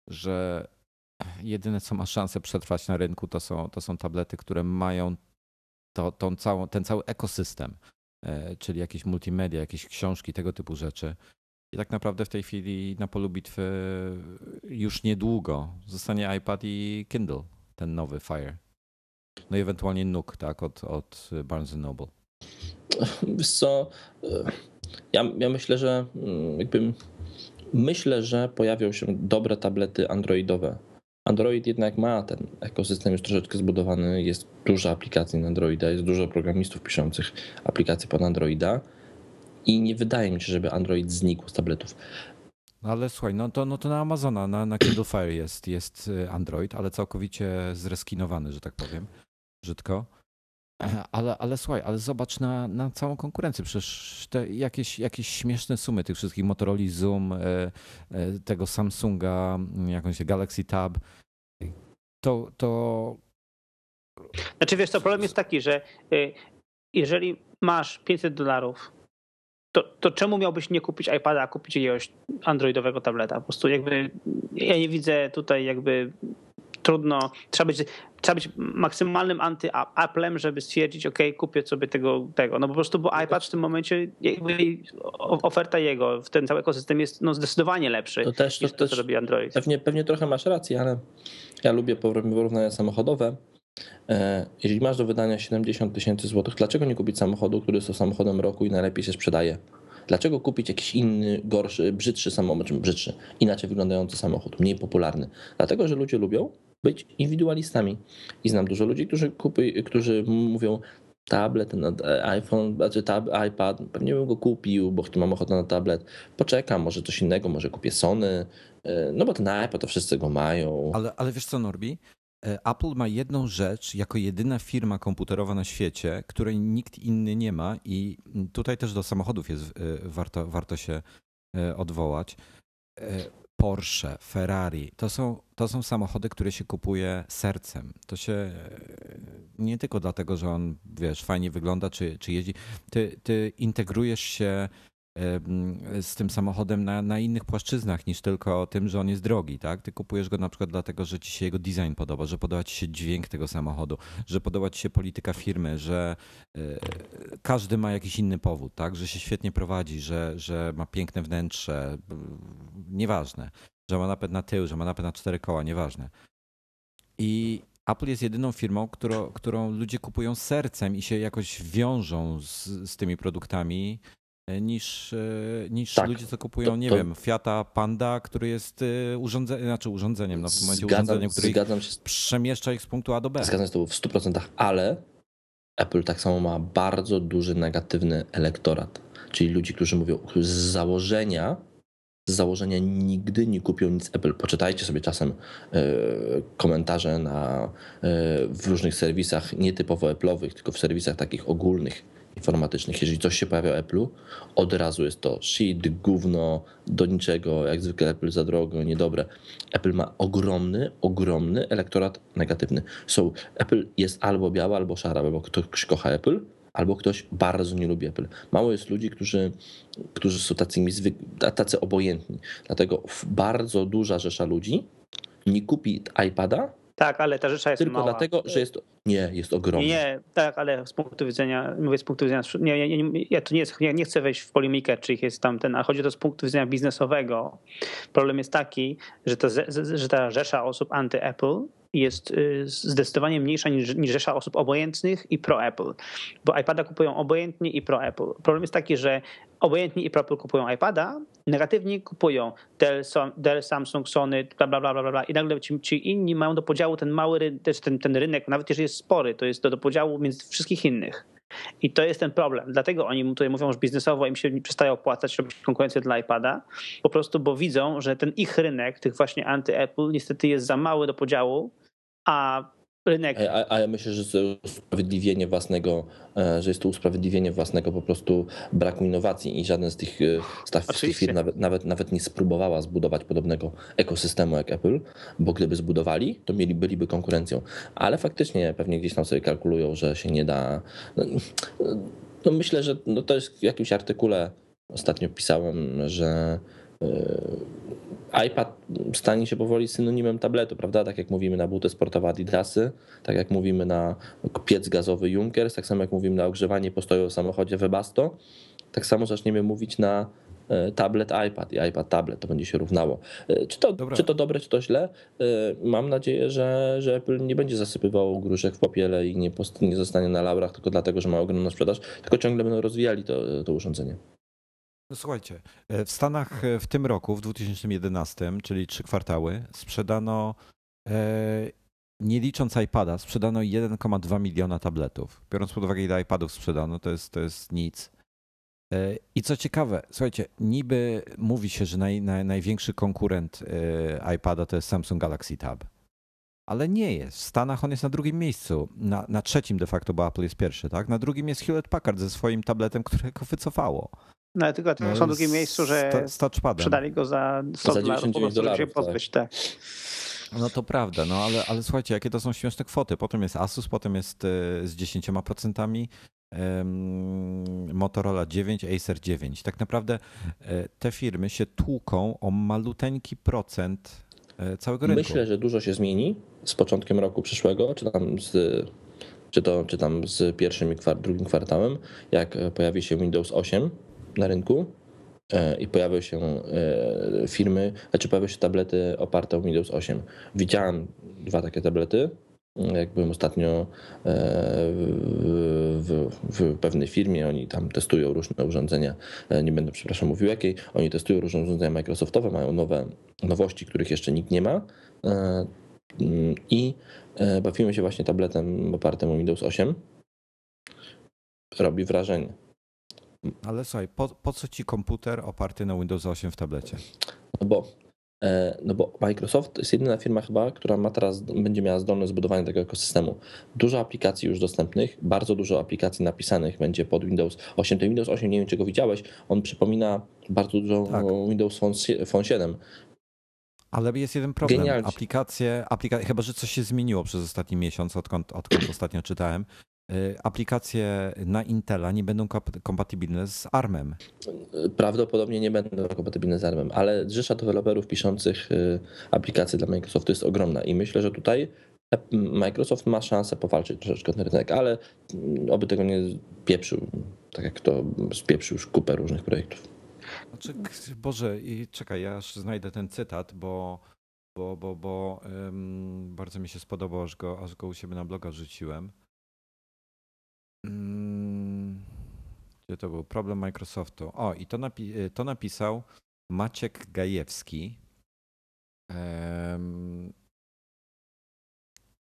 że jedyne co ma szansę przetrwać na rynku to są, to są tablety, które mają to, tą całą, ten cały ekosystem, e, czyli jakieś multimedia, jakieś książki, tego typu rzeczy. I tak naprawdę w tej chwili na polu bitwy już niedługo zostanie iPad i Kindle, ten nowy Fire. No i ewentualnie Nook, tak, od, od Barnes Noble. Wiesz co, ja, ja myślę, że mm, jakby myślę, że pojawią się dobre tablety androidowe. Android jednak ma ten ekosystem już troszeczkę zbudowany, jest dużo aplikacji na Androida, jest dużo programistów piszących aplikacje pod Androida. i nie wydaje mi się, żeby Android znikł z tabletów. Ale słuchaj, no to, no to na Amazona, na, na Kindle Fire jest, jest y, Android, ale całkowicie zreskinowany, że tak powiem, brzydko. Ale, ale słuchaj, ale zobacz na, na całą konkurencję. Przecież te jakieś, jakieś śmieszne sumy tych wszystkich Motorola Zoom, e, e, tego Samsunga, jakąś Galaxy Tab. To, to. Znaczy wiesz, to problem jest taki, że y, jeżeli masz 500 dolarów, to, to czemu miałbyś nie kupić iPada, a kupić jakiegoś androidowego tableta? Po prostu jakby ja nie widzę tutaj jakby trudno, trzeba być, trzeba być maksymalnym anty-Applem, żeby stwierdzić, ok, kupię sobie tego, tego. No po prostu, bo iPad w tym momencie, oferta jego w ten cały ekosystem jest no, zdecydowanie lepszy to też, to niż to, co robi Android. Pewnie, pewnie trochę masz rację, ale ja lubię porównania samochodowe. E, jeżeli masz do wydania 70 tysięcy złotych, dlaczego nie kupić samochodu, który jest samochodem roku i najlepiej się sprzedaje? Dlaczego kupić jakiś inny, gorszy, brzydszy samochód, brzydszy, inaczej wyglądający samochód, mniej popularny? Dlatego, że ludzie lubią być indywidualistami. I znam dużo ludzi, którzy, kupi, którzy mówią, tablet, ten iPhone, znaczy tab, iPad, pewnie bym go kupił, bo mam ochotę na tablet. Poczekam, może coś innego, może kupię Sony, e, no bo ten iPad to wszyscy go mają. Ale, ale wiesz co, Norbi? E, Apple ma jedną rzecz jako jedyna firma komputerowa na świecie, której nikt inny nie ma i tutaj też do samochodów jest e, warto, warto się odwołać. Porsche, Ferrari, to są, to są samochody, które się kupuje sercem. To się e, nie tylko dlatego, że on, wiesz, fajnie wygląda, czy, czy jeździ. Ty, ty integrujesz się z tym samochodem na, na innych płaszczyznach niż tylko tym, że on jest drogi, tak? Ty kupujesz go na przykład dlatego, że ci się jego design podoba, że podoba ci się dźwięk tego samochodu, że podoba ci się polityka firmy, że e, każdy ma jakiś inny powód, tak? Że się świetnie prowadzi, że, że ma piękne wnętrze, nieważne, że ma napęd na tył, że ma napęd na cztery koła, nieważne. I Apple jest jedyną firmą, którą, którą ludzie kupują sercem i się jakoś wiążą z, z tymi produktami niż, e, niż tak, ludzie, co kupują, to, nie to... wiem, Fiata Panda, który jest e, urządzeniem, znaczy urządzeniem, no w tym momencie zgadzam, urządzeniem, które zgadzam się, przemieszcza ich z punktu A do B. Zgadzam się z tobą w 100%, ale Apple tak samo ma bardzo duży negatywny elektorat, czyli ludzi, którzy mówią, którzy z założenia z założenia nigdy nie kupią nic Apple. Poczytajcie sobie czasem komentarze na, w różnych serwisach, nietypowo Apple'owych, tylko w serwisach takich ogólnych informatycznych. Jeżeli coś się pojawia w Apple'u, od razu jest to shit, gówno, do niczego, jak zwykle Apple za drogo, niedobre. Apple ma ogromny, ogromny elektorat negatywny. So, Apple jest albo biała, albo szara, albo ktoś kocha Apple, albo ktoś bardzo nie lubi Apple. Mało jest ludzi, którzy, którzy są tacy, tacy obojętni. Dlatego bardzo duża rzesza ludzi nie kupi iPada, tak, ale ta rzecz jest Tylko mała. dlatego, że jest. Nie, jest ogromna. Nie, tak, ale z punktu widzenia, mówię z punktu widzenia, nie, nie, nie, ja tu nie, ja nie chcę wejść w polemikę, czy ich jest tam ten, a chodzi to z punktu widzenia biznesowego. Problem jest taki, że, to, że ta rzesza osób anty-Apple jest y, zdecydowanie mniejsza niż, niż rzesza osób obojętnych i pro-Apple. Bo iPada kupują obojętnie i pro-Apple. Problem jest taki, że obojętni i pro-Apple kupują iPada, negatywni kupują Dell, Dell Samsung, Sony, bla, bla, bla, bla, bla. I nagle ci, ci inni mają do podziału ten mały, ten, ten rynek, nawet jeżeli jest spory, to jest do, do podziału między wszystkich innych. I to jest ten problem. Dlatego oni tutaj mówią, że biznesowo im się przestaje opłacać robić konkurencję dla iPada, po prostu bo widzą, że ten ich rynek, tych właśnie anty-Apple, niestety jest za mały do podziału a rynek. A, a, ja myślę, że usprawiedliwienie własnego, e, że jest to usprawiedliwienie własnego po prostu braku innowacji i żaden z tych, e, z tych firm nawet, nawet, nawet nie spróbowała zbudować podobnego ekosystemu jak Apple, bo gdyby zbudowali, to mieli, byliby konkurencją. Ale faktycznie pewnie gdzieś tam sobie kalkulują, że się nie da. No, no myślę, że no to jest w jakimś artykule ostatnio pisałem, że iPad stanie się powoli synonimem tabletu, prawda? Tak jak mówimy na buty sportowe Adidasy, tak jak mówimy na piec gazowy Junkers, tak samo jak mówimy na ogrzewanie postoju w samochodzie Webasto, tak samo zaczniemy mówić na e, tablet iPad i iPad tablet, to będzie się równało. E, czy to, czy to dobre, czy to źle? Mam nadzieję, że, że Apple nie będzie zasypywał gruszek w popiele i nie, nie zostanie na laurach tylko dlatego, że ma ogromną sprzedaż, tylko ciągle będą rozwijali to, to urządzenie. No słuchajcie, e, w Stanach e, w tym roku, w 2011, czyli trzy kwartały, sprzedano, e, nie licząc iPada, sprzedano 1,2 miliona tabletów. Biorąc pod uwagę, ile iPadów sprzedano, to jest, to jest nic. I co ciekawe, słuchajcie, niby mówi się, że naj, naj, największy konkurent iPada to jest Samsung Galaxy Tab. Ale nie jest. W Stanach on jest na drugim miejscu. Na, na trzecim de facto, bo Apple jest pierwszy, tak? Na drugim jest Hewlett Packard ze swoim tabletem, którego wycofało. No ale tylko no, są w drugim miejscu, że z, z sprzedali go za 100 Za dolarów, po 99 prostu, żeby się dolarów, pozbyć, tak. No to prawda, no ale, ale słuchajcie, jakie to są śmieszne kwoty. Potem jest Asus, potem jest e, z 10%, em, Motorola 9, Acer 9. Tak naprawdę e, te firmy się tłuką o maluteńki procent e, całego rynku. Myślę, że dużo się zmieni z początkiem roku przyszłego, czy tam z, czy to, czy tam z pierwszym i kwar, drugim kwartałem, jak pojawi się Windows 8 na rynku e, i pojawią się e, firmy, znaczy pojawią się tablety oparte o Windows 8. Widziałem dwa takie tablety, jak byłem ostatnio e, w, w, pewnej firmie, oni tam testują różne urządzenia, nie będę, przepraszam, mówił jakiej, oni testują różne urządzenia Microsoftowe, mają nowe nowości, których jeszcze nikt nie ma i bawimy się właśnie tabletem opartym o Windows 8. Robi wrażenie. Ale słuchaj, po, po co ci komputer oparty na Windows 8 w tablecie? No bo, no bo Microsoft jest jedyna firma chyba, która ma teraz, będzie miała zdolność zbudowania tego ekosystemu. Dużo aplikacji już dostępnych, bardzo dużo aplikacji napisanych będzie pod Windows 8. Ten Windows 8, nie wiem czego widziałeś, on przypomina bardzo dużo tak. Windows Phone 7. Ale jest jeden problem. Genialnie. Aplikacje, aplika chyba że coś się zmieniło przez ostatni miesiąc, odkąd, odkąd ostatnio czytałem. Aplikacje na Intela nie będą kompatybilne z ARMem. Prawdopodobnie nie będą kompatybilne z ARMem, ale rzesza deweloperów piszących aplikacje dla Microsoftu jest ogromna i myślę, że tutaj Microsoft ma szansę powalczyć troszeczkę ten rynek, ale oby tego nie pieprzył, tak jak to spieprzył już kupę różnych projektów. Znaczy, Boże, i czekaj, ja aż znajdę ten cytat, bo, bo, bo, bo bardzo mi się spodobał, aż go, aż go u siebie na bloga rzuciłem. Um, gdzie to był? Problem Microsoftu. O, i to, napi to napisał Maciek Gajewski. Um,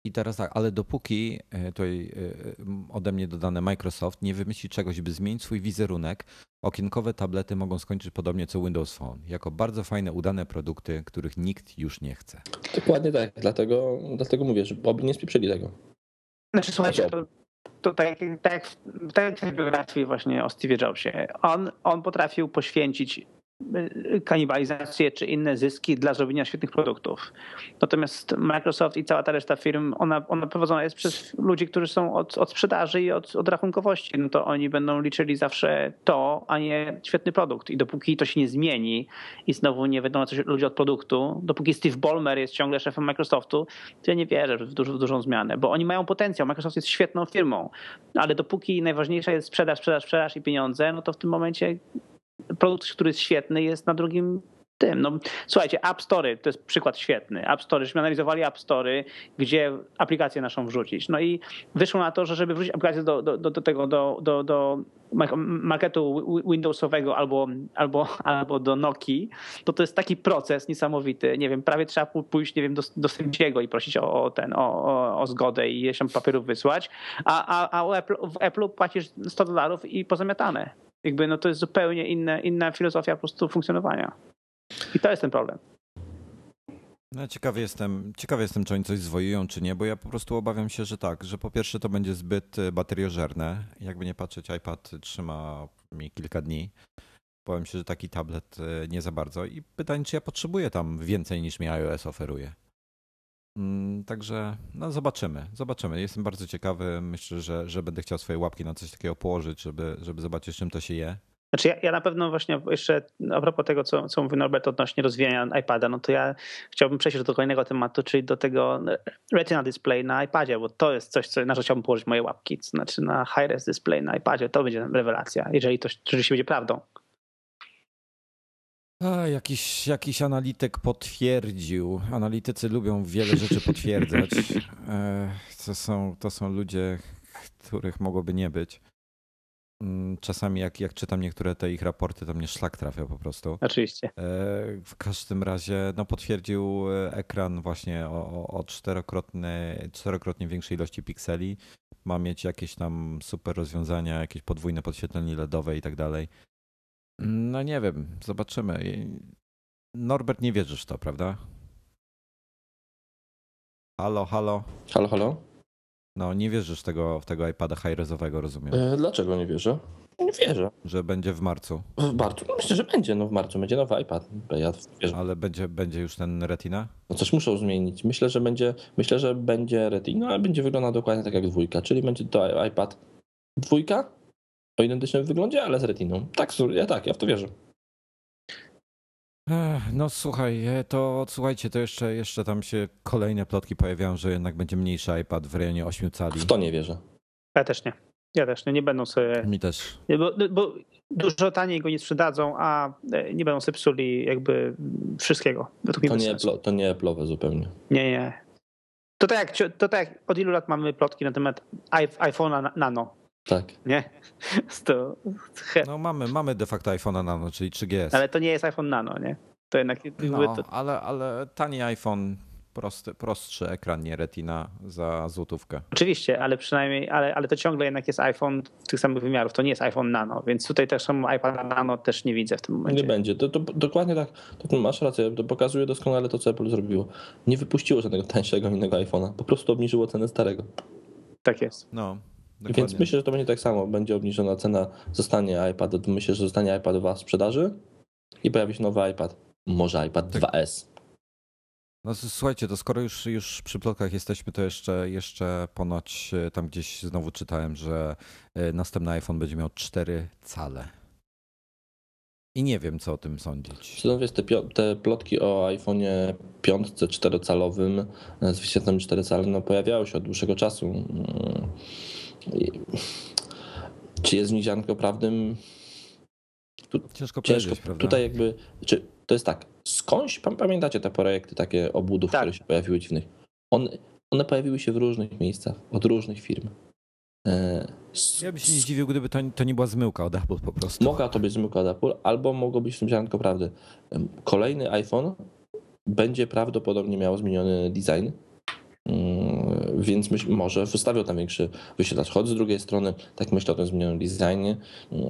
i teraz tak, ale dopóki e, tutaj e, ode mnie dodane Microsoft nie wymyśli czegoś, by zmienić swój wizerunek, okienkowe tablety mogą skończyć podobnie co Windows Phone, jako bardzo fajne, udane produkty, których nikt już nie chce. Dokładnie tak, dlatego, dlatego mówię, że oby nie spieprzyli tego. Znaczy słuchajcie, to, to tak, tak, tak w biografii właśnie o Steve Jobsie, on, on potrafił poświęcić kanibalizację czy inne zyski dla zrobienia świetnych produktów. Natomiast Microsoft i cała ta reszta firm, ona, ona prowadzona jest przez ludzi, którzy są od, od sprzedaży i od, od rachunkowości. No to oni będą liczyli zawsze to, a nie świetny produkt. I dopóki to się nie zmieni i znowu nie będą coś ludzie od produktu, dopóki Steve Ballmer jest ciągle szefem Microsoftu, to ja nie wierzę w, duż, w dużą zmianę, bo oni mają potencjał. Microsoft jest świetną firmą, ale dopóki najważniejsza jest sprzedaż, sprzedaż, sprzedaż i pieniądze, no to w tym momencie produkt, który jest świetny, jest na drugim tym. No, słuchajcie, App Store to jest przykład świetny. App Store, żeśmy analizowali App Store, gdzie aplikację naszą wrzucić. No i wyszło na to, że żeby wrzucić aplikację do, do, do, tego, do, do, do marketu Windowsowego albo, albo, albo do Nokii, to to jest taki proces niesamowity. Nie wiem, prawie trzeba pójść, nie wiem, do, do sędziego i prosić o, o ten, o, o, o, zgodę i jeśli papierów wysłać, a, a, a Apple, w Apple płacisz 100 dolarów i pozamiatane. Jakby no to jest zupełnie inna, inna filozofia po prostu funkcjonowania. I to jest ten problem. No, ciekawy jestem, ciekawy jestem, czy oni coś zwojują, czy nie, bo ja po prostu obawiam się, że tak, że po pierwsze to będzie zbyt e, bateriożerne. Jakby nie patrzeć, iPad trzyma mi kilka dni. Powiem się, że taki tablet e, nie za bardzo. I pytanie, czy ja potrzebuję tam więcej niż mi iOS oferuje. Mm, także no zobaczymy, zobaczymy. Jestem bardzo ciekawy. Myślę, że, że będę chciał swoje łapki na coś takiego położyć, żeby, żeby zobaczyć, czym to się je. Znaczy ja, ja na pewno właśnie jeszcze a propos tego, co, co mówił Norbert odnośnie rozwijania iPada, no to ja chciałbym przejść do kolejnego tematu, czyli do tego Retina Display na iPadzie, bo to jest coś, co, na co chciałbym położyć moje łapki. Znaczy na High-Res Display na iPadzie, to będzie rewelacja, jeżeli to rzeczywiście będzie prawdą. A, jakiś, jakiś analityk potwierdził. Analitycy lubią wiele rzeczy potwierdzać. E, to są, to są ludzie, których mogłoby nie być. Mm, czasami jak, jak czytam niektóre te ich raporty, to mnie szlak trafia po prostu. Oczywiście. E, w każdym razie no, potwierdził ekran właśnie o, o czterokrotnie, czterokrotnie większej ilości pikseli. Ma mieć jakieś tam super rozwiązania, jakieś podwójne podświetlenie LEDowe i tak dalej. No nie wiem, zobaczymy. Norbert, nie wierzysz w to, prawda? Halo, halo. Halo, halo? No nie wierzysz tego, w tego iPada high-resowego, rozumiem, E, Dlaczego nie wierzę? Nie wierzę. że będzie w marcu, W marcu? No myślę, że będzie. No w marcu będzie nowy iPad. Ja wierzę. ale będzie, będzie już ten Retina? No coś muszą zmienić. Myślę, że będzie, myślę, że będzie Retina, ale będzie wyglądał dokładnie tak jak dwójka, czyli będzie to iPad dwójka o identycznym wyglądzie, ale z Retiną. Tak, ja tak, ja w to wierzę. No słuchaj, e, to słuchajcie, to jeszcze, jeszcze tam się kolejne plotki pojawiają, że jednak będzie mniejszy iPad w rejonie 8 cali. W to nie wierzę. Ja też nie. Ja też nie. Nie będą sobie. Mi też. Bo, bo dużo taniej go nie sprzedadzą, a e, nie będą sobie psuli jakby wszystkiego. To bez nie. Apple'o- to nie Apple'owe zupełnie. Nie, nie. To tak, jak, to tak jak od ilu lat mamy plotki na temat iP- iPhone'a na- nano, Tak. nie? To, No mamy, mamy de facto iPhone'a nano, czyli 3GS. ale to nie jest iPhone nano, nie? To jednak No, to, ale, ale tani iPhone, prosty, prostszy ekran, nie retina za złotówkę. Oczywiście, ale przynajmniej, ale, ale to ciągle jednak jest iPhone tych samych wymiarów. To nie jest iPhone nano, więc tutaj też samo iPad nano też nie widzę w tym momencie. Nie będzie. To, to dokładnie tak, to masz rację, to pokazuje doskonale to, co Apple zrobiło. Nie wypuściło żadnego tańszego innego iPhone'a, po prostu obniżyło cenę starego. Tak jest. No, Więc dokładnie. myślę, że to będzie tak samo. Będzie obniżona cena, zostanie iPad. Myślę, że zostanie iPad 2 w sprzedaży i pojawi się nowy iPad. Może iPad Tak. 2S. No słuchajcie, to skoro już, już przy plotkach jesteśmy, to jeszcze, jeszcze ponoć e, tam gdzieś znowu czytałem, że e, następny iPhone będzie miał 4 cale. I nie wiem, co o tym sądzić. Jest te, te plotki o iPhone'ie 5 4-calowym z wyświetleniem 4 cale, no pojawiały się od dłuższego czasu. Czy jest w nich ziarnko prawdym? Ciężko Ciężko. prawda? Tutaj jakby, czy to jest tak, skądś, pam- pamiętacie te projekty takie obudów, Tak. które się pojawiły dziwnych? One, one pojawiły się w różnych miejscach, od różnych firm. E, Ja bym się nie zdziwił, gdyby to, to nie była zmyłka od Apple po prostu. Mogła to być zmyłka od Apple, albo mogło być w tym ziarnko prawdy. Kolejny iPhone będzie prawdopodobnie miał zmieniony design, więc myśl, może wystawią tam większy wyświetlacz. Choć z drugiej strony, tak myślę o tym zmienionym designie, mm,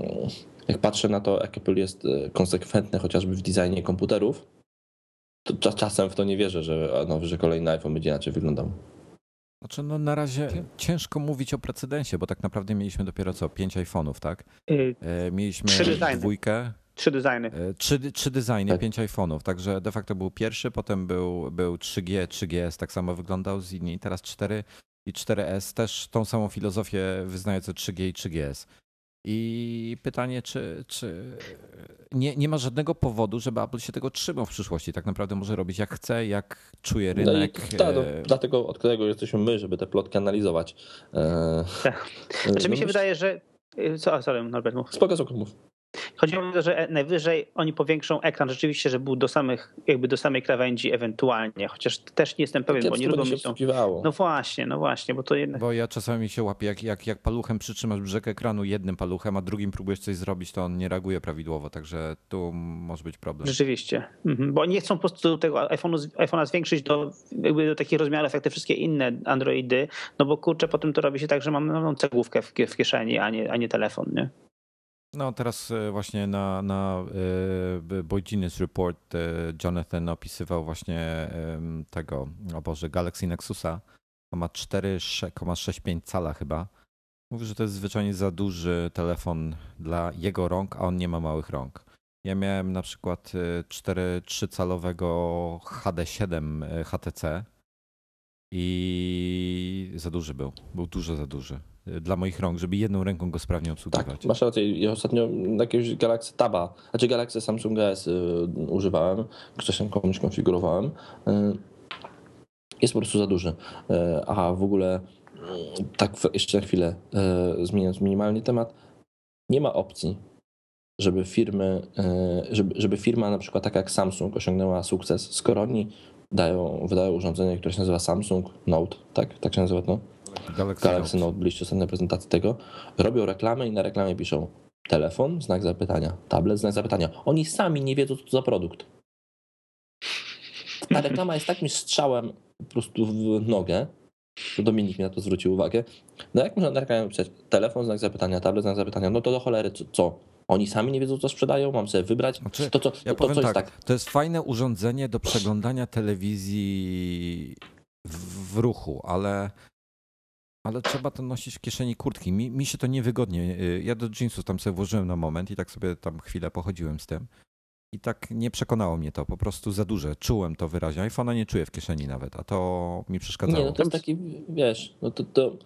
jak patrzę na to, jak Apple jest e, konsekwentne chociażby w designie komputerów, to cza- czasem w to nie wierzę, że, no, że kolejny iPhone będzie inaczej wyglądał. Znaczy, no na razie ciężko mówić o precedensie, bo tak naprawdę mieliśmy dopiero co, 5 iPhone'ów, tak? Y, E, Mieliśmy dwójkę, Trzy designy. e, trzy, trzy designy, Tak. pięć iPhone'ów, także de facto był pierwszy, potem był, był 3G, 3GS tak samo wyglądał z inni, teraz 4 i 4S też tą samą filozofię wyznają co 3G i 3GS. I pytanie, czy, czy nie, nie ma żadnego powodu, żeby Apple się tego trzymał w przyszłości. Tak naprawdę może robić jak chce, jak czuje No i rynek. ta, no, e, dlatego od którego jesteśmy my, żeby te plotki analizować. E, Tak. e, Znaczy mi no się myśl- wydaje, że... Co, sorry, Norbert, mów. Spoko, spoko, Chodzi o to, że najwyżej oni powiększą ekran rzeczywiście, że był do samych, jakby do samej krawędzi ewentualnie, chociaż też nie jestem pewien, bo nie lubią tą... obsługiwało. No właśnie, no właśnie, bo to jednak... Bo ja czasami się łapię, jak, jak, jak paluchem przytrzymasz brzeg ekranu jednym paluchem, a drugim próbujesz coś zrobić, to on nie reaguje prawidłowo, także tu może być problem. Rzeczywiście. Mhm. Bo oni nie chcą po prostu tego iPhone'u- iPhone'a zwiększyć do, jakby do takich rozmiarów jak te wszystkie inne Androidy, no bo kurczę, potem to robi się tak, że mam no, cegłówkę w, w kieszeni, a nie, a nie telefon, nie? No teraz e, właśnie na, na e, Boydines Report e, Jonathan opisywał właśnie tego, o Boże, Galaxy Nexusa. To ma 4,65 cala chyba. Mówi, że to jest zwyczajnie za duży telefon dla jego rąk, a on nie ma małych rąk. Ja miałem na przykład e, 4,3 calowego HD7 e, HTC i za duży był. Był dużo za duży dla moich rąk, żeby jedną ręką go sprawnie obsługiwać. Tak, masz rację. Ja ostatnio jakiegoś Galaxy Taba, znaczy Galaxy Samsung S y, używałem, tam komuś konfigurowałem. Y, jest po prostu za duży. Y, a w ogóle, y, tak jeszcze na chwilę, y, zmieniając minimalnie temat, nie ma opcji, żeby firmy, y, żeby, żeby firma na przykład taka jak Samsung osiągnęła sukces, skoro oni dają, wydają urządzenie, które się nazywa Samsung Note, tak? Tak się nazywa to? Galaxy, Galaxy Note. Byliście ostatnio prezentacji tego, robią reklamę i na reklamie piszą telefon, znak zapytania, tablet, znak zapytania. Oni sami nie wiedzą, co to za produkt. Ta reklama jest takim strzałem po prostu w nogę, to Dominik mi na to zwrócił uwagę. No jak można na reklamie pisać telefon, znak zapytania, tablet, znak zapytania, no to do cholery co- co? Oni sami nie wiedzą, co sprzedają, mam sobie wybrać. Znaczy, to, to, Ja to, co jest tak, tak. to jest fajne urządzenie do przeglądania telewizji w, w ruchu, ale, ale trzeba to nosić w kieszeni kurtki. Mi, mi się to niewygodnie. y, Ja do jeansów tam sobie włożyłem na moment i tak sobie tam chwilę pochodziłem z tym. I tak nie przekonało mnie to, po prostu za duże. Czułem to wyraźnie. iPhone'a nie czuję w kieszeni nawet, a to mi przeszkadzało. Nie, no to jest taki, wiesz, no to, to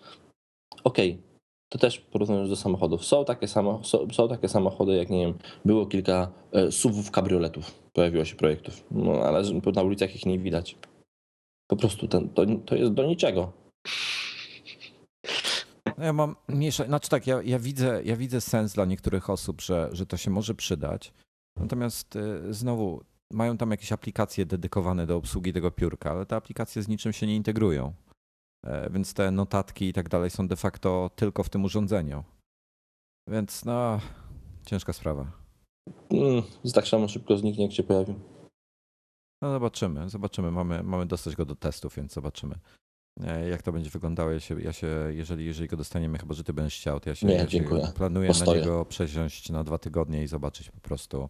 okej, to też porównując do samochodów. Są takie, samo, są, są takie samochody, jak nie wiem, było kilka e, SUV-ów kabrioletów, pojawiło się projektów, no ale na ulicach ich nie widać. Po prostu ten, to, to jest do niczego. No ja mam mniejsze, znaczy tak, ja, ja, widzę, ja widzę sens dla niektórych osób, że, że to się może przydać. Natomiast y, znowu mają tam jakieś aplikacje dedykowane do obsługi tego piórka, ale te aplikacje z niczym się nie integrują. E, Więc te notatki i tak dalej są de facto tylko w tym urządzeniu. Więc no, ciężka sprawa. Mm, tak samo szybko zniknie, jak się pojawi. No zobaczymy, zobaczymy. Mamy, mamy dostać go do testów, więc zobaczymy. E, Jak to będzie wyglądało? Ja się, ja się jeżeli, jeżeli go dostaniemy, chyba że ty będziesz chciał, to ja się, Nie, ja się dziękuję. planuję na Postoję. niego przesiąść na dwa tygodnie i zobaczyć po prostu,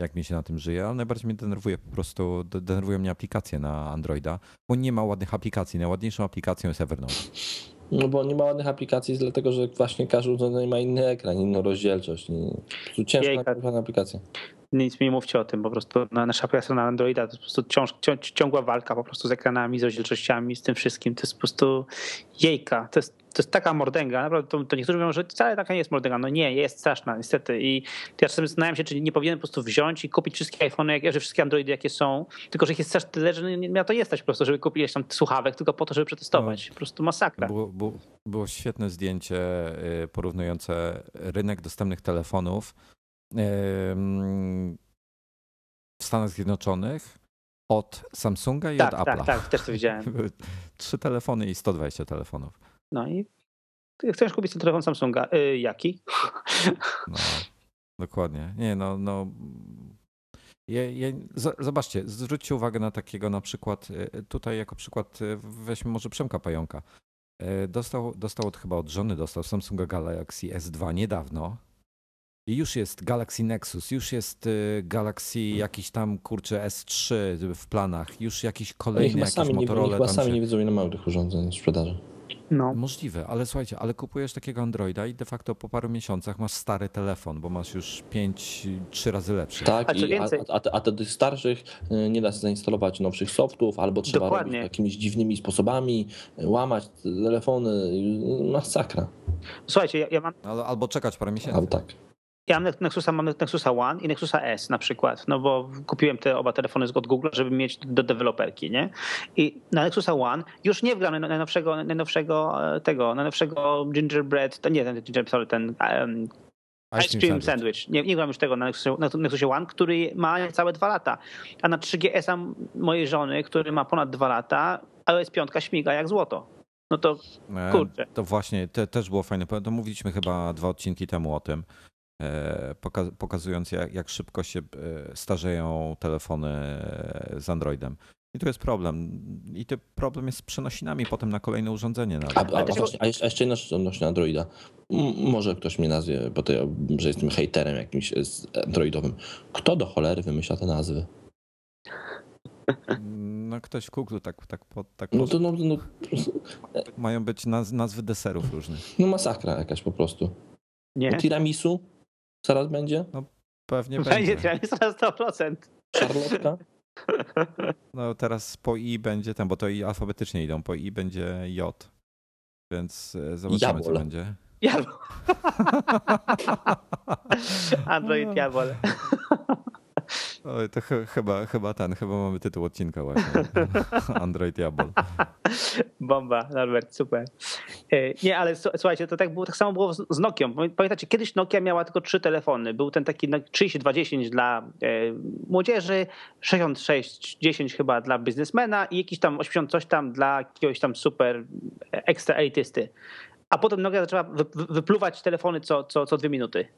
jak mi się na tym żyje. Ale najbardziej mnie denerwuje po prostu, de- denerwują mnie aplikacje na Androida, bo nie ma ładnych aplikacji. Najładniejszą aplikacją jest Evernote. No bo nie ma ładnych aplikacji, dlatego że właśnie każdy urządzenie ma inny ekran, inną rozdzielczość. Prostu ciężko Jejka. aplikacja. Nic mi nie mówcie o tym, po prostu na nasza aplikacja na Androida to jest po prostu ciąż, cią, ciągła walka po prostu z ekranami, z rozdzielczościami, z tym wszystkim. To jest po prostu jejka. To jest, to jest taka mordęga. Naprawdę to, to niektórzy mówią, że wcale taka nie jest mordęga. No nie, jest straszna niestety. I ja czasem zastanawiam się, czy nie powinienem po prostu wziąć i kupić wszystkie iPhony, jak, że wszystkie Androidy jakie są, tylko że ich jest strasznie tyle, że nie miała to jest po prostu, żeby kupić tam słuchawek tylko po to, żeby przetestować. Po prostu masakra. Było, było, było świetne zdjęcie y, porównujące rynek dostępnych telefonów w Stanach Zjednoczonych od Samsunga i Tak, od Apple'a. tak, tak, też to widziałem. Trzy telefony i 120 telefonów. No i chcesz kupić ten telefon Samsunga? Y, jaki? No, dokładnie. Nie, no, no. Ja, ja, z- zobaczcie, zwróćcie uwagę na takiego na przykład, y, tutaj jako przykład y, weźmy może Przemka Pająka. Dostał, dostał od, chyba od żony, dostał Samsunga Galaxy S2 niedawno. I już jest Galaxy Nexus, już jest y, Galaxy jakiś tam, kurczę, S3 w planach, już jakiś kolejny, jakiś sami, nie, Motorola chyba sami się... nie wiedzą, ile tych urządzeń w sprzedaży. No. Możliwe, ale słuchajcie, ale kupujesz takiego Androida i de facto po paru miesiącach masz stary telefon, bo masz już 5, 3 razy lepszy. Tak, A i, a, a, a, tych starszych y, nie da się zainstalować nowszych softów, albo trzeba Dokładnie. robić jakimiś dziwnymi sposobami, y, łamać telefony, masakra. Słuchajcie, ja, ja mam Albo, albo czekać parę miesięcy. Albo tak. Ja mam Nexusa, mam Nexusa One i Nexusa S na przykład, no bo kupiłem te oba telefony od Google, żeby mieć do deweloperki, nie? I na Nexusa One już nie wgram na najnowszego, najnowszego e, tego, najnowszego gingerbread, to nie ten gingerbread, sorry, ten um, Ice Cream Sandwich. Nie, nie gram już tego na Nexusie, na Nexusie One, który ma całe dwa lata. A na 3GS-a mojej żony, który ma ponad dwa lata, iOS 5 śmiga jak złoto. No to E, Kurczę. To właśnie, te, też było fajne. To mówiliśmy chyba dwa odcinki temu o tym, pokazując jak, jak szybko się e, starzeją telefony e, z Androidem. I tu jest problem. I ten problem jest z przenosinami potem na kolejne urządzenie. A, Nawet. a, a, a jeszcze, a jeszcze jedna rzecz odnośnie Androida. M- może ktoś mnie nazwie, bo to ja, że jestem hejterem jakimś e, z androidowym. Kto do cholery wymyśla te nazwy? No ktoś w Google tak, tak, po, tak No to no, no, mają być naz- nazwy deserów różnych. no masakra jakaś po prostu. nie. No, tiramisu zaraz będzie? Pewnie Będzie, będzie. jest na 100%. Szarlotka? No teraz po I będzie ten, bo to i alfabetycznie idą. Po I będzie J. Więc e, zobaczymy, co Jabol. będzie. Jabol. Android Jabol. Oj, to ch- chyba, chyba ten, chyba mamy tytuł odcinka właśnie. Android Jabol. Bomba, Norbert, super. E, Nie, ale słuchajcie, to tak, było, tak samo było z Nokią. Pamiętacie, kiedyś Nokia miała tylko trzy telefony. Był ten taki no, 3210 dla e, młodzieży, 6610 chyba dla biznesmena i jakiś tam 80 coś tam dla jakiegoś tam super e, ekstra elitisty. A potem Nokia zaczęła wy, wy- wypluwać telefony co, co, co dwie minuty.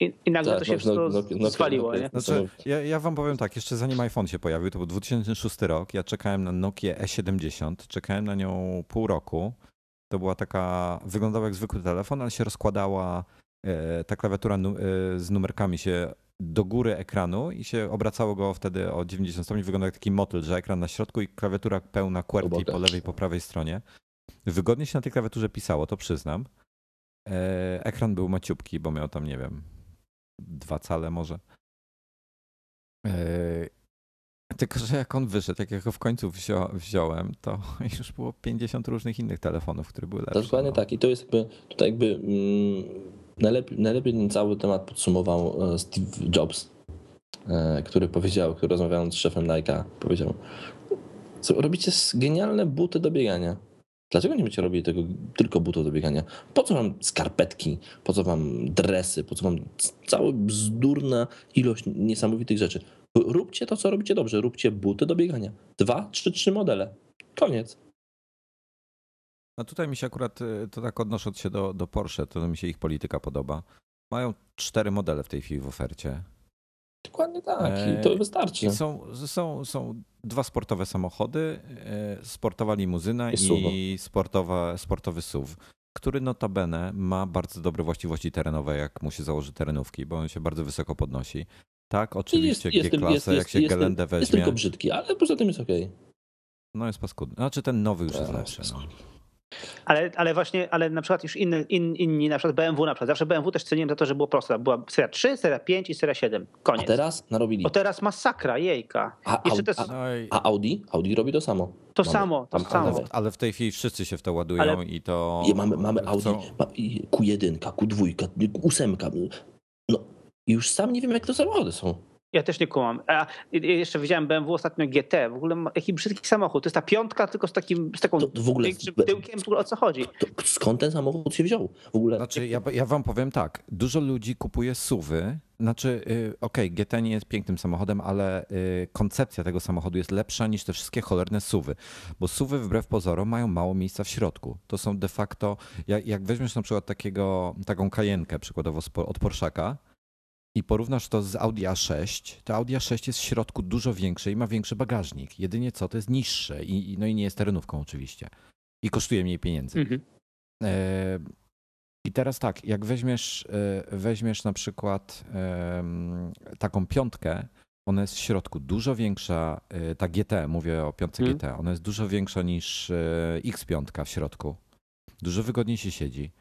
I, i nagle Tak, to się no, wszystko no, no, no, zwaliło, no, nie? no, Znaczy, ja, ja wam powiem tak, jeszcze zanim iPhone się pojawił, to był 2006 rok, ja czekałem na Nokia E70, czekałem na nią pół roku. To była taka, wyglądała jak zwykły telefon, ale się rozkładała e, ta klawiatura nu- e, z numerkami się do góry ekranu i się obracało go wtedy o 90 stopni. Wygląda jak taki motyl, że ekran na środku i klawiatura pełna QWERTY po lewej, po prawej stronie. Wygodnie się na tej klawiaturze pisało, to przyznam. E, Ekran był maciupki, bo miał tam, nie wiem, dwa cale może. E, Tylko, że jak on wyszedł, jak ja go w końcu wzią, wziąłem, to już było 50 różnych innych telefonów, które były lepsze. Dokładnie no. tak. I to jest jakby, tutaj jakby mm, najlepiej, najlepiej ten cały temat podsumował e, Steve Jobs, e, który powiedział, który rozmawiając z szefem Nike'a, powiedział, co, robicie genialne buty do biegania. Dlaczego nie będziecie robili tego tylko butów do biegania? Po co wam skarpetki? Po co wam dresy? Po co wam cała bzdurna ilość niesamowitych rzeczy? Róbcie to, co robicie dobrze. Róbcie buty do biegania. Dwa, trzy, trzy modele. Koniec. No tutaj mi się akurat, y, to tak odnosząc się do, do Porsche, to mi się ich polityka podoba. Mają cztery modele w tej chwili w ofercie. Dokładnie tak. I to wystarczy. I są, są, są dwa sportowe samochody, e, sportowa limuzyna I i, sportowa, sportowy SUV, który notabene ma bardzo dobre właściwości terenowe, jak mu się założy terenówki, bo on się bardzo wysoko podnosi. Tak, oczywiście G-klasę, jak się jest, Gelendę Jest weźmie, tylko brzydki, ale poza tym jest okej. no jest paskudny. Znaczy ten nowy już jest Tak, lepszy. No. Ale, ale właśnie, ale na przykład już inny, in, inni, na przykład BMW na przykład. Zawsze BMW też ceniłem za to, że było proste. Była seria 3, seria 5 i seria 7. A Koniec. teraz narobili. Bo teraz masakra, jejka. A, Jeszcze Audi, te, a, No a Audi? Audi robi to samo. to mamy- samo, to mamy- samo. ale, w, ale w tej chwili wszyscy się w to ładują Ale- i to... I mamy, mamy Audi i Q1, Q2, Q8. No i już sam nie wiem, jak to samochody są. Ja też nie kumam. A jeszcze widziałem BMW ostatnio GT. W ogóle ma- jaki brzydki samochód. To jest ta piątka, tylko z takim, z taką To, w ogóle. większym tyłkiem. W ogóle o co chodzi? To, skąd ten samochód się wziął? W ogóle. Znaczy, ja, ja wam powiem tak, dużo ludzi kupuje suwy, znaczy, y, okej, GT nie jest pięknym samochodem, ale y, koncepcja tego samochodu jest lepsza niż te wszystkie cholerne suwy, bo suwy wbrew pozorom mają mało miejsca w środku. To są de facto, jak, jak weźmiesz na przykład takiego, taką kajenkę przykładowo od Porszaka i porównasz to z Audi A6, to Audi A6 jest w środku dużo większe i ma większy bagażnik. Jedynie co, to jest niższe i, no i nie jest terenówką oczywiście. I kosztuje mniej pieniędzy. Mhm. E, I teraz tak, jak weźmiesz, e, weźmiesz na przykład taką piątkę, ona jest w środku dużo większa, e, ta GT, mówię o piątce Mhm. GT, ona jest dużo większa niż e, X5 w środku. Dużo wygodniej się siedzi.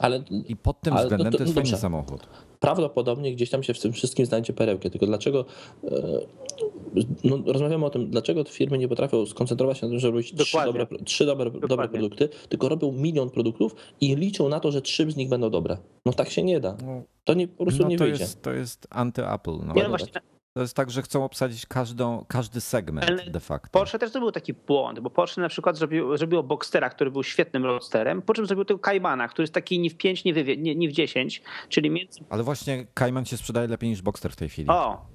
Ale I pod tym Ale no względem to- to jest no fajny dobrze. samochód. prawdopodobnie gdzieś tam się w tym wszystkim znajdzie perełkę. Tylko dlaczego. e, No, rozmawiamy o tym, dlaczego te firmy nie potrafią skoncentrować się na tym, żeby robić trzy Dokładnie. dobre, trzy dobre, dobre produkty, tylko robią milion produktów i liczą na to, że trzy z nich będą dobre. No tak się nie da. No, To nie, po prostu no nie to, wyjdzie. jest, to jest anty-Apple. No. No właśnie, To jest tak, że chcą obsadzić każdą, każdy segment Ale de facto. Porsche też zrobił taki błąd, bo Porsche na przykład zrobił, zrobiło Boxstera, który był świetnym roadsterem, po czym zrobił tego Caymana, który jest taki ni w 5, ni w, nie, ni w 10, czyli między... Ale właśnie Cayman się sprzedaje lepiej niż Boxster w tej chwili. O!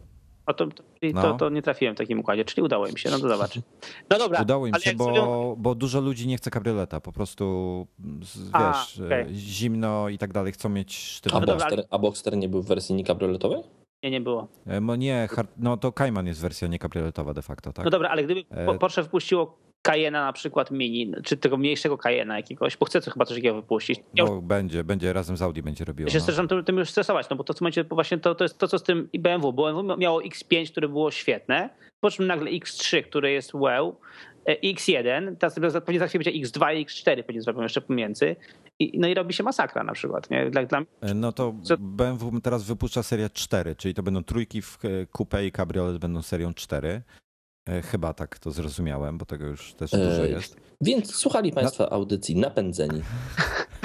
O to, to, No. to, to nie trafiłem w takim układzie, czyli udało im się, no to zobacz. No dobra, Udało im ale się, bo, zrobią- bo dużo ludzi nie chce kabrioleta. Po prostu, A, wiesz, e, zimno i tak dalej, chcą mieć A, sztywne. Boxster, a Boxster nie był w wersji kabrioletowej? Nie, nie było. No nie, no to Cayman jest wersja nie kabrioletowa de facto, tak? No dobra, ale gdyby E- po- Porsche wpuściło Cayena na przykład mini, czy tego mniejszego Cayena jakiegoś, bo chce chyba coś takiego wypuścić. Ja No będzie, będzie razem z Audi będzie robiło. Ja się No. zaczynam tym, tym już stresować, no bo to w tym momencie właśnie to, to jest to, co z tym BMW. BMW miało X5, które było świetne, po czym nagle X3, które jest wow, e, X1, teraz pewnie za chwilę będzie X2 i X4 pewnie zrobią jeszcze pomiędzy. I, no i robi się masakra na przykład. Nie? Dla, dla, E, No to Co- BMW teraz wypuszcza serię 4, czyli to będą trójki w e, coupe i cabriolet będą serią 4. E, Chyba tak to zrozumiałem, bo tego już też dużo jest. Więc słuchali Państwa audycji napędzeni.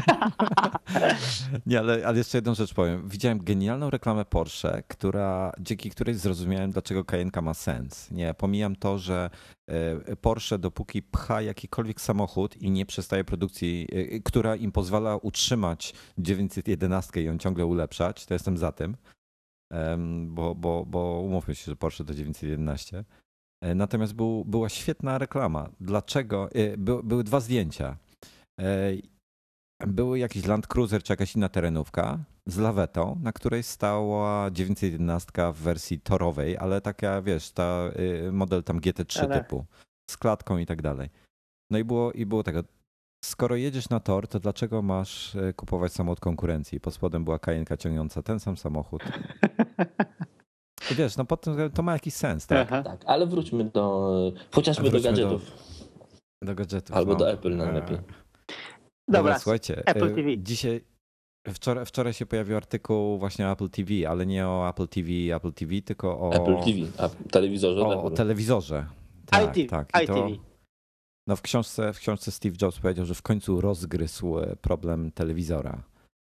Nie, ale, ale jeszcze jedną rzecz powiem. Widziałem genialną reklamę Porsche, która, dzięki której zrozumiałem, dlaczego Cayenne ma sens. Nie, pomijam to, że e, Porsche dopóki pcha jakikolwiek samochód i nie przestaje produkcji, e, która im pozwala utrzymać 911 i ją ciągle ulepszać, to jestem za tym. Bo, bo, bo umówmy się, że Porsche to 911. E, Natomiast był, była świetna reklama. Dlaczego? By, były dwa zdjęcia. Były jakiś Land Cruiser czy jakaś inna terenówka z lawetą, na której stała 911 w wersji torowej, ale taka, wiesz, ta y, model tam GT3 Ale- typu, z klatką i tak dalej. No i było, i było tego. skoro jedziesz na tor, to dlaczego masz e, kupować samochód konkurencji? Pod spodem była kajenka ciągnąca ten sam samochód. I wiesz, no potem to ma jakiś sens, tak? Aha. Tak, ale wróćmy do chociażby do Wróćmy do- gadżetów. Do gadżetów. Albo no. do Apple najlepiej. E, Dobra, słuchajcie. Apple e, TV. Dzisiaj, wczoraj, wczoraj się pojawił artykuł właśnie o Apple TV, ale nie o Apple TV, Apple TV, tylko o, Apple TV, a telewizorze o, o Apple. telewizorze. Tak, iTV, tak. I to, iTV. no w książce, w książce Steve Jobs powiedział, że w końcu rozgryzł e, problem telewizora,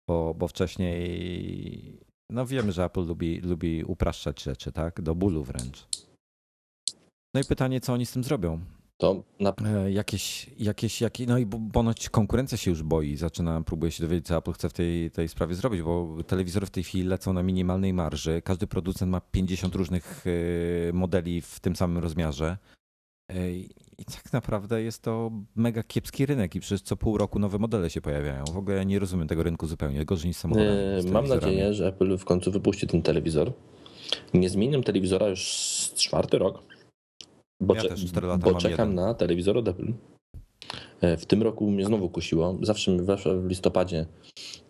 bo, bo wcześniej, no wiemy, że Apple lubi, lubi upraszczać rzeczy, tak? Do bólu wręcz. No i pytanie, co oni z tym zrobią? To na E, Jakieś, jakieś, jakie, no i ponoć konkurencja się już boi, zaczyna, próbuje się dowiedzieć, co Apple chce w tej, tej sprawie zrobić, bo telewizory w tej chwili lecą na minimalnej marży. Każdy producent ma 50 różnych e, modeli w tym samym rozmiarze. E, I tak naprawdę jest to mega kiepski rynek i przecież co pół roku nowe modele się pojawiają. W ogóle ja nie rozumiem tego rynku zupełnie, gorzej niż samochodami. Z Mam nadzieję, że Apple w końcu wypuści ten telewizor. Nie zmieniam telewizora już czwarty rok, bo, Ja bo czekam jeden. na telewizor od Apple. E, W tym roku mnie znowu kusiło. Zawsze w listopadzie,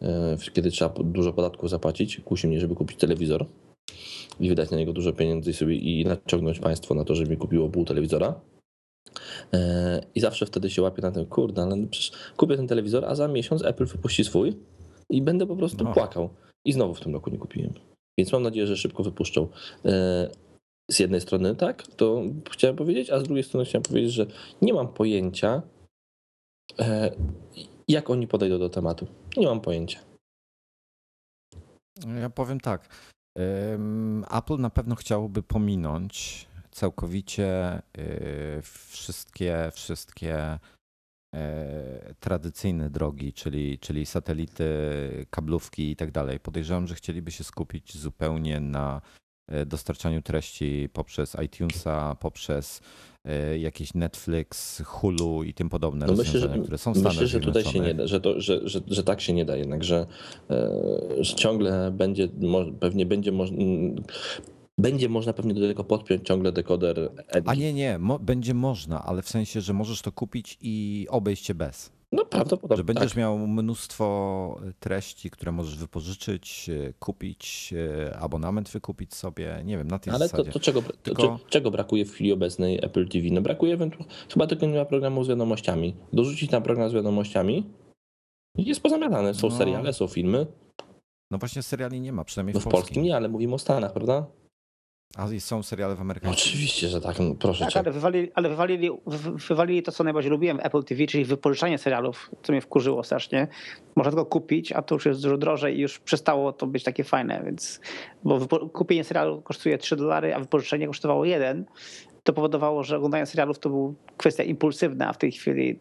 e, kiedy trzeba dużo podatków zapłacić, kusi mnie, żeby kupić telewizor i wydać na niego dużo pieniędzy i sobie i naciągnąć państwo na to, żeby mi kupiło pół telewizora. E, I zawsze wtedy się łapię na tym, kurde, ale przecież kupię ten telewizor, a za miesiąc Apple wypuści swój i będę po prostu No. płakał. I znowu w tym roku nie kupiłem. Więc mam nadzieję, że szybko wypuszczą. E, Z jednej strony tak, to chciałem powiedzieć, a z drugiej strony chciałem powiedzieć, że nie mam pojęcia, e, jak oni podejdą do tematu. Nie mam pojęcia. Ja powiem tak. Apple na pewno chciałoby pominąć całkowicie y, wszystkie, wszystkie e, tradycyjne drogi, czyli, czyli satelity, kablówki i tak dalej. Podejrzewam, że chcieliby się skupić zupełnie na e, dostarczaniu treści poprzez iTunesa, poprzez e, jakiś Netflix, Hulu i tym podobne No myślę, że, które są w Stanach myślę, że tutaj się nie da, że, to, że, że, że tak się nie da jednak, że, e, że ciągle będzie, pewnie będzie można, będzie można pewnie do tego podpiąć ciągle dekoder A nie, nie, mo- będzie można, ale w sensie, że możesz to kupić i obejść się bez. No prawdopodobnie Że będziesz tak. miał mnóstwo treści, które możesz wypożyczyć, e, kupić, e, abonament wykupić sobie, nie wiem, na tej Ale to, zasadzie. to, czego, to Tylko- czy- czego brakuje w chwili obecnej Apple TV? No brakuje ewentu- chyba tylko nie ma programu z wiadomościami. Dorzucić tam program z wiadomościami jest pozamiatane. Są No. seriale, są filmy. No właśnie seriali nie ma, przynajmniej No w w polskim. polskim nie, ale mówimy o Stanach, prawda? A i są seriale w Ameryce. oczywiście, że tak. No, proszę Tak, cię. ale wywalili, ale wywalili, wy- wywalili to, co najbardziej lubiłem w Apple TV, czyli wypożyczanie serialów, co mnie wkurzyło strasznie. Można tylko kupić, a to już jest dużo drożej i już przestało to być takie fajne, więc bo kupienie serialu kosztuje 3 dolary, a wypożyczenie kosztowało 1. To powodowało, że oglądanie serialów to był kwestia impulsywna, a w tej chwili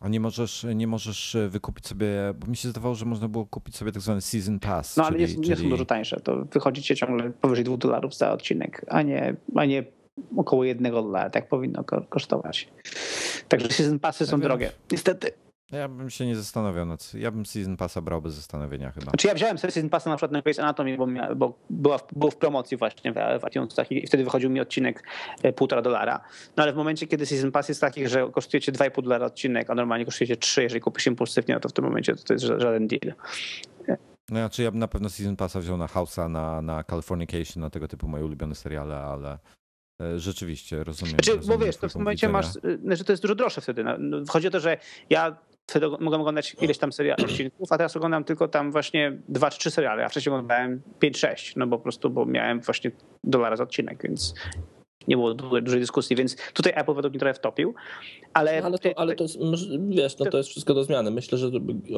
A nie możesz, nie możesz e, wykupić sobie, bo mi się zdawało, że można było kupić sobie tak zwany season pass. No ale czyli, nie, nie są czyli... dużo tańsze. To wychodzicie ciągle powyżej 2 dolarów za odcinek, a nie, a nie około jednego dolara. Tak powinno ko- kosztować. Także season passy są Ja drogie. Niestety. Ja bym się nie zastanawiał nad. Ja bym season passa brał bez zastanowienia chyba. Znaczy ja wziąłem sobie season passa na przykład na Grey's Anatomy, bo, mia, bo była w, był w promocji właśnie w, w iTunesach i wtedy wychodził mi odcinek e, półtora dolara. No ale w momencie, kiedy season pass jest taki, że kosztujecie 2,5 dolara odcinek, a normalnie kosztujecie 3, jeżeli kupisz impulsywnie, no to w tym momencie to, jest ża- żaden deal. No ja, czy ja bym na pewno season passa wziął na House'a, na, na Californication, na tego typu moje ulubione seriale, ale e, rzeczywiście rozumiem. Znaczy, bo rozumiem wiesz, to w momencie masz, y, znaczy to jest dużo droższe wtedy. No, no, Chodzi o to, że ja wtedy mogłem oglądać ileś tam seriali odcinków, a teraz oglądam tylko tam właśnie dwa czy trzy seriale, a wcześniej oglądałem 5-6, no bo po prostu, bo miałem właśnie dolara za odcinek, więc nie było dużej, dyskusji, więc tutaj Apple według mnie trochę wtopił, ale, Ale to, ale to jest, wiesz, no to jest wszystko do zmiany. Myślę, że,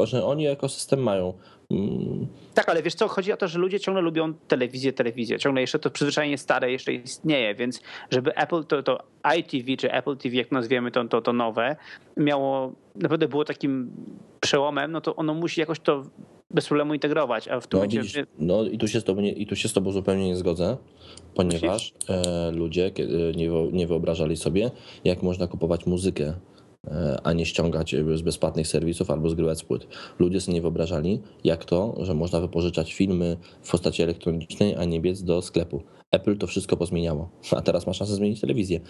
że oni ekosystem mają. Mm, Tak, ale wiesz co, chodzi o to, że ludzie ciągle lubią telewizję, telewizję. Ciągle jeszcze to przyzwyczajenie stare jeszcze istnieje, więc żeby Apple, to, to iTV czy Apple TV, jak nazwiemy to, to, to nowe, miało, naprawdę było takim przełomem, no to ono musi jakoś to bez problemu integrować, a w tym No, momencie... widzisz, no i tu się z tobą nie, i tu się z tobą zupełnie nie zgodzę, ponieważ e, ludzie kiedy nie, nie wyobrażali sobie, jak można kupować muzykę, e, a nie ściągać z bezpłatnych serwisów albo zgrywać z płyt. Ludzie sobie nie wyobrażali, jak to, że można wypożyczać filmy w postaci elektronicznej, a nie biec do sklepu. Apple to wszystko pozmieniało, a teraz ma szansę zmienić telewizję.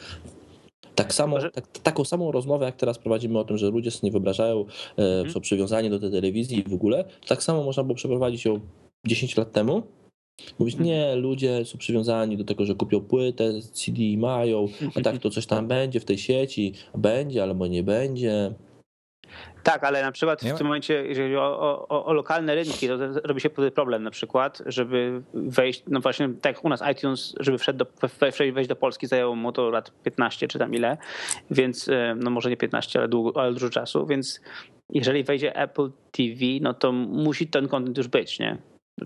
Tak samo, tak, taką samą rozmowę, jak teraz prowadzimy o tym, że ludzie sobie nie wyobrażają, e, Mhm. są przywiązani do tej telewizji i w ogóle, to tak samo można było przeprowadzić ją 10 lat temu. Mówić, Mhm. nie, ludzie są przywiązani do tego, że kupią płytę, CD mają, a tak to coś tam będzie w tej sieci, będzie albo nie będzie. Tak, ale na przykład w tym momencie, jeżeli o, o, o- o lokalne rynki, to robi się problem na przykład, żeby wejść, no właśnie tak jak u nas iTunes, żeby wszedł do, we- we- wejść do Polski zajęło mu to lat 15 czy tam ile, więc e, no może nie 15, ale, długo, ale dużo czasu, więc jeżeli wejdzie Apple TV, no to musi ten content już być, nie?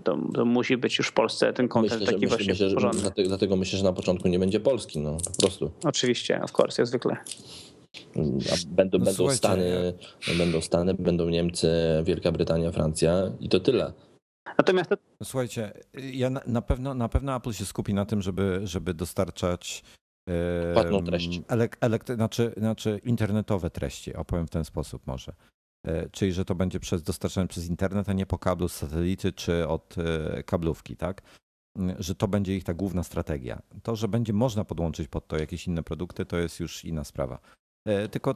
To, to musi być już w Polsce ten content Myślę, że, taki myślę, właśnie myślę, że porządny. dlatego, dlatego myślę, że na początku nie będzie Polski, no po prostu. Oczywiście, of course, jak zwykle. A będą, No będą, słuchajcie, Stany, będą Stany, będą Niemcy, Wielka Brytania, Francja i to tyle. Natomiast to, No Słuchajcie, ja na, na, pewno, na pewno Apple się skupi na tym, żeby, żeby dostarczać Płatną treść. Elek, elek, znaczy, znaczy internetowe treści, opowiem w ten sposób może. E, Czyli, że to będzie przez dostarczane przez internet, a nie po kablu z satelity czy od e, kablówki, tak? Mm, Że to będzie ich ta główna strategia. To, że będzie można podłączyć pod to jakieś inne produkty, to jest już inna sprawa. E, Tylko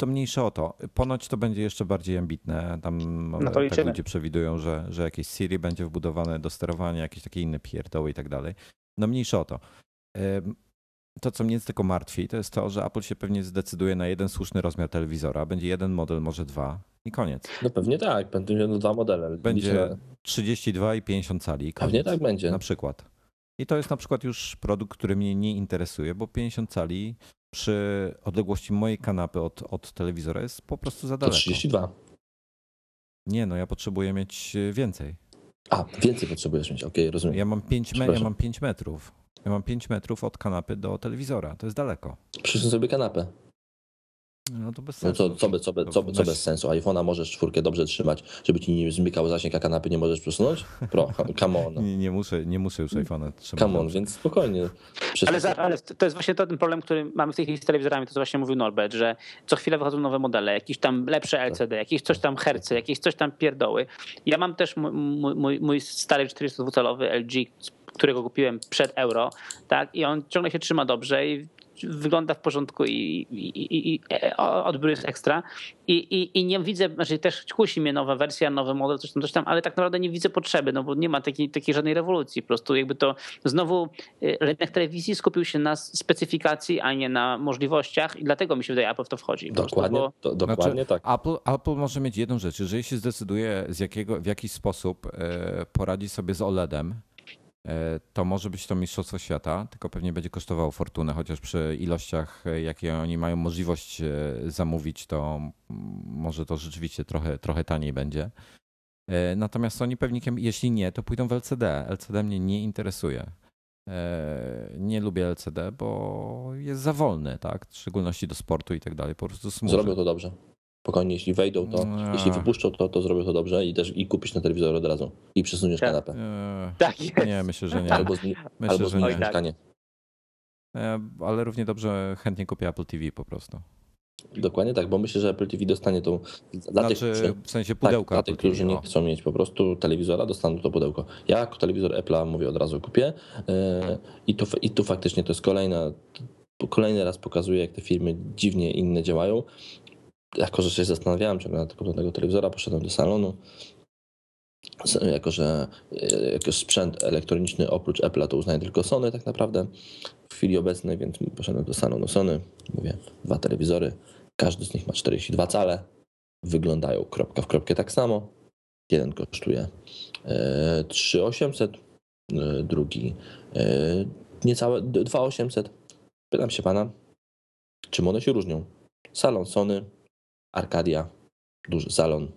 to mniejsze o to. Ponoć to będzie jeszcze bardziej ambitne. Tam No e, to tak ludzie przewidują, że, że jakieś Siri będzie wbudowane do sterowania, jakieś takie inne pierdoły i tak dalej. No mniejsze o to. Em, To, co mnie tylko martwi, to jest to, że Apple się pewnie zdecyduje na jeden słuszny rozmiar telewizora. Będzie jeden model, może dwa i koniec. No pewnie tak, będą dwa modele. Będzie na- 32 i 50 cali. i Pewnie Koniec. tak będzie. Na przykład. I to jest na przykład już produkt, który mnie nie interesuje, bo 50 cali przy odległości mojej kanapy od, od telewizora jest po prostu za To daleko. 32. Nie, no ja potrzebuję mieć e, więcej. A, więcej potrzebujesz mieć, okej, rozumiem. Ja mam 5 me- ja mam 5 metrów. Ja mam 5 metrów od kanapy do telewizora. To jest daleko. Przyszły sobie kanapę. No to bez No sensu. to co, bez- co, co, co Weź- bez sensu? iPhone'a możesz czwórkę dobrze trzymać, żeby ci nie zmykał zasięg, a kanapy nie możesz przesunąć? Pro, come on. Nie, nie, muszę, nie muszę już iPhone'a trzymać. Come on, więc spokojnie. Przez- Ale, za, ale to jest właśnie to ten problem, który mamy w tej chwili z telewizorami, to co właśnie mówił Norbert, że co chwilę wychodzą nowe modele, jakieś tam lepsze LCD, jakieś coś tam hercy, jakieś coś tam pierdoły. Ja mam też mój, mój, mój, mój stary 42-calowy LG, którego kupiłem przed euro, tak, i on ciągle się trzyma dobrze i wygląda w porządku i, i, i, i e, odbiór jest ekstra I, i, i nie widzę, znaczy też kusi mnie nowa wersja, nowy model, coś tam, coś tam, ale tak naprawdę nie widzę potrzeby, no bo nie ma takiej, takiej żadnej rewolucji, po prostu jakby to znowu y, rynek telewizji skupił się na specyfikacji, a nie na możliwościach i dlatego mi się wydaje, Apple w to wchodzi. po prostu, Dokładnie, bo- to, dokładnie Znaczy, tak. Apple, Apple może mieć jedną rzecz. Jeżeli się zdecyduje z jakiego, w jakiś sposób e, poradzi sobie z OLEDem, e, to może być to mistrzostwo świata, tylko pewnie będzie kosztowało fortunę, chociaż przy ilościach, e, jakie oni mają możliwość e, zamówić, to może to rzeczywiście trochę, trochę taniej będzie. E, Natomiast Sony pewnikiem, jeśli nie, to pójdą w LCD. LCD mnie nie interesuje. E, Nie lubię LCD, bo jest za wolny, tak? W szczególności do sportu i tak dalej. Po prostu smuży. Zrobią to dobrze. Spokojnie, jeśli wejdą, to No. jeśli wypuszczą to, to zrobią to dobrze i też i kupisz ten telewizor od razu i przesuniesz Tak. kanapę. E, Tak jest. Nie, myślę, że nie. Albo, zni- Myślę, albo że zmienisz nie. tak. mieszkanie. E, Ale równie dobrze chętnie kupię Apple TV po prostu. Dokładnie tak, bo myślę, że Apple TV dostanie tą. Dla tych, Znaczy, którzy- w sensie Tak, pudełka dla tych, Apple TV. którzy nie o. chcą mieć po prostu telewizora, dostaną to pudełko. Ja jako telewizor Apple'a mówię od razu kupię e, i tu, i tu faktycznie to jest kolejna, kolejny raz pokazuje, jak te firmy dziwnie inne działają. Jako, że się zastanawiałem nad kupnem tego telewizora, poszedłem do salonu. Jako, że e, jako sprzęt elektroniczny oprócz Apple'a to uznaje tylko Sony tak naprawdę w chwili obecnej, więc poszedłem do salonu Sony. Mówię, dwa telewizory, każdy z nich ma 42 cale wyglądają kropka w kropkę tak samo. Jeden kosztuje e, 3800, e, drugi e, niecałe d- 2800. Pytam się pana, czym one się różnią? Salon Sony, Arcadia, duży salon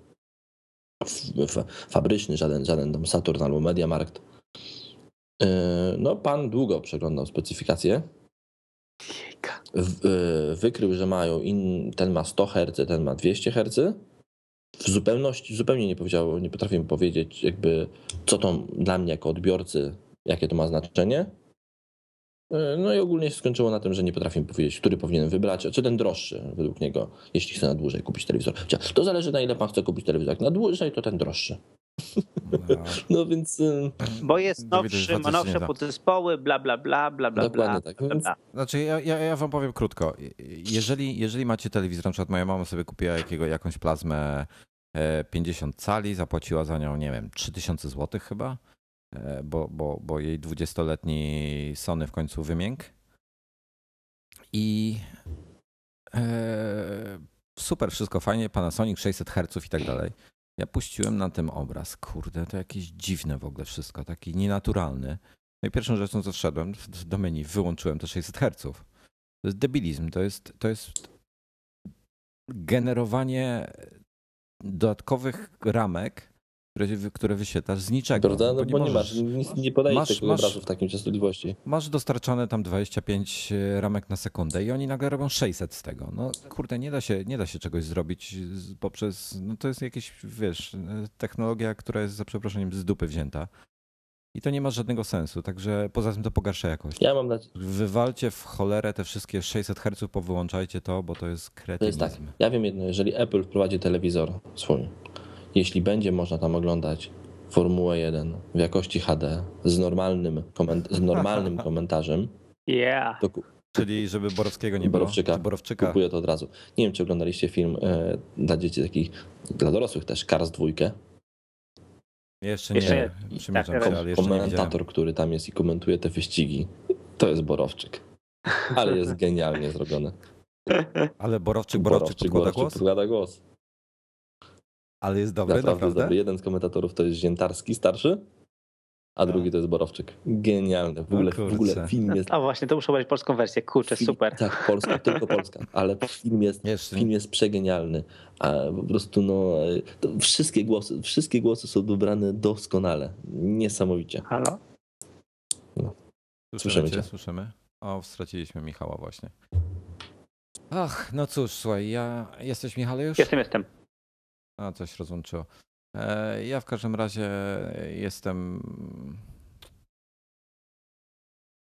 fabryczny, żaden, żaden tam Saturn albo Mediamarkt. E, No, pan długo przeglądał specyfikacje. W, y, wykrył, że mają in, ten ma 100 Hz, ten ma 200 Hz. W zupełności, zupełnie nie powiedział, nie potrafię powiedzieć, jakby co to dla mnie jako odbiorcy, jakie to ma znaczenie. Y, No i ogólnie się skończyło na tym, że nie potrafię mi powiedzieć, który powinienem wybrać, a czy ten droższy według niego, jeśli chce na dłużej kupić telewizor. To zależy na ile pan chce kupić telewizor. Jak na dłużej, to ten droższy. No, No więc y, Bo jest nowszy, ma nowsze podzespoły, bla, bla, bla, bla, bla, Dokładnie bla, tak, bla, więc- bla. Znaczy, ja, ja, ja wam powiem krótko. Jeżeli, jeżeli macie telewizor, na przykład moja mama sobie kupiła jakiego, jakąś plazmę e, 50 cali, zapłaciła za nią, nie wiem, 3000 zł chyba, e, bo, bo, bo jej 20-letni Sony w końcu wymiękł. I e, super, wszystko fajnie, Panasonic 600 Hz i tak dalej. Ja puściłem na tym obraz, kurde, to jakieś dziwne w ogóle wszystko, taki nienaturalny. No i pierwszą rzeczą, co wszedłem do menu, wyłączyłem te 600 Hz. To jest debilizm, to jest, to jest generowanie dodatkowych ramek, które, które wyświetlasz z niczego. prawda? No bo nie masz, możesz- nic nie podaje masz- tego masz- obrazu w takim częstotliwości. Masz dostarczane tam 25 ramek na sekundę i oni nagle robią 600 z tego. No kurde, nie da się, nie da się czegoś zrobić poprzez, no to jest jakieś, wiesz, technologia, która jest za przeproszeniem z dupy wzięta. I to nie ma żadnego sensu, także poza tym to pogarsza jakość. Ja mam nadzieję, Wywalcie w cholerę te wszystkie 600 Hz, powyłączajcie to, bo to jest to kretynizm. jest tak. Ja wiem jedno, jeżeli Apple wprowadzi telewizor swój, jeśli będzie można tam oglądać Formułę 1 w jakości HD z normalnym, koment- z normalnym komentarzem, Yeah. to Czyli żeby Borowskiego nie było. Borowczyka. Czy Borowczyka. kupuję to od razu. Nie wiem, czy oglądaliście film e, dla dzieci takich, dla dorosłych też, Cars 2. Jeszcze nie, Jeszcze nie. przymierzam Tak, się, kom- ale jeszcze nie. Komentator, który tam jest i komentuje te wyścigi, to jest Borowczyk. Ale jest genialnie zrobione. Ale Borowczyk, Borowczyk, podkłada głos? podkłada głos. Ale jest dobry, Naprawdę, naprawdę? jest dobry. Jeden z komentatorów to jest Ziętarski, starszy, a drugi to jest Borowczyk. Genialne. W O ogóle, w ogóle film jest... A właśnie, to muszę brać polską wersję. Kurczę, film, super. Tak, Polska, tylko Polska, ale film jest Jeszcze Film jest przegenialny, a po prostu no, to wszystkie, głosy, wszystkie głosy są dobrane doskonale. Niesamowicie. Halo? Słyszymy, Słyszymy cię, słyszymy. O, straciliśmy Michała właśnie. Ach, no cóż, słuchaj, ja... Jesteś Michale już? Jestem, jestem. A, coś rozłączyło. E, Ja w każdym razie jestem.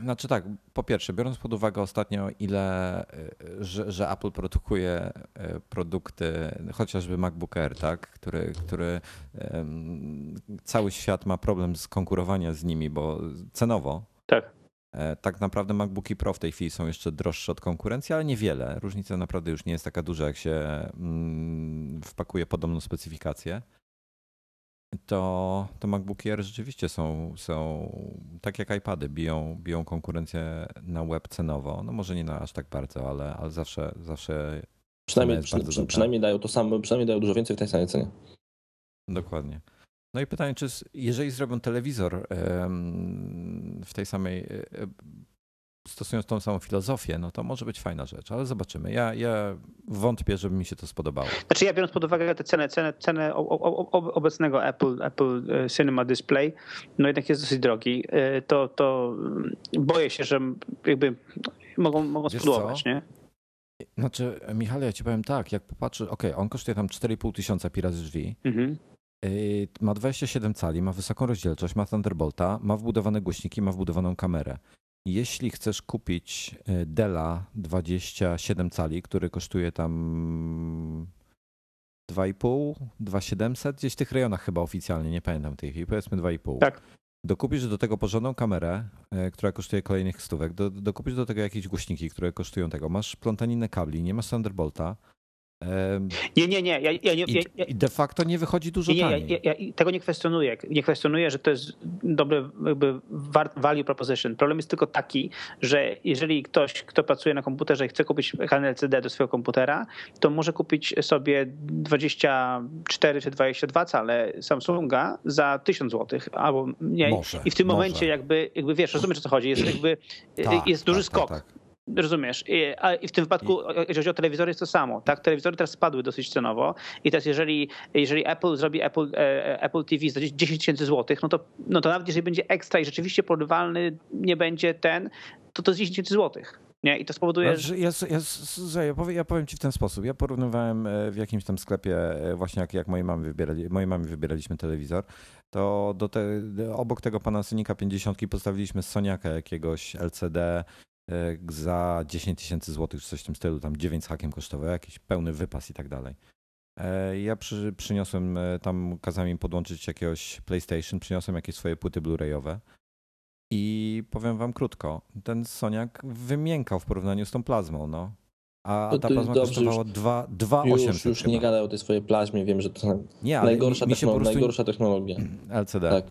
Znaczy tak, po pierwsze, biorąc pod uwagę ostatnio, ile, e, że, że Apple produkuje e, produkty, chociażby MacBook Air, tak, który, który cały świat ma problem z konkurowania z nimi, bo cenowo Tak. E, Tak naprawdę MacBooki Pro w tej chwili są jeszcze droższe od konkurencji, ale niewiele. Różnica naprawdę już nie jest taka duża, jak się mm, wpakuje podobną specyfikację. To, to MacBooki Air rzeczywiście są, są tak jak iPady, biją, biją konkurencję na web cenowo. No może nie na aż tak bardzo, ale, ale zawsze, zawsze Przynajmniej, przy, przy, przynajmniej dają to samo, przynajmniej dają dużo więcej w tej samej cenie. Dokładnie. No i pytanie, czy jeżeli zrobią telewizor w tej samej, e, e, stosując tą samą filozofię, no to może być fajna rzecz, ale zobaczymy. Ja, ja wątpię, żeby mi się to spodobało. Znaczy ja biorąc pod uwagę tę cenę, cenę, cenę obecnego Apple, Apple e, Cinema Display, no jednak jest dosyć drogi, to, to mm, boję się, że jakby mogą, mogą spudłować, nie? Znaczy, Michale, ja ci powiem tak, jak popatrzę, okej, on kosztuje tam 4,5 tysiąca pi razy drzwi, Mhm. Ma 27 cali, ma wysoką rozdzielczość, ma Thunderbolta, ma wbudowane głośniki, ma wbudowaną kamerę. Jeśli chcesz kupić yy, Della 27 cali, który kosztuje tam 2,5, 2,700, gdzieś w tych rejonach chyba oficjalnie, nie pamiętam tej chwili, powiedzmy 2,5. Tak. Dokupisz do tego porządną kamerę, yy, która kosztuje kolejnych stówek, do, dokupisz do tego jakieś głośniki, które kosztują tego. Masz plątaninę kabli, nie masz Thunderbolta. Nie, nie, nie. Ja, ja, nie I, ja, I de facto nie wychodzi dużo nie, nie, taniej. ja, tego nie kwestionuję. Nie kwestionuję, że to jest dobry jakby value proposition. Problem jest tylko taki, że jeżeli ktoś, kto pracuje na komputerze i chce kupić ekran LCD do swojego komputera, to może kupić sobie 24 czy 22 cale Samsunga za 1000 zł albo mniej. Może, I w tym może. momencie jakby, jakby wiesz, rozumiesz o co chodzi, jest jakby Tak, jest duży tak, skok. Tak, tak. Rozumiesz. I, a, I w tym wypadku, jeżeli chodzi o telewizory, jest to samo. Tak? Telewizory teraz spadły dosyć cenowo i teraz jeżeli, jeżeli Apple zrobi Apple, e, Apple TV za 10 tysięcy złotych, no to, no to nawet jeżeli będzie ekstra i rzeczywiście porównywalny nie będzie ten, to to jest 10 tysięcy złotych. Nie? I to spowoduje, że... Znaczy, ja, ja, ja, powiem, ja powiem ci w ten sposób. Ja porównywałem e, w jakimś tam sklepie, e, właśnie jak, jak mojej mamy wybierali, mojej mamie wybieraliśmy telewizor, to do te, obok tego Panasonica 50 postawiliśmy Soniaka jakiegoś LCD e, za 10 tysięcy złotych, czy coś w tym stylu, tam 9 z hakiem kosztowało, jakiś pełny wypas i tak dalej. E, ja przy, przyniosłem e, tam, kazałem im podłączyć jakiegoś PlayStation, przyniosłem jakieś swoje płyty Blu-rayowe i powiem wam krótko, ten Soniak wymiękał w porównaniu z tą plazmą, no. A To ta plazma dobrze, kosztowała już- 2 2800 Już, już chyba. nie gadaj o tej swojej plaźmie, wiem, że to Nie, najgorsza, mi, mi się po techno, prostu... najgorsza technologia. LCD. Tak.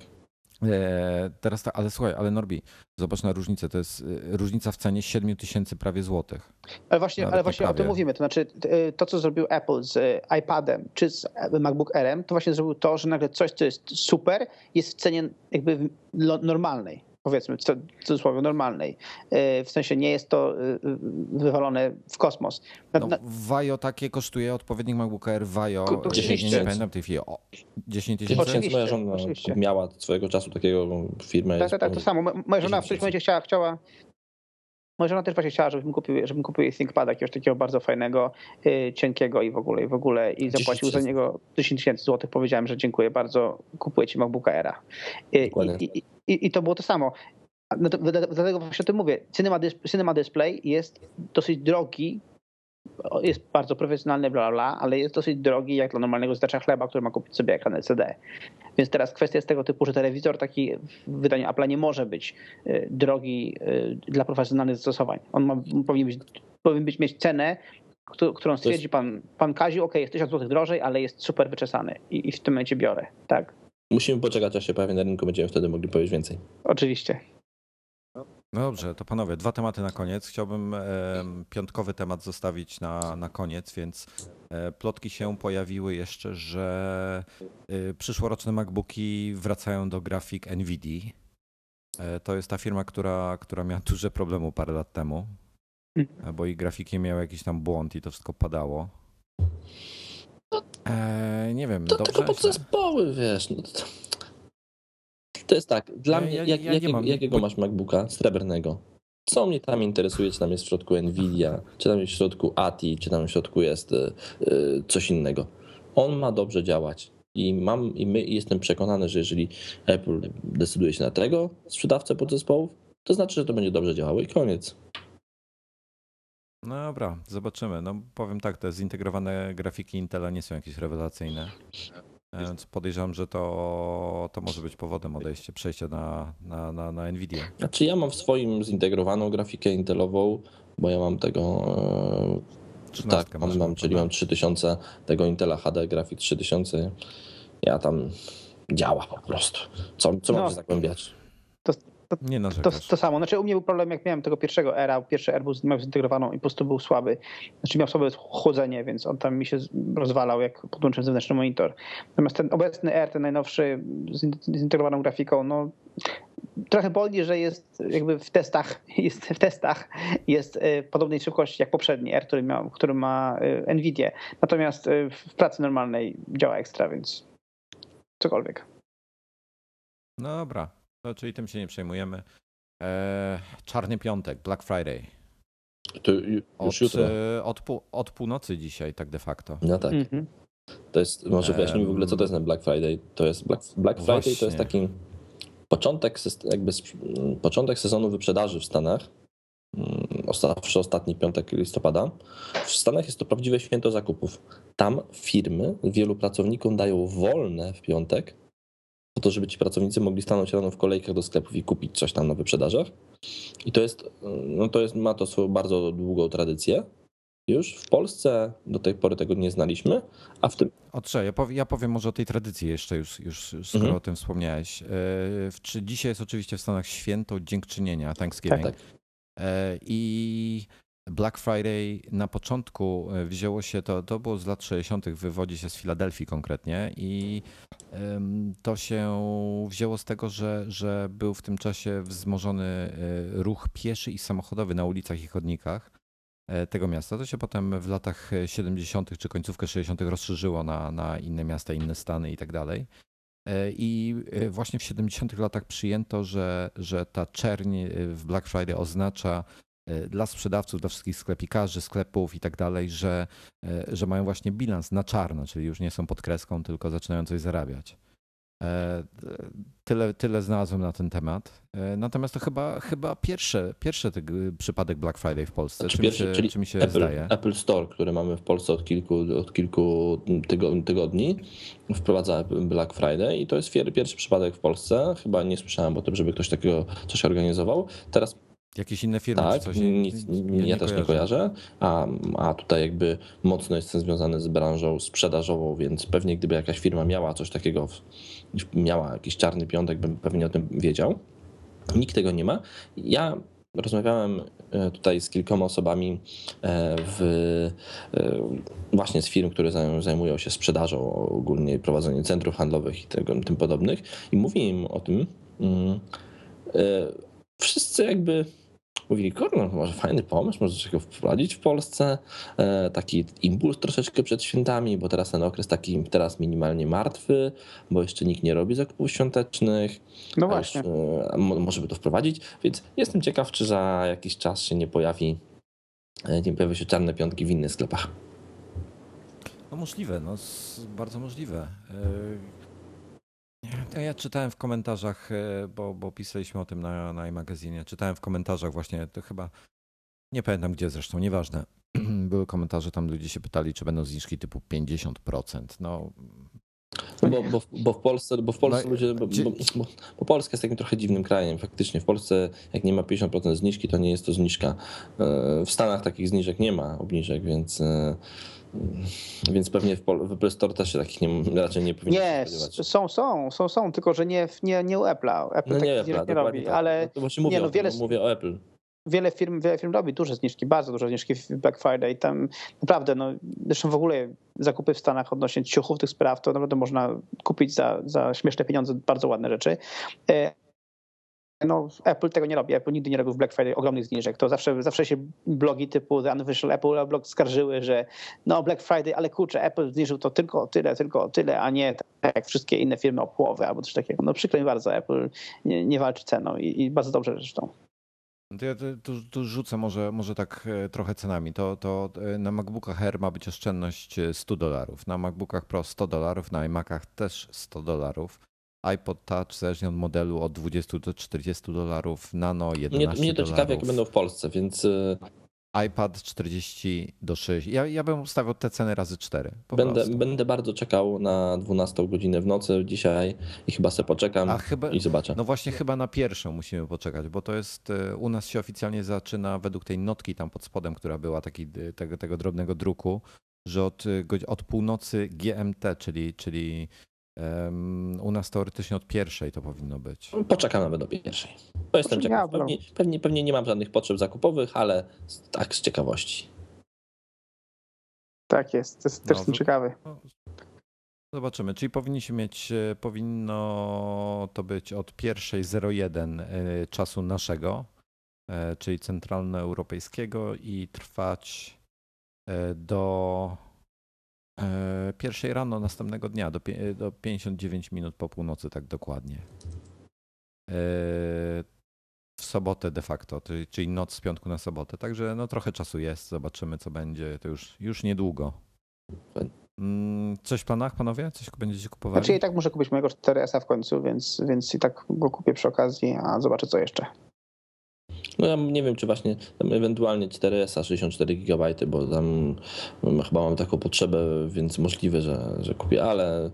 E, teraz tak, ale słuchaj, ale Norbi, zobacz na różnicę, to jest e, różnica w cenie 7 tysięcy prawie złotych. Ale właśnie, Nawet ale nie właśnie o tym mówimy. To znaczy, t- to co zrobił Apple z e, iPadem czy z e, MacBook Airem, to właśnie zrobił to, że nagle coś, co jest super, jest w cenie jakby normalnej. Powiedzmy, w cu- w cudzysłowie normalnej. E, W sensie nie jest to e, wywalone w kosmos. Na- No, na- Vajo takie kosztuje, odpowiednik MacBook Air e, 10 nie, nie pamiętam tej chwili, o, 10 10 tysięcy? moja żona oczywiście. miała swojego czasu takiego firmę. Tak, tak, tak, to samo. Mo- Moja żona w 10 którymś momencie chciała, chciała Moja żona też właśnie chciała, żebym kupił, żebym kupił jej ThinkPada jakiegoś takiego bardzo fajnego, y, cienkiego i w ogóle, i w ogóle. I 10 zapłacił za niego 10 tysięcy złotych. Powiedziałem, że dziękuję bardzo, kupuję ci MacBooka Aira. Y. I, i, i, to było to samo. No to, dlatego właśnie o tym mówię. Cinema, Dis- Cinema Display jest dosyć drogi, jest bardzo profesjonalny, bla, bla, bla, ale jest dosyć drogi jak dla normalnego zdacza chleba, który ma kupić sobie ekran LCD. Więc teraz kwestia jest tego typu, że telewizor taki w wydaniu Apple nie może być y, drogi y, dla profesjonalnych zastosowań. On ma, powinien, być, powinien być mieć cenę, któ- którą stwierdzi pan, pan Kaziu, ok, jest 1000 zł drożej, ale jest super wyczesany i, i w tym momencie biorę. Tak, Musimy poczekać, aż się pojawi na rynku, będziemy wtedy mogli powiedzieć więcej. oczywiście. No dobrze, to panowie, dwa tematy na koniec. Chciałbym em, piątkowy temat zostawić na, na koniec, więc e, plotki się pojawiły jeszcze, że e, przyszłoroczne MacBooki wracają do grafik NVIDIA. E, To jest ta firma, która, która miała duże problemy parę lat temu, Mhm. e, bo i grafiki miały jakiś tam błąd i to wszystko padało. E, nie wiem, To dobrze? tylko źle? podzespoły, wiesz. No to, to jest tak, dla Ja- mnie, ja- jak, ja jakiego, mam- jakiego bo- masz MacBooka? Srebrnego. Co mnie tam interesuje, czy tam jest w środku Nvidia, czy tam jest w środku ATI, czy tam w środku jest y, y, coś innego. On ma dobrze działać. I mam, i my i jestem przekonany, że jeżeli Apple decyduje się na tego sprzedawcę podzespołów, to znaczy, że to będzie dobrze działało i koniec. No dobra, zobaczymy. No powiem tak, te zintegrowane grafiki Intela nie są jakieś rewelacyjne. Więc podejrzewam, że to, to może być powodem odejścia, przejścia na, na, na, na Nvidia. Znaczy ja mam w swoim zintegrowaną grafikę Intelową, bo ja mam tego e, 13 Tak, mam, mam, czyli mam 3000 tego Intela HD Graphics 3000. Ja tam działa po prostu. Co, co mam No. się zagłębiać? Nie To, narzekasz. to samo. Znaczy u mnie był problem, jak miałem tego pierwszego era, pierwszy był miał zintegrowaną i po prostu był słaby. Znaczy miał słabe chłodzenie, więc on tam mi się rozwalał, jak podłączyłem zewnętrzny monitor. Natomiast ten obecny R, ten najnowszy z zintegrowaną grafiką, no trochę boli, że jest jakby w testach, jest w testach jest e, podobnej szybkości jak poprzedni R, który, miał, który ma e, Nvidia. Natomiast e, w pracy normalnej działa ekstra, więc cokolwiek. No dobra, to, czyli tym się nie przejmujemy. E, czarny piątek, Black Friday. To ju- Od, już jutro. e, od, od północy dzisiaj tak de facto. No tak. Mhm. To jest, może wyjaśnijmy w ogóle, co to jest ten Black Friday. To jest Black, Black Friday to Właśnie. jest taki początek, jakby początek sezonu wyprzedaży w Stanach. Mm, Zawsze ostatni piątek listopada. W Stanach jest to prawdziwe święto zakupów. Tam firmy wielu pracownikom dają wolne w piątek, po to, żeby ci pracownicy mogli stanąć rano w kolejkach do sklepów i kupić coś tam na wyprzedażach. I to jest, no to jest, ma to swoją bardzo długą tradycję. Już w Polsce do tej pory tego nie znaliśmy, a w tym Otrze, ja, powie, ja powiem może o tej tradycji jeszcze już, już skoro Mhm. o tym wspomniałeś. E, czy dzisiaj jest oczywiście w Stanach święto dziękczynienia, Thanksgiving. tak, E, I Black Friday na początku e, wzięło się, to, to było z lat 60., wywodzi się z Filadelfii konkretnie i to się wzięło z tego, że, że był w tym czasie wzmożony e, ruch pieszy i samochodowy na ulicach i chodnikach e, tego miasta. To się potem w latach 70. czy końcówkę 60. rozszerzyło na, na inne miasta, inne stany i tak dalej. I właśnie w 70. latach przyjęto, że, że ta czerń w Black Friday oznacza dla sprzedawców, dla wszystkich sklepikarzy, sklepów i tak dalej, że, e, że mają właśnie bilans na czarno, czyli już nie są pod kreską, tylko zaczynają coś zarabiać. E, tyle, tyle znalazłem na ten temat. E, natomiast to chyba, chyba pierwszy, pierwszy przypadek Black Friday w Polsce. Znaczy czy, pierwszy, mi się, czyli czy mi się Apple, zdaje? Apple Store, który mamy w Polsce od kilku, od kilku tygodni, wprowadza Black Friday i to jest pierwszy przypadek w Polsce. Chyba nie słyszałem o tym, żeby ktoś takiego coś organizował. Teraz Jakieś inne firmy tak, czy coś? Nic, nie, nie, ja też kojarzę. nie kojarzę, a, a tutaj jakby mocno jestem związany z branżą sprzedażową, więc pewnie gdyby jakaś firma miała coś takiego, miała jakiś czarny piątek, bym pewnie o tym wiedział. Nikt tego nie ma. Ja rozmawiałem e, tutaj z kilkoma osobami e, w, e, właśnie z firm, które zajmują się sprzedażą ogólnie, prowadzeniem centrów handlowych i tego, tym podobnych i mówię im o tym, mm, wszyscy jakby mówili, kurde, może fajny pomysł, może go wprowadzić w Polsce, e, taki impuls troszeczkę przed świętami, bo teraz ten okres taki teraz minimalnie martwy, bo jeszcze nikt nie robi zakupów świątecznych. No właśnie. Już, e, może by to wprowadzić, więc jestem ciekaw, czy za jakiś czas się nie pojawi, e, nie pojawi się czarne piątki w innych sklepach. No możliwe, no bardzo możliwe. Ja czytałem w komentarzach, e, bo, bo pisaliśmy o tym na, na magazynie. Czytałem w komentarzach właśnie, to chyba nie pamiętam gdzie zresztą, nieważne. Były komentarze, tam ludzie się pytali, czy będą zniżki typu 50%. No, no bo, bo, bo, w Polsce, bo w Polsce no, ludzie, bo, bo, bo, Polska jest takim trochę dziwnym krajem. Faktycznie w Polsce jak nie ma 50% zniżki, to nie jest to zniżka. E, w Stanach takich zniżek nie ma, obniżek, więc e, więc pewnie w, Apple Store też się takich nie, raczej nie powinno Nie, są, są, są, są, tylko że nie, nie, nie u Apple'a. Apple no nie, Apple'a, nie robi, tak. ale no to mówię, nie, no, wiele, mówię o Apple wiele firm, wiele firm robi duże zniżki, bardzo duże zniżki w Black Friday. Tam naprawdę, no, zresztą w ogóle zakupy w Stanach odnośnie ciuchów tych spraw, to naprawdę można kupić za, za śmieszne pieniądze bardzo ładne rzeczy. E, no, Apple tego nie robi. Apple nigdy nie robił w Black Friday ogromnych zniżek. To zawsze, zawsze się blogi typu The Unofficial Apple blog skarżyły, że no Black Friday, ale kurczę, Apple zniżył to tylko o tyle, tylko o tyle, a nie tak jak wszystkie inne firmy o połowę albo coś takiego. No przykro mi bardzo, Apple nie, nie walczy ceną i, i, bardzo dobrze zresztą. To ja tu, tu rzucę może, może tak e, trochę cenami. To, to e, na MacBookach Air ma być oszczędność 100 dolarów, na MacBookach Pro 100 dolarów, na iMacach też 100 dolarów iPod Touch zależnie od modelu od 20 do 40 dolarów, Nano 11 Mnie, mnie to ciekawe, jakie będą w Polsce, więc... Y, iPad 40 do 6. Ja, ja bym ustawiał te ceny razy 4. Będę, będę bardzo czekał na 12 godzinę w nocy dzisiaj i chyba sobie poczekam chyba, i zobaczę. No właśnie chyba na pierwszą musimy poczekać, bo to jest y, u nas się oficjalnie zaczyna według tej notki tam pod spodem, która była taki, y, tego, tego drobnego druku, że od, od północy GMT, czyli, czyli u nas teoretycznie od pierwszej to powinno być. Poczekam nawet do pierwszej. Bo jestem ciekaw. Pewnie, pewnie, pewnie, nie mam żadnych potrzeb zakupowych, ale tak z ciekawości. Tak jest, też no, jestem ciekawy. No, zobaczymy, czyli powinniśmy mieć, e, powinno to być od pierwszej 01 e, czasu naszego, e, czyli centralnoeuropejskiego i trwać do pierwszej rano następnego dnia, do, do 59 minut po północy, tak dokładnie. E, w sobotę de facto, czyli noc z piątku na sobotę. Także no trochę czasu jest, zobaczymy co będzie. To już, już niedługo. Mm, coś w planach, panowie? Coś będziecie kupowali? Znaczy i tak muszę kupić mojego 4S w końcu, więc, więc i tak go kupię przy okazji, a zobaczę co jeszcze. No ja nie wiem, czy właśnie tam ewentualnie 4S, 64 GB, bo tam chyba mam taką potrzebę, więc możliwe, że, że kupię, ale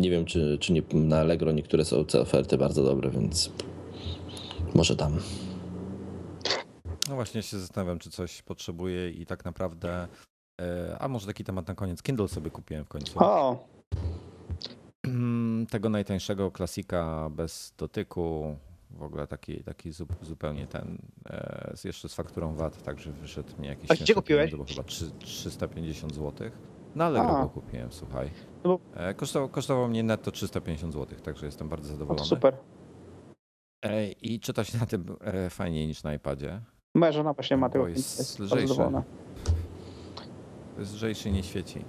nie wiem, czy, czy nie, na Allegro niektóre są te oferty bardzo dobre, więc może tam. No właśnie się zastanawiam, czy coś potrzebuję i tak naprawdę. E, a może taki temat na koniec. Kindle sobie kupiłem w końcu. O! Tego najtańszego klasika bez dotyku w ogóle taki, taki zupełnie ten, e, jeszcze z fakturą VAT, także wyszedł mi jakiś... A gdzie kupiłeś? Bo chyba 3, 350 zł. Na Allegro go kupiłem, słuchaj. No e, kosztował, kosztował mnie netto 350 zł, także jestem bardzo zadowolony. O, super. E, I czyta się na tym fajniej niż na iPadzie. Moja żona właśnie ma tego, jest, jest lżejszy. Jest lżejszy nie świeci.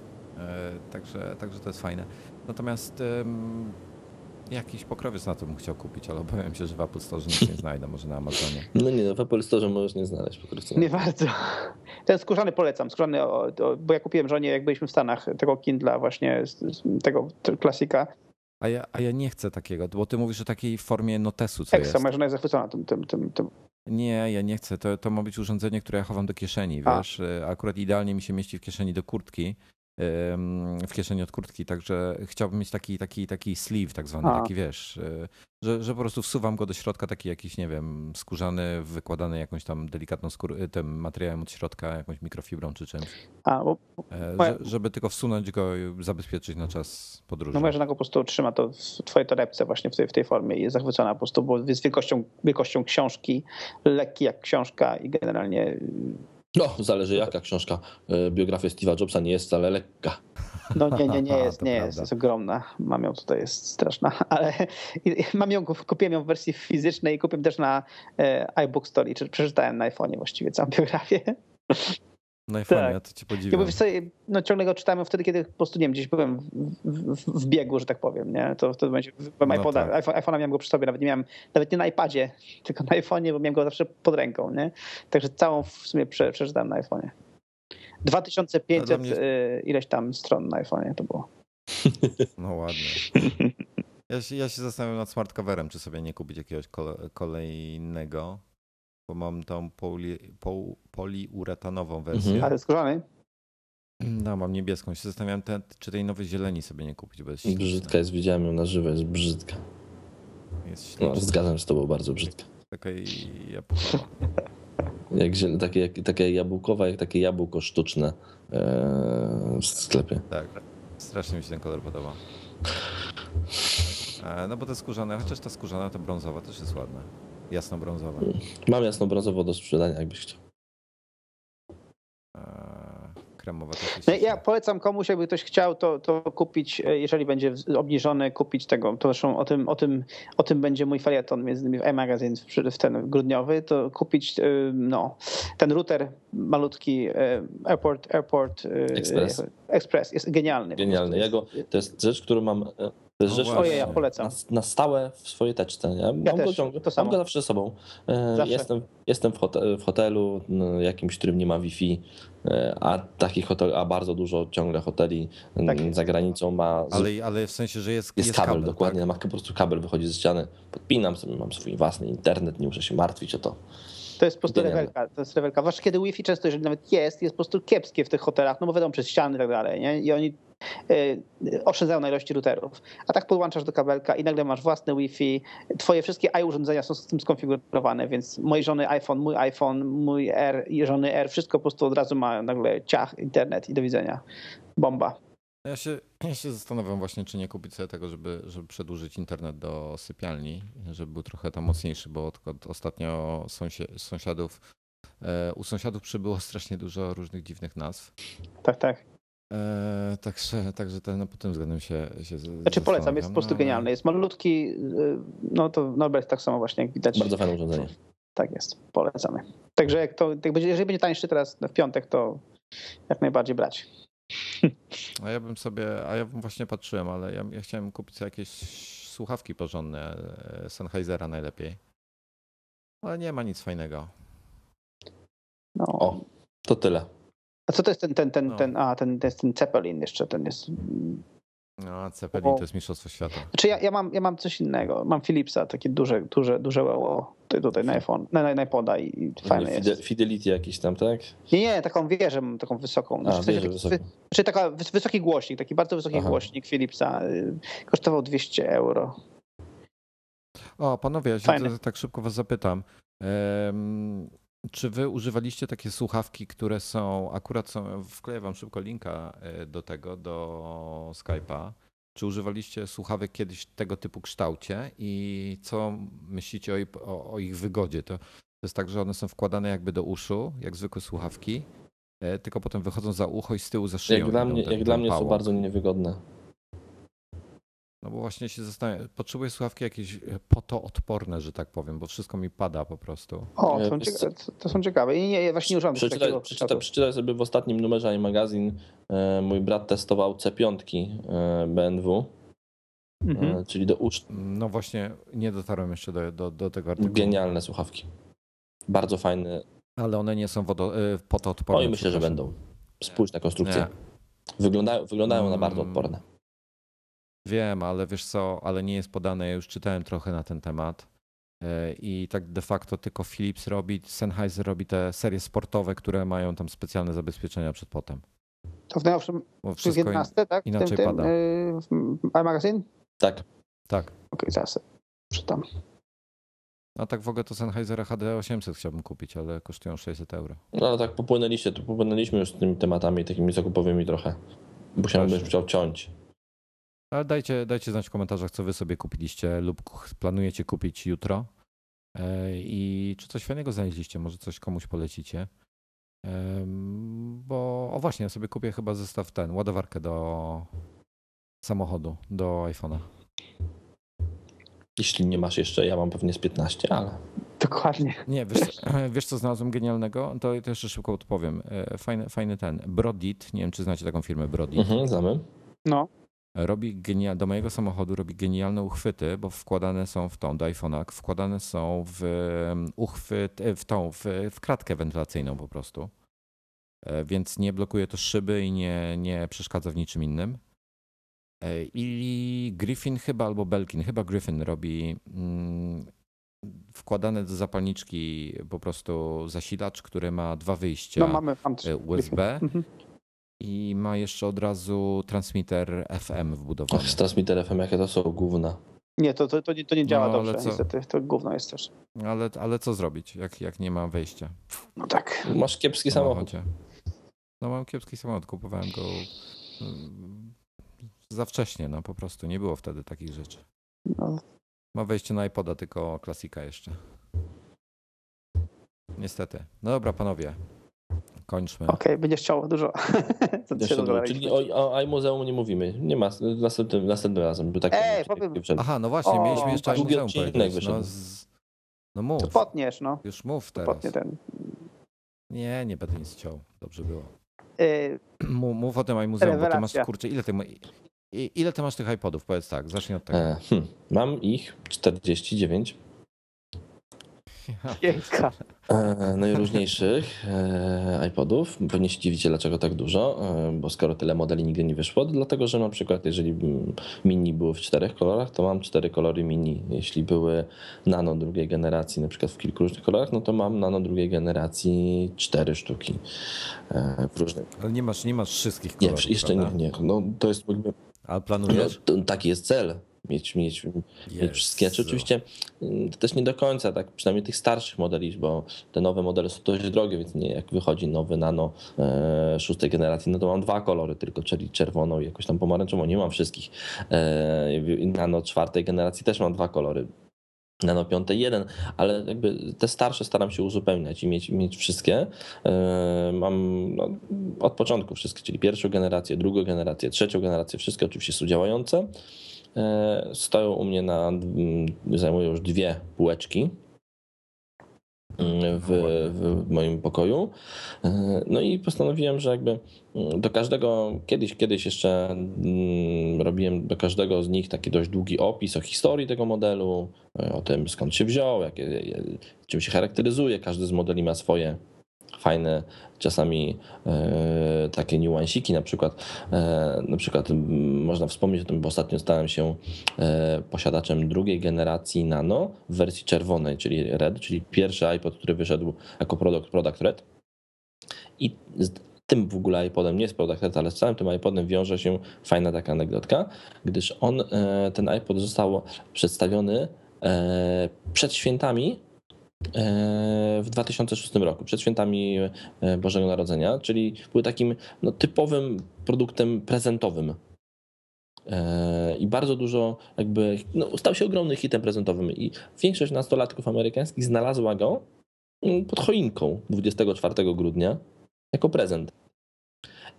Także, także to jest fajne. Natomiast Jakiś pokrowiec na to bym chciał kupić, ale obawiam się, że w Apple Store nic nie znajdę, może na Amazonie. No nie, w Apple Store możesz nie znaleźć pokrowca. Nie bardzo. Ten skórzany polecam, skórzany, bo ja kupiłem żonie, jak byliśmy w Stanach, tego Kindla właśnie, tego klasika. A ja, a ja nie chcę takiego, bo ty mówisz o takiej formie notesu, co Ekstra, jest. moja żona jest zachwycona tym, tym, tym, tym. Nie, ja nie chcę. To, to ma być urządzenie, które ja chowam do kieszeni, A. wiesz. E, Akurat idealnie mi się mieści w kieszeni do kurtki, w kieszeni od kurtki, także chciałbym mieć taki, taki, taki sleeve tak zwany, A. taki wiesz, e, że, że po prostu wsuwam go do środka, taki jakiś, nie wiem, skórzany, wykładany jakąś tam delikatną skór, e, tym materiałem od środka, jakąś mikrofibrą czy czymś, A, bo, e, że, żeby tylko wsunąć go i zabezpieczyć na czas podróży. no moja żona go po prostu trzyma to w twojej torebce właśnie w tej, w tej formie i jest zachwycona po prostu, bo jest wielkością, wielkością książki, lekki jak książka i generalnie y, No, zależy jaka książka. E, Biografia Steve'a Jobsa nie jest wcale lekka. No nie, nie, nie jest, nie prawda. jest, jest ogromna. Mam ją tutaj, jest straszna, ale mam ją, kupiłem ją w wersji fizycznej i kupiłem też na e, iBook Store i czy- przeczytałem na iPhone'ie właściwie całą biografię. No i fajnie, tak. ja to cię Ja podziwiam. mówię, co, no ciągle go czytałem wtedy, kiedy po prostu, nie wiem, gdzieś byłem w, w, w biegu, że tak powiem, nie? To wtedy będzie, w No iPoda, tak. iPhone, iPhone'a miałem go przy sobie, nawet nie miałem, nawet nie na iPadzie, tylko na iPhone'ie, bo miałem go zawsze pod ręką, nie? Także całą w sumie prze, przeczytałem na iPhone'ie. 2500 A dla mnie- y, ileś tam stron na iPhone'ie to było. No ładnie. Ja się, ja się zastanawiam nad smart coverem, czy sobie nie kupić jakiegoś kole, kolejnego, bo mam tą poli, po, poliuretanową wersję. Mhm. Ale skórzany? No, mam niebieską. Się zastanawiam, te, czy tej nowej zieleni sobie nie kupić, bo jest śliczna. Brzydka jest, widziałem ją na żywo, jest brzydka. Jest No, zgadzam się z tobą, bardzo brzydka. Taka jabłkowa. Jak, ziel- takie, jak, takie jabłkowe, jak takie jabłko sztuczne e, w sklepie. Tak. Strasznie mi się ten kolor podoba. E, No bo te skórzane, chociaż ta skórzana, ta brązowa też jest ładna. Jasno-brązowa. Mam jasno brązowo do sprzedania, jakbyś chciał. E, Kremowa też No, ja polecam komuś, jakby ktoś chciał, to, to kupić, e, jeżeli będzie obniżony, kupić tego. To zresztą o tym, o tym, o tym będzie mój felieton między innymi w e-magazine w, ten grudniowy, to kupić y, no, ten router malutki y, Airport, Airport Express. Express. Jest genialny. Genialny. Ja go, to jest rzecz, którą mam. To jest No rzecz. Ojej, ja polecam. na, na stałe w swojej teczce. Nie? Mam, go, też, ciągle, to samo. mam go zawsze ze sobą. E, Zawsze. Jestem, jestem w, hotel, w hotelu jakimś, którym nie ma Wi-Fi, e, a takich hotel, a bardzo dużo ciągle hoteli Tak jest. za granicą ma. z- Ale, ale w sensie, że jest, jest, kabel, dokładnie, Tak? na po prostu kabel wychodzi ze ściany, podpinam sobie, mam swój własny internet, nie muszę się martwić o to. To jest po prostu Genialne. rewelka. To jest rewelka. Zwłaszcza kiedy Wi-Fi często, jeżeli nawet jest, jest po prostu kiepskie w tych hotelach, no bo wiadomo, przez ściany i tak dalej, nie? I oni y, oszczędzają na ilości routerów. A tak podłączasz do kabelka i nagle masz własne Wi-Fi. Twoje wszystkie i-urządzenia są z tym skonfigurowane, więc mojej żony iPhone, mój iPhone, mój R i żony R, wszystko po prostu od razu ma nagle ciach, internet i do widzenia. Bomba. Ja się, ja się zastanawiam właśnie, czy nie kupić sobie tego, żeby, żeby przedłużyć internet do sypialni, żeby był trochę tam mocniejszy, bo odkąd ostatnio sąsie, sąsiadów, e, u sąsiadów przybyło strasznie dużo różnych dziwnych nazw. Tak, tak. E, także, także ten, no, pod tym względem się, się Znaczy polecam, jest po prostu no, genialny. Jest malutki, y, no to Norbert tak samo właśnie jak widać. Bardzo fajne urządzenie. Tak jest, polecamy. Także jak to, jak będzie, jeżeli będzie tańszy teraz w piątek, to jak najbardziej brać. A ja bym sobie, a ja bym właśnie patrzyłem, ale ja, ja chciałem kupić jakieś słuchawki porządne, e, Sennheisera najlepiej. Ale nie ma nic fajnego. No. O, to tyle. A co to jest ten, ten, ten, No. ten, a ten, to jest ten Zeppelin jeszcze, ten jest... No, a Zeppelin to jest mistrzostwo świata. Znaczy ja, ja, mam, ja mam coś innego, mam Philipsa, takie duże, duże, duże łeło tutaj, na iPhone, na, na, na iPoda i, i fajne Fide- jest. Fidelity jakiś tam, tak? Nie, nie, taką wieżę mam, taką wysoką. A, Znaczy, wieżę taki- wysoką. wy- Znaczy taka wys- wysoki głośnik, taki bardzo wysoki Aha. głośnik Philipsa, y, kosztował 200 euro. O, panowie, ja się Fajne. tak szybko was zapytam. Em, czy wy używaliście takie słuchawki, które są, akurat są, wkleję wam szybko linka e, do tego, do Skype'a. Czy używaliście słuchawek kiedyś tego typu kształcie i co myślicie o, ich- o, o ich wygodzie? To, to jest tak, że one są wkładane jakby do uszu, jak zwykłe słuchawki, e, tylko potem wychodzą za ucho i z tyłu za szyją. Jak dla mnie, jak dla mnie są bardzo niewygodne. No bo właśnie się zastanawiam, potrzebuję słuchawki jakieś e, potoodporne, że tak powiem, bo wszystko mi pada po prostu. O, to E, są, ciekawe, to są ciekawe. I nie, ja właśnie nie używam Przeczytaj, takiego przeczytaj, przeczytaj sobie w ostatnim numerze iMagazine. E, mój brat testował C5 e, BMW, Mhm. czyli do usz. No właśnie, nie dotarłem jeszcze do, do, do tego artykułu. Genialne słuchawki. Bardzo fajne. Ale one nie są wodo, potoodporne. No i myślę, że będą. Spójrz na konstrukcję. Nie. Wyglądają, wyglądają na bardzo Mm. odporne. Wiem, ale wiesz co, ale nie jest podane. Ja już czytałem trochę na ten temat. E, I tak de facto tylko Philips robi, Sennheiser robi te serie sportowe, które mają tam specjalne zabezpieczenia przed potem. To w najnowszym, Bo w wszystko 11, tak? inaczej w tym, pada. Tym, yy, magazyn? Tak. Tak. Okej, zaraz sobie przeczytam. A tak w ogóle to Sennheisera HD 800 chciałbym kupić, ale kosztują 600 euro. No ale tak popłynęliście, to popłynęliśmy już z tymi tematami takimi zakupowymi trochę. Właśnie. bym chciał ciąć. Ale dajcie, dajcie znać w komentarzach, co wy sobie kupiliście lub planujecie kupić jutro. E, I czy coś fajnego znaleźliście, może coś komuś polecicie. Bo, o właśnie, ja sobie kupię chyba zestaw ten, ładowarkę do samochodu, do iPhone'a. Jeśli nie masz jeszcze, ja mam pewnie z 15, ale Dokładnie. Nie, wiesz, wiesz co znalazłem genialnego? To, to jeszcze szybko odpowiem. E, Fajny, fajny ten, Brodit, nie wiem czy znacie taką firmę Brodit. mhm, znamy. No. Robi genia- do mojego samochodu robi genialne uchwyty, bo wkładane są w tą, do iPhone'a, wkładane są w uchwyt, e, w tą, w, w kratkę wentylacyjną po prostu. E, Więc nie blokuje to szyby i nie, nie przeszkadza w niczym innym. E, I Griffin chyba albo Belkin, chyba Griffin robi mm, wkładane do zapalniczki po prostu zasilacz, który ma dwa wyjścia No mamy, mam USB. I ma jeszcze od razu transmitter FM wbudowany. Och, z transmitter FM, jakie to są gówna. Nie, to, to, to, nie, to nie działa No, dobrze, co? niestety. To gówno jest też. Ale, ale co zrobić, jak, jak nie ma wejścia No tak. Masz kiepski samochód. No mam kiepski samochód, kupowałem go mm, za wcześnie, no po prostu nie było wtedy takich rzeczy. No, Ma wejście na iPoda, tylko klasika jeszcze. Niestety. No dobra, panowie, kończmy. Okej, będziesz chciał dużo. Drugi. dogadaliśmy. Czyli o, o iMuzeum nie mówimy. Nie ma. Następnym, następnym razem. Był taki Ej, powiem- Aha, no właśnie, O, mieliśmy jeszcze tak. o muzeum Drugi odcinek. No, z... no mów, To potniesz, no. już mów teraz. potnie ten. Nie, nie będę nic chciał. Dobrze było. Yy, Mów, o tym iMuzeum, bo ty masz, kurczę, ile ty, ile ty masz tych iPodów? Powiedz tak, zacznij od tego. E, hm, mam ich 49. Jejka. E, najróżniejszych e, iPodów. Pewnie się dziwicie, dlaczego tak dużo, e, bo skoro tyle modeli nigdy nie wyszło, to dlatego, że na przykład jeżeli mini były w czterech kolorach, to mam cztery kolory mini. Jeśli były nano drugiej generacji, na przykład w kilku różnych kolorach, no to mam nano drugiej generacji cztery sztuki w różnych. Ale nie masz, nie masz wszystkich Nie, kolorów, jeszcze nie, prawda? nie. No, to jest jakby, Ale no, planujesz? to, taki jest cel. Mieć, mieć, mieć wszystkie. Czy oczywiście mm, to też nie do końca, tak przynajmniej tych starszych modeli, bo te nowe modele są dość drogie, więc nie, jak wychodzi nowy nano e, szóstej generacji, no to mam dwa kolory tylko, czyli czerwoną i jakoś tam pomarańczową. Nie mam wszystkich. E, nano czwartej generacji też mam dwa kolory. Nano piątej jeden, ale jakby te starsze staram się uzupełniać i mieć, mieć wszystkie. E, Mam no, od początku wszystkie, czyli pierwszą generację, drugą generację, trzecią generację, wszystkie oczywiście są działające. E, Stoją u mnie na, zajmują już dwie półeczki mm, w, w moim pokoju. E, No i postanowiłem, że jakby mm, do każdego, kiedyś, kiedyś jeszcze mm, robiłem do każdego z nich taki dość długi opis o historii tego modelu, e, o tym skąd się wziął, jak, czym się charakteryzuje. Każdy z modeli ma swoje fajne czasami e, takie niuansiki, na przykład, e, na przykład można wspomnieć o tym, bo ostatnio stałem się e, posiadaczem drugiej generacji Nano w wersji czerwonej, czyli Red, czyli pierwszy iPod, który wyszedł jako produkt, product Red. I z tym w ogóle iPodem nie jest product Red, ale z całym tym iPodem wiąże się fajna taka anegdotka, gdyż on, e, ten iPod został przedstawiony e, przed świętami w 2006 roku, przed świętami e, Bożego Narodzenia, czyli był takim no, typowym produktem prezentowym. E, I bardzo dużo jakby, no, stał się ogromnym hitem prezentowym i większość nastolatków amerykańskich znalazła go mm, pod choinką 24 grudnia jako prezent.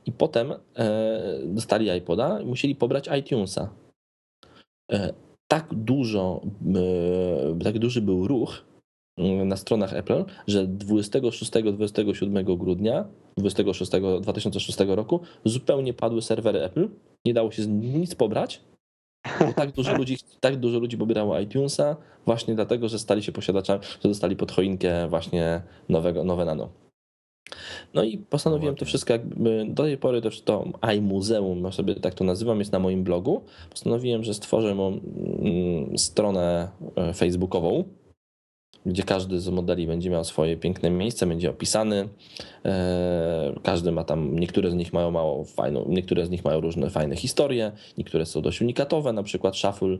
I potem e, dostali iPoda i musieli pobrać iTunesa. Tak dużo, tak duży był ruch na stronach Apple, że 26-27 grudnia 26, 2006 roku zupełnie padły serwery Apple. Nie dało się nic pobrać. Bo tak dużo ludzi, tak dużo ludzi pobierało iTunesa właśnie dlatego, że stali się posiadaczami, że dostali pod choinkę właśnie nowego, nowe nano. No i postanowiłem Ładnie. to wszystko jakby, do tej pory też to iMuzeum, ja sobie tak to nazywam, jest na moim blogu. Postanowiłem, że stworzę mu, mm, stronę e, facebookową, gdzie każdy z modeli będzie miał swoje piękne miejsce, będzie opisany. E, Każdy ma tam, niektóre z nich mają mało fajną, niektóre z nich mają różne fajne historie, niektóre są dość unikatowe, na przykład Shuffle e,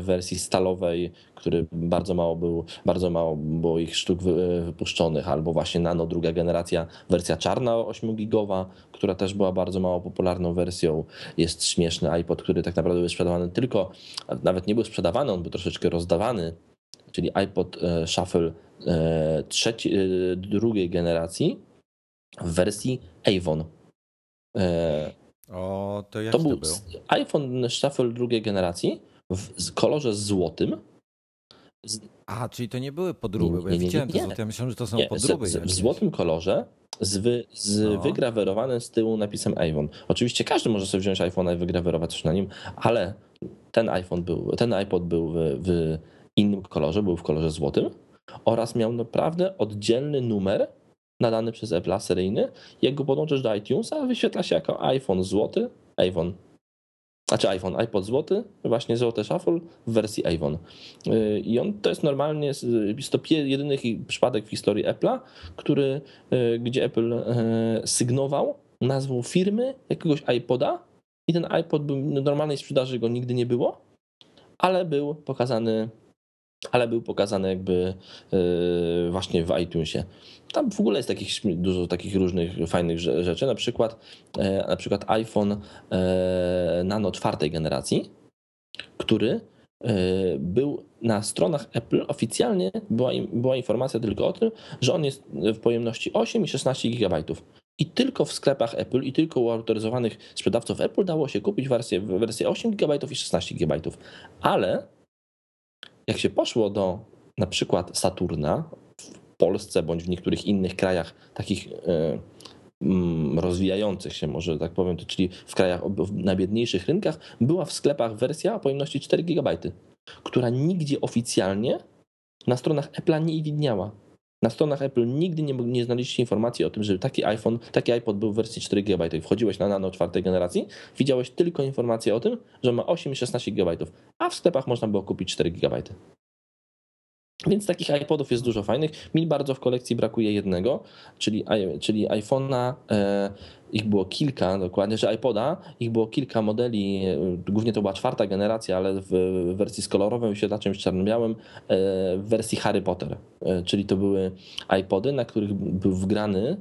w wersji stalowej, który bardzo mało był, bardzo mało było ich sztuk wy- wypuszczonych, albo właśnie Nano druga generacja, wersja czarna 8-gigowa, która też była bardzo mało popularną wersją. Jest śmieszny iPod, który tak naprawdę był sprzedawany tylko, nawet nie był sprzedawany, on był troszeczkę rozdawany, czyli iPod e, Shuffle e, trzeci, e, drugiej generacji w wersji Avon. O, to jak To to, był iPhone Shuffle drugiej generacji w kolorze złotym. Z, A, czyli to nie były podróby, Nie, bo ja nie, nie, widziałem te nie. złote, ja myślałem, że to są nie, podróby z, w złotym kolorze z, wy, z No. wygrawerowanym z tyłu napisem Avon. Oczywiście każdy może sobie wziąć iPhone'a i wygrawerować coś na nim, ale ten iPhone był, ten iPod był w, w innym kolorze, był w kolorze złotym oraz miał naprawdę oddzielny numer nadany przez Apple seryjny. Jak go podłączysz do iTunesa, wyświetla się jako iPhone złoty, Avon. Znaczy iPhone, iPod złoty, właśnie złoty shuffle w wersji. Yy, I on to jest normalnie, jest to jedyny przypadek w historii Apple'a, który, yy, gdzie Apple yy, sygnował nazwą firmy jakiegoś iPoda i ten iPod był w normalnej sprzedaży go nigdy nie było, ale był pokazany ale był pokazany jakby yy, właśnie w iTunesie. Tam w ogóle jest takich, dużo takich różnych fajnych rze- rzeczy, na przykład, e, na przykład iPhone e, Nano czwartej generacji, który był na stronach Apple oficjalnie była, była informacja tylko o tym, że on jest w pojemności 8 i 16 GB. I tylko w sklepach Apple i tylko u autoryzowanych sprzedawców Apple dało się kupić wersję, wersję 8 GB i 16 GB. Ale jak się poszło do na przykład Saturna w Polsce bądź w niektórych innych krajach takich e, mm, rozwijających się, może tak powiem, czyli w krajach na biedniejszych rynkach, była w sklepach wersja o pojemności 4 GB, która nigdzie oficjalnie na stronach Apple'a nie widniała. Na stronach Apple nigdy nie, nie znaleźliście informacji o tym, że taki iPhone, taki iPod był w wersji 4 GB. Wchodziłeś na nano czwartej generacji, widziałeś tylko informację o tym, że ma 8 i 16 GB, a w sklepach można było kupić 4 GB. Więc takich iPodów jest dużo fajnych. Mi bardzo w kolekcji brakuje jednego, czyli, czyli iPhone'a. Ich było kilka, dokładnie, że iPoda, ich było kilka modeli, e, głównie to była czwarta generacja, ale w wersji z kolorowym wyświetlaczem czarno-białym, e, w wersji Harry Potter. E, czyli to były iPody, na których był wgrany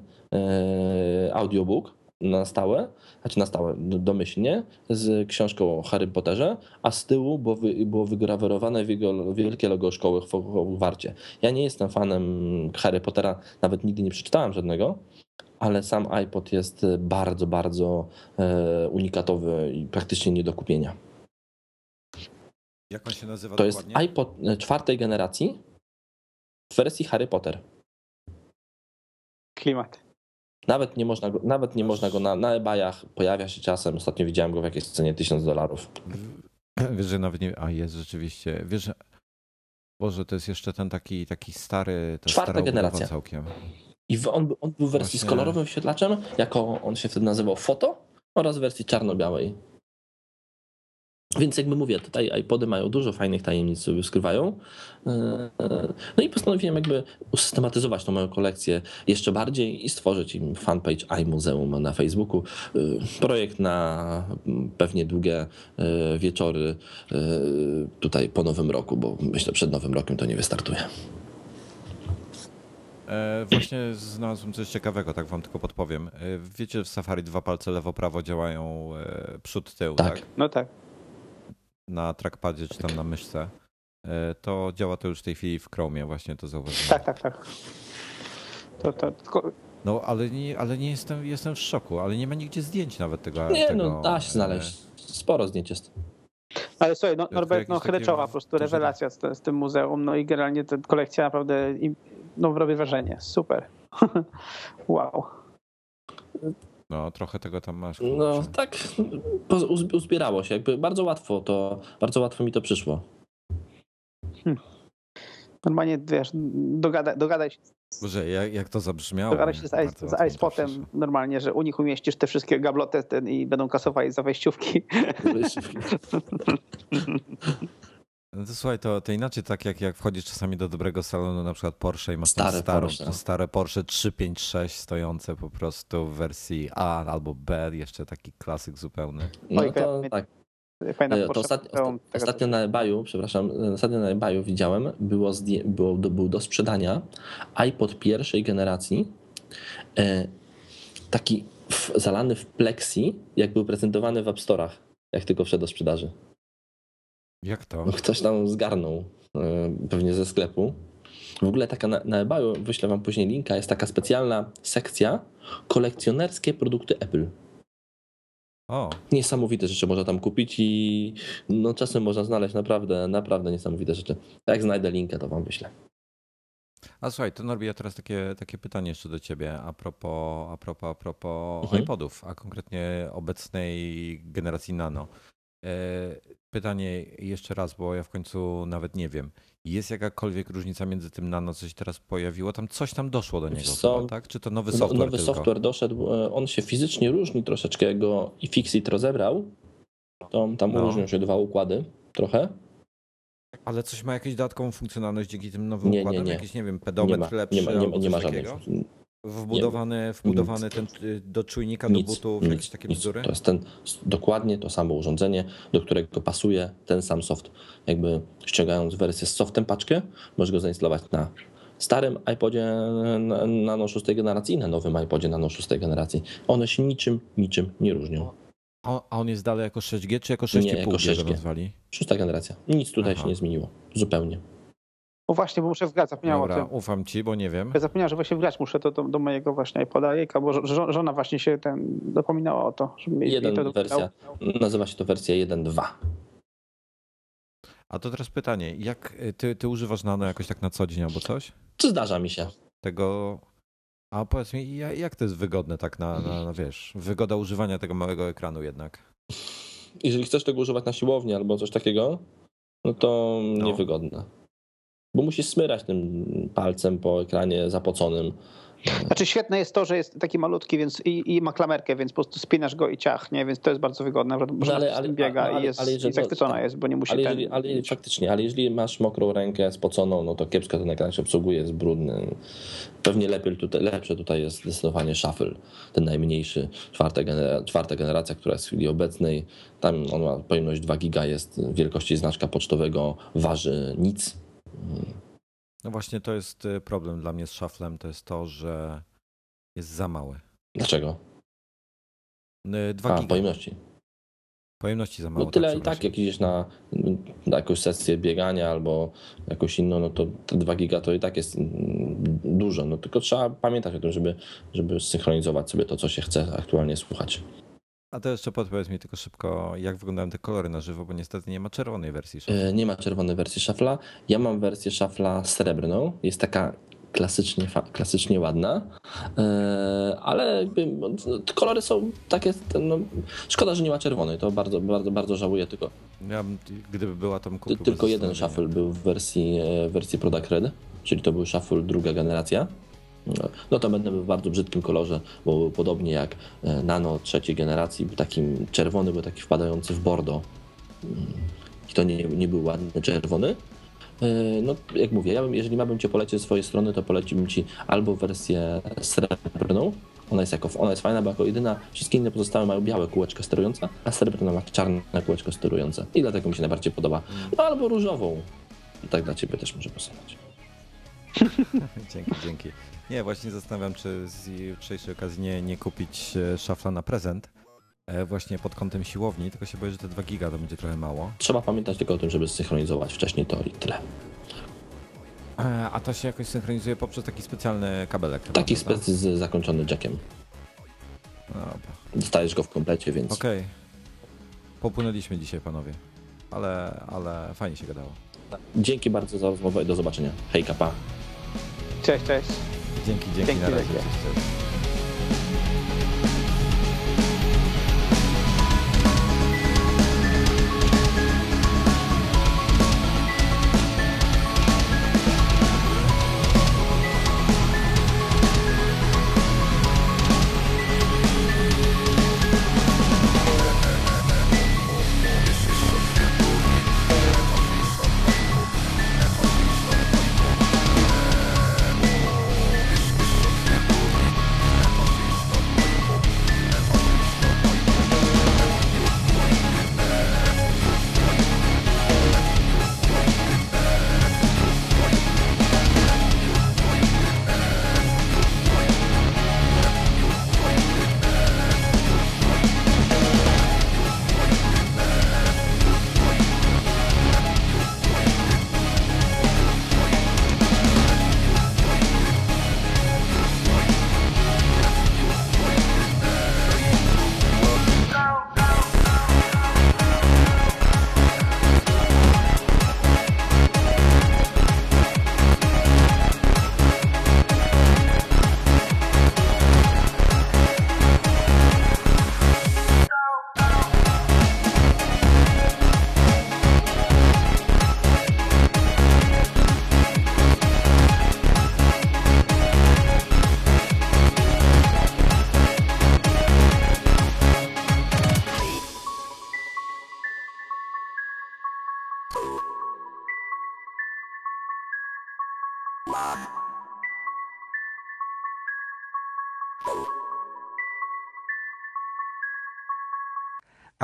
audiobook na stałe, znaczy na stałe, domyślnie, z książką o Harry Potterze, a z tyłu było, wy, było wygrawerowane wielkie logo szkoły w Hogwarcie. Ja nie jestem fanem Harry Pottera, nawet nigdy nie przeczytałem żadnego, ale sam iPod jest bardzo, bardzo e, unikatowy i praktycznie nie do kupienia. Jak on się nazywa To jest dokładnie? iPod e, czwartej generacji w wersji Harry Potter. Klimat. Nawet nie można go, nawet nie można go na, na eBayach, pojawia się czasem, ostatnio widziałem go w jakiejś cenie 1000 dolarów. Wiesz, że nawet nie... A jest rzeczywiście. Wiesz, że... Boże, to jest jeszcze ten taki, taki stary... To Czwarta generacja. całkiem. I on, był- on był w wersji z Właśnie. kolorowym wyświetlaczem, jako on się wtedy nazywał Foto oraz w wersji czarno-białej. Więc jakby mówię, tutaj iPody mają dużo fajnych tajemnic, sobie skrywają. E, No i postanowiłem jakby usystematyzować tą moją kolekcję jeszcze bardziej i stworzyć im fanpage iMuzeum na Facebooku. E, Projekt na pewnie długie e, wieczory tutaj po nowym roku, bo myślę przed nowym rokiem to nie wystartuje. E, właśnie znalazłem coś ciekawego, tak wam tylko podpowiem. E, wiecie, w Safari dwa palce lewo-prawo działają e, przód, tył, Tak. tak? No tak. Na trackpadzie czy tam na myszce. E, to działa to już w tej chwili w Chromie, właśnie to zauważyłem. Tak, tak, tak. To, to, tylko, No, ale nie, ale nie jestem, jestem w szoku, ale nie ma nigdzie zdjęć nawet tego. Nie, tego, no da się e, znaleźć. Sporo zdjęć jest. ale słuchaj, no, Norbert, no chryczowa po prostu rewelacja z, z tym muzeum, no i generalnie ta kolekcja naprawdę no, robi wrażenie. Super. wow. No, trochę tego tam masz. No kurczę. tak, po- uz- uzbierało się. Jakby bardzo łatwo to, bardzo łatwo mi to przyszło. Normalnie, wiesz, dogadaj, dogadaj się Boże, jak, jak to zabrzmiało. Dogadaj się z, iSpotem normalnie, że u nich umieścisz te wszystkie gabloty ten, i będą kasowali za wejściówki. No to słuchaj, to, to inaczej tak jak, jak wchodzisz czasami do dobrego salonu, na przykład Porsche i masz tam Stare starą, Porsche. stare Porsche 356 stojące po prostu w wersji A albo B, jeszcze taki klasyk zupełny. No to tak. E, To ostatnio, tego ostatnio na eBayu, przepraszam, e, ostatnio na eBayu widziałem, było, było do, był do sprzedania iPod pierwszej generacji, e, taki w, zalany w plexi, jak był prezentowany w App Store'ach, jak tylko wszedł do sprzedaży. Jak to? No, Ktoś tam zgarnął, e, pewnie ze sklepu. W ogóle taka na, na eBayu, wyślę wam później linka, jest taka specjalna sekcja kolekcjonerskie produkty Apple. O, Niesamowite rzeczy można tam kupić i no czasem można znaleźć naprawdę, naprawdę niesamowite rzeczy. Jak znajdę linkę, to wam wyślę. a słuchaj, to Norbi, ja teraz takie, takie pytanie jeszcze do ciebie a propos, a propos, a propos Mhm. iPodów, a konkretnie obecnej generacji Nano. Pytanie jeszcze raz, bo ja w końcu nawet nie wiem. Jest jakakolwiek różnica między tym Nano, co się teraz pojawiło? Tam coś tam doszło do niego, co? chyba, tak? Czy to nowy No, software nowy tylko? software doszedł, e, on się fizycznie różni troszeczkę, go i Fixit rozebrał. To, tam No. różnią się dwa układy trochę. Ale coś ma jakąś dodatkową funkcjonalność dzięki tym nowym Nie, nie, układom? nie. Jakiś, nie wiem, Nie pedometr ma, lepszy nie ma, nie nie ma? Wbudowany, wbudowany ten y, do czujnika, do Nic, butów, nic, jakieś takie nic. bzdury? To jest ten, dokładnie to samo urządzenie, do którego pasuje ten sam soft. Jakby ściągając wersję z softem paczkę, możesz go zainstalować na starym iPodzie na- Nano 6 generacji i na nowym iPodzie Nano 6 generacji. One się niczym, niczym nie różnią. A on jest dalej jako 6G, czy jako 6,5G Nie, jako go 6G. nazwali? Szósta generacja. Nic tutaj Aha. się nie zmieniło. Zupełnie. O właśnie, bo muszę wgrać, zapomniałem Dobra, o tym. ufam ci, bo nie wiem. Ja zapomniałem, że właśnie wgrać muszę to do, do mojego właśnie iPoda Jejka, bo żo- żona właśnie się ten dopominała o to, żeby Jeden to wersja. Nazywa się to wersja 1.2. A to teraz pytanie, jak y, ty, ty używasz Nano jakoś tak na co dzień albo coś? Co zdarza mi się? Tego... A powiedz mi, ja- jak to jest wygodne tak na, na, na wiesz, wygoda używania tego małego ekranu jednak? Jeżeli chcesz tego używać na siłowni albo coś takiego, no to No. niewygodne. Bo musisz smyrać tym palcem po ekranie zapoconym. Znaczy świetne jest to, że jest taki malutki więc i, i ma klamerkę, więc po prostu spinasz go i ciach, nie? Więc to jest bardzo wygodne. Bo No ale- ale, z ale- biega ale- i jest ale jeżeli- i zachwycona jest, bo nie musi Ale, ten... jeżeli, ale faktycznie, ale jeżeli masz mokrą rękę spoconą, no to kiepsko ten ekran się obsługuje, jest brudny. Pewnie lepiej tutaj, lepsze tutaj jest zdecydowanie Shuffle, ten najmniejszy, czwarta, genera, czwarta generacja, która jest w chwili obecnej. Tam on ma pojemność 2 giga, jest wielkości znaczka pocztowego, waży nic. No właśnie to jest y, problem dla mnie z Shufflem, to jest to, że jest za mały. Dlaczego? 2 A, giga. pojemności. Pojemności za mało. No tyle i tak, jak idziesz na, na jakąś sesję biegania albo jakąś inną, no to te 2 giga to i tak jest mm, dużo. No tylko trzeba pamiętać o tym, żeby, żeby synchronizować sobie to, co się chce aktualnie słuchać. A to jeszcze podpowiedz mi tylko szybko, jak wyglądają te kolory na żywo, bo niestety nie ma czerwonej wersji. Shuffle. E, Nie ma czerwonej wersji szafla. Ja mam wersję szafla srebrną. Jest taka klasycznie, klasycznie ładna, E, ale jakby, no, kolory są takie, no, szkoda, że nie ma czerwonej, to bardzo, bardzo, bardzo żałuję, tylko, Ja, gdyby była tam kupił tylko jeden shuffle był w wersji, e, wersji Product Red, czyli to był shuffle druga generacja. No to będę w bardzo brzydkim kolorze, bo podobnie jak e, Nano trzeciej generacji, był takim czerwony, był taki wpadający w bordo. Mm, I to nie, nie był ładny czerwony. E, No, jak mówię, ja bym, jeżeli miałbym cię polecić swojej strony, to poleciłbym ci albo wersję srebrną. Ona jest, jako, ona jest fajna, bo jako jedyna, wszystkie inne pozostałe mają białe kółeczko sterujące, a srebrna ma czarne kółeczko sterujące. I dlatego mi się najbardziej podoba. No, albo różową. I tak dla ciebie też może pasować. Dzięki, dzięki. Nie, właśnie zastanawiam, czy z jutrzejszej okazji nie, nie kupić e, szafla na prezent. e, Właśnie pod kątem siłowni, tylko się boję, że te 2 giga to będzie trochę mało. Trzeba pamiętać tylko o tym, żeby zsynchronizować wcześniej to i tyle. E, A to się jakoś synchronizuje poprzez taki specjalny kabelek. chyba, Taki prawda? spec z zakończony jackiem. No Dobra. Dostajesz go w komplecie, więc Okej. Popłynęliśmy dzisiaj, panowie. Ale, ale fajnie się gadało. dzięki bardzo za rozmowę i do zobaczenia. Hej, kapa. Cześć, cześć. Dzięki, dzięki, Dzięki na razie.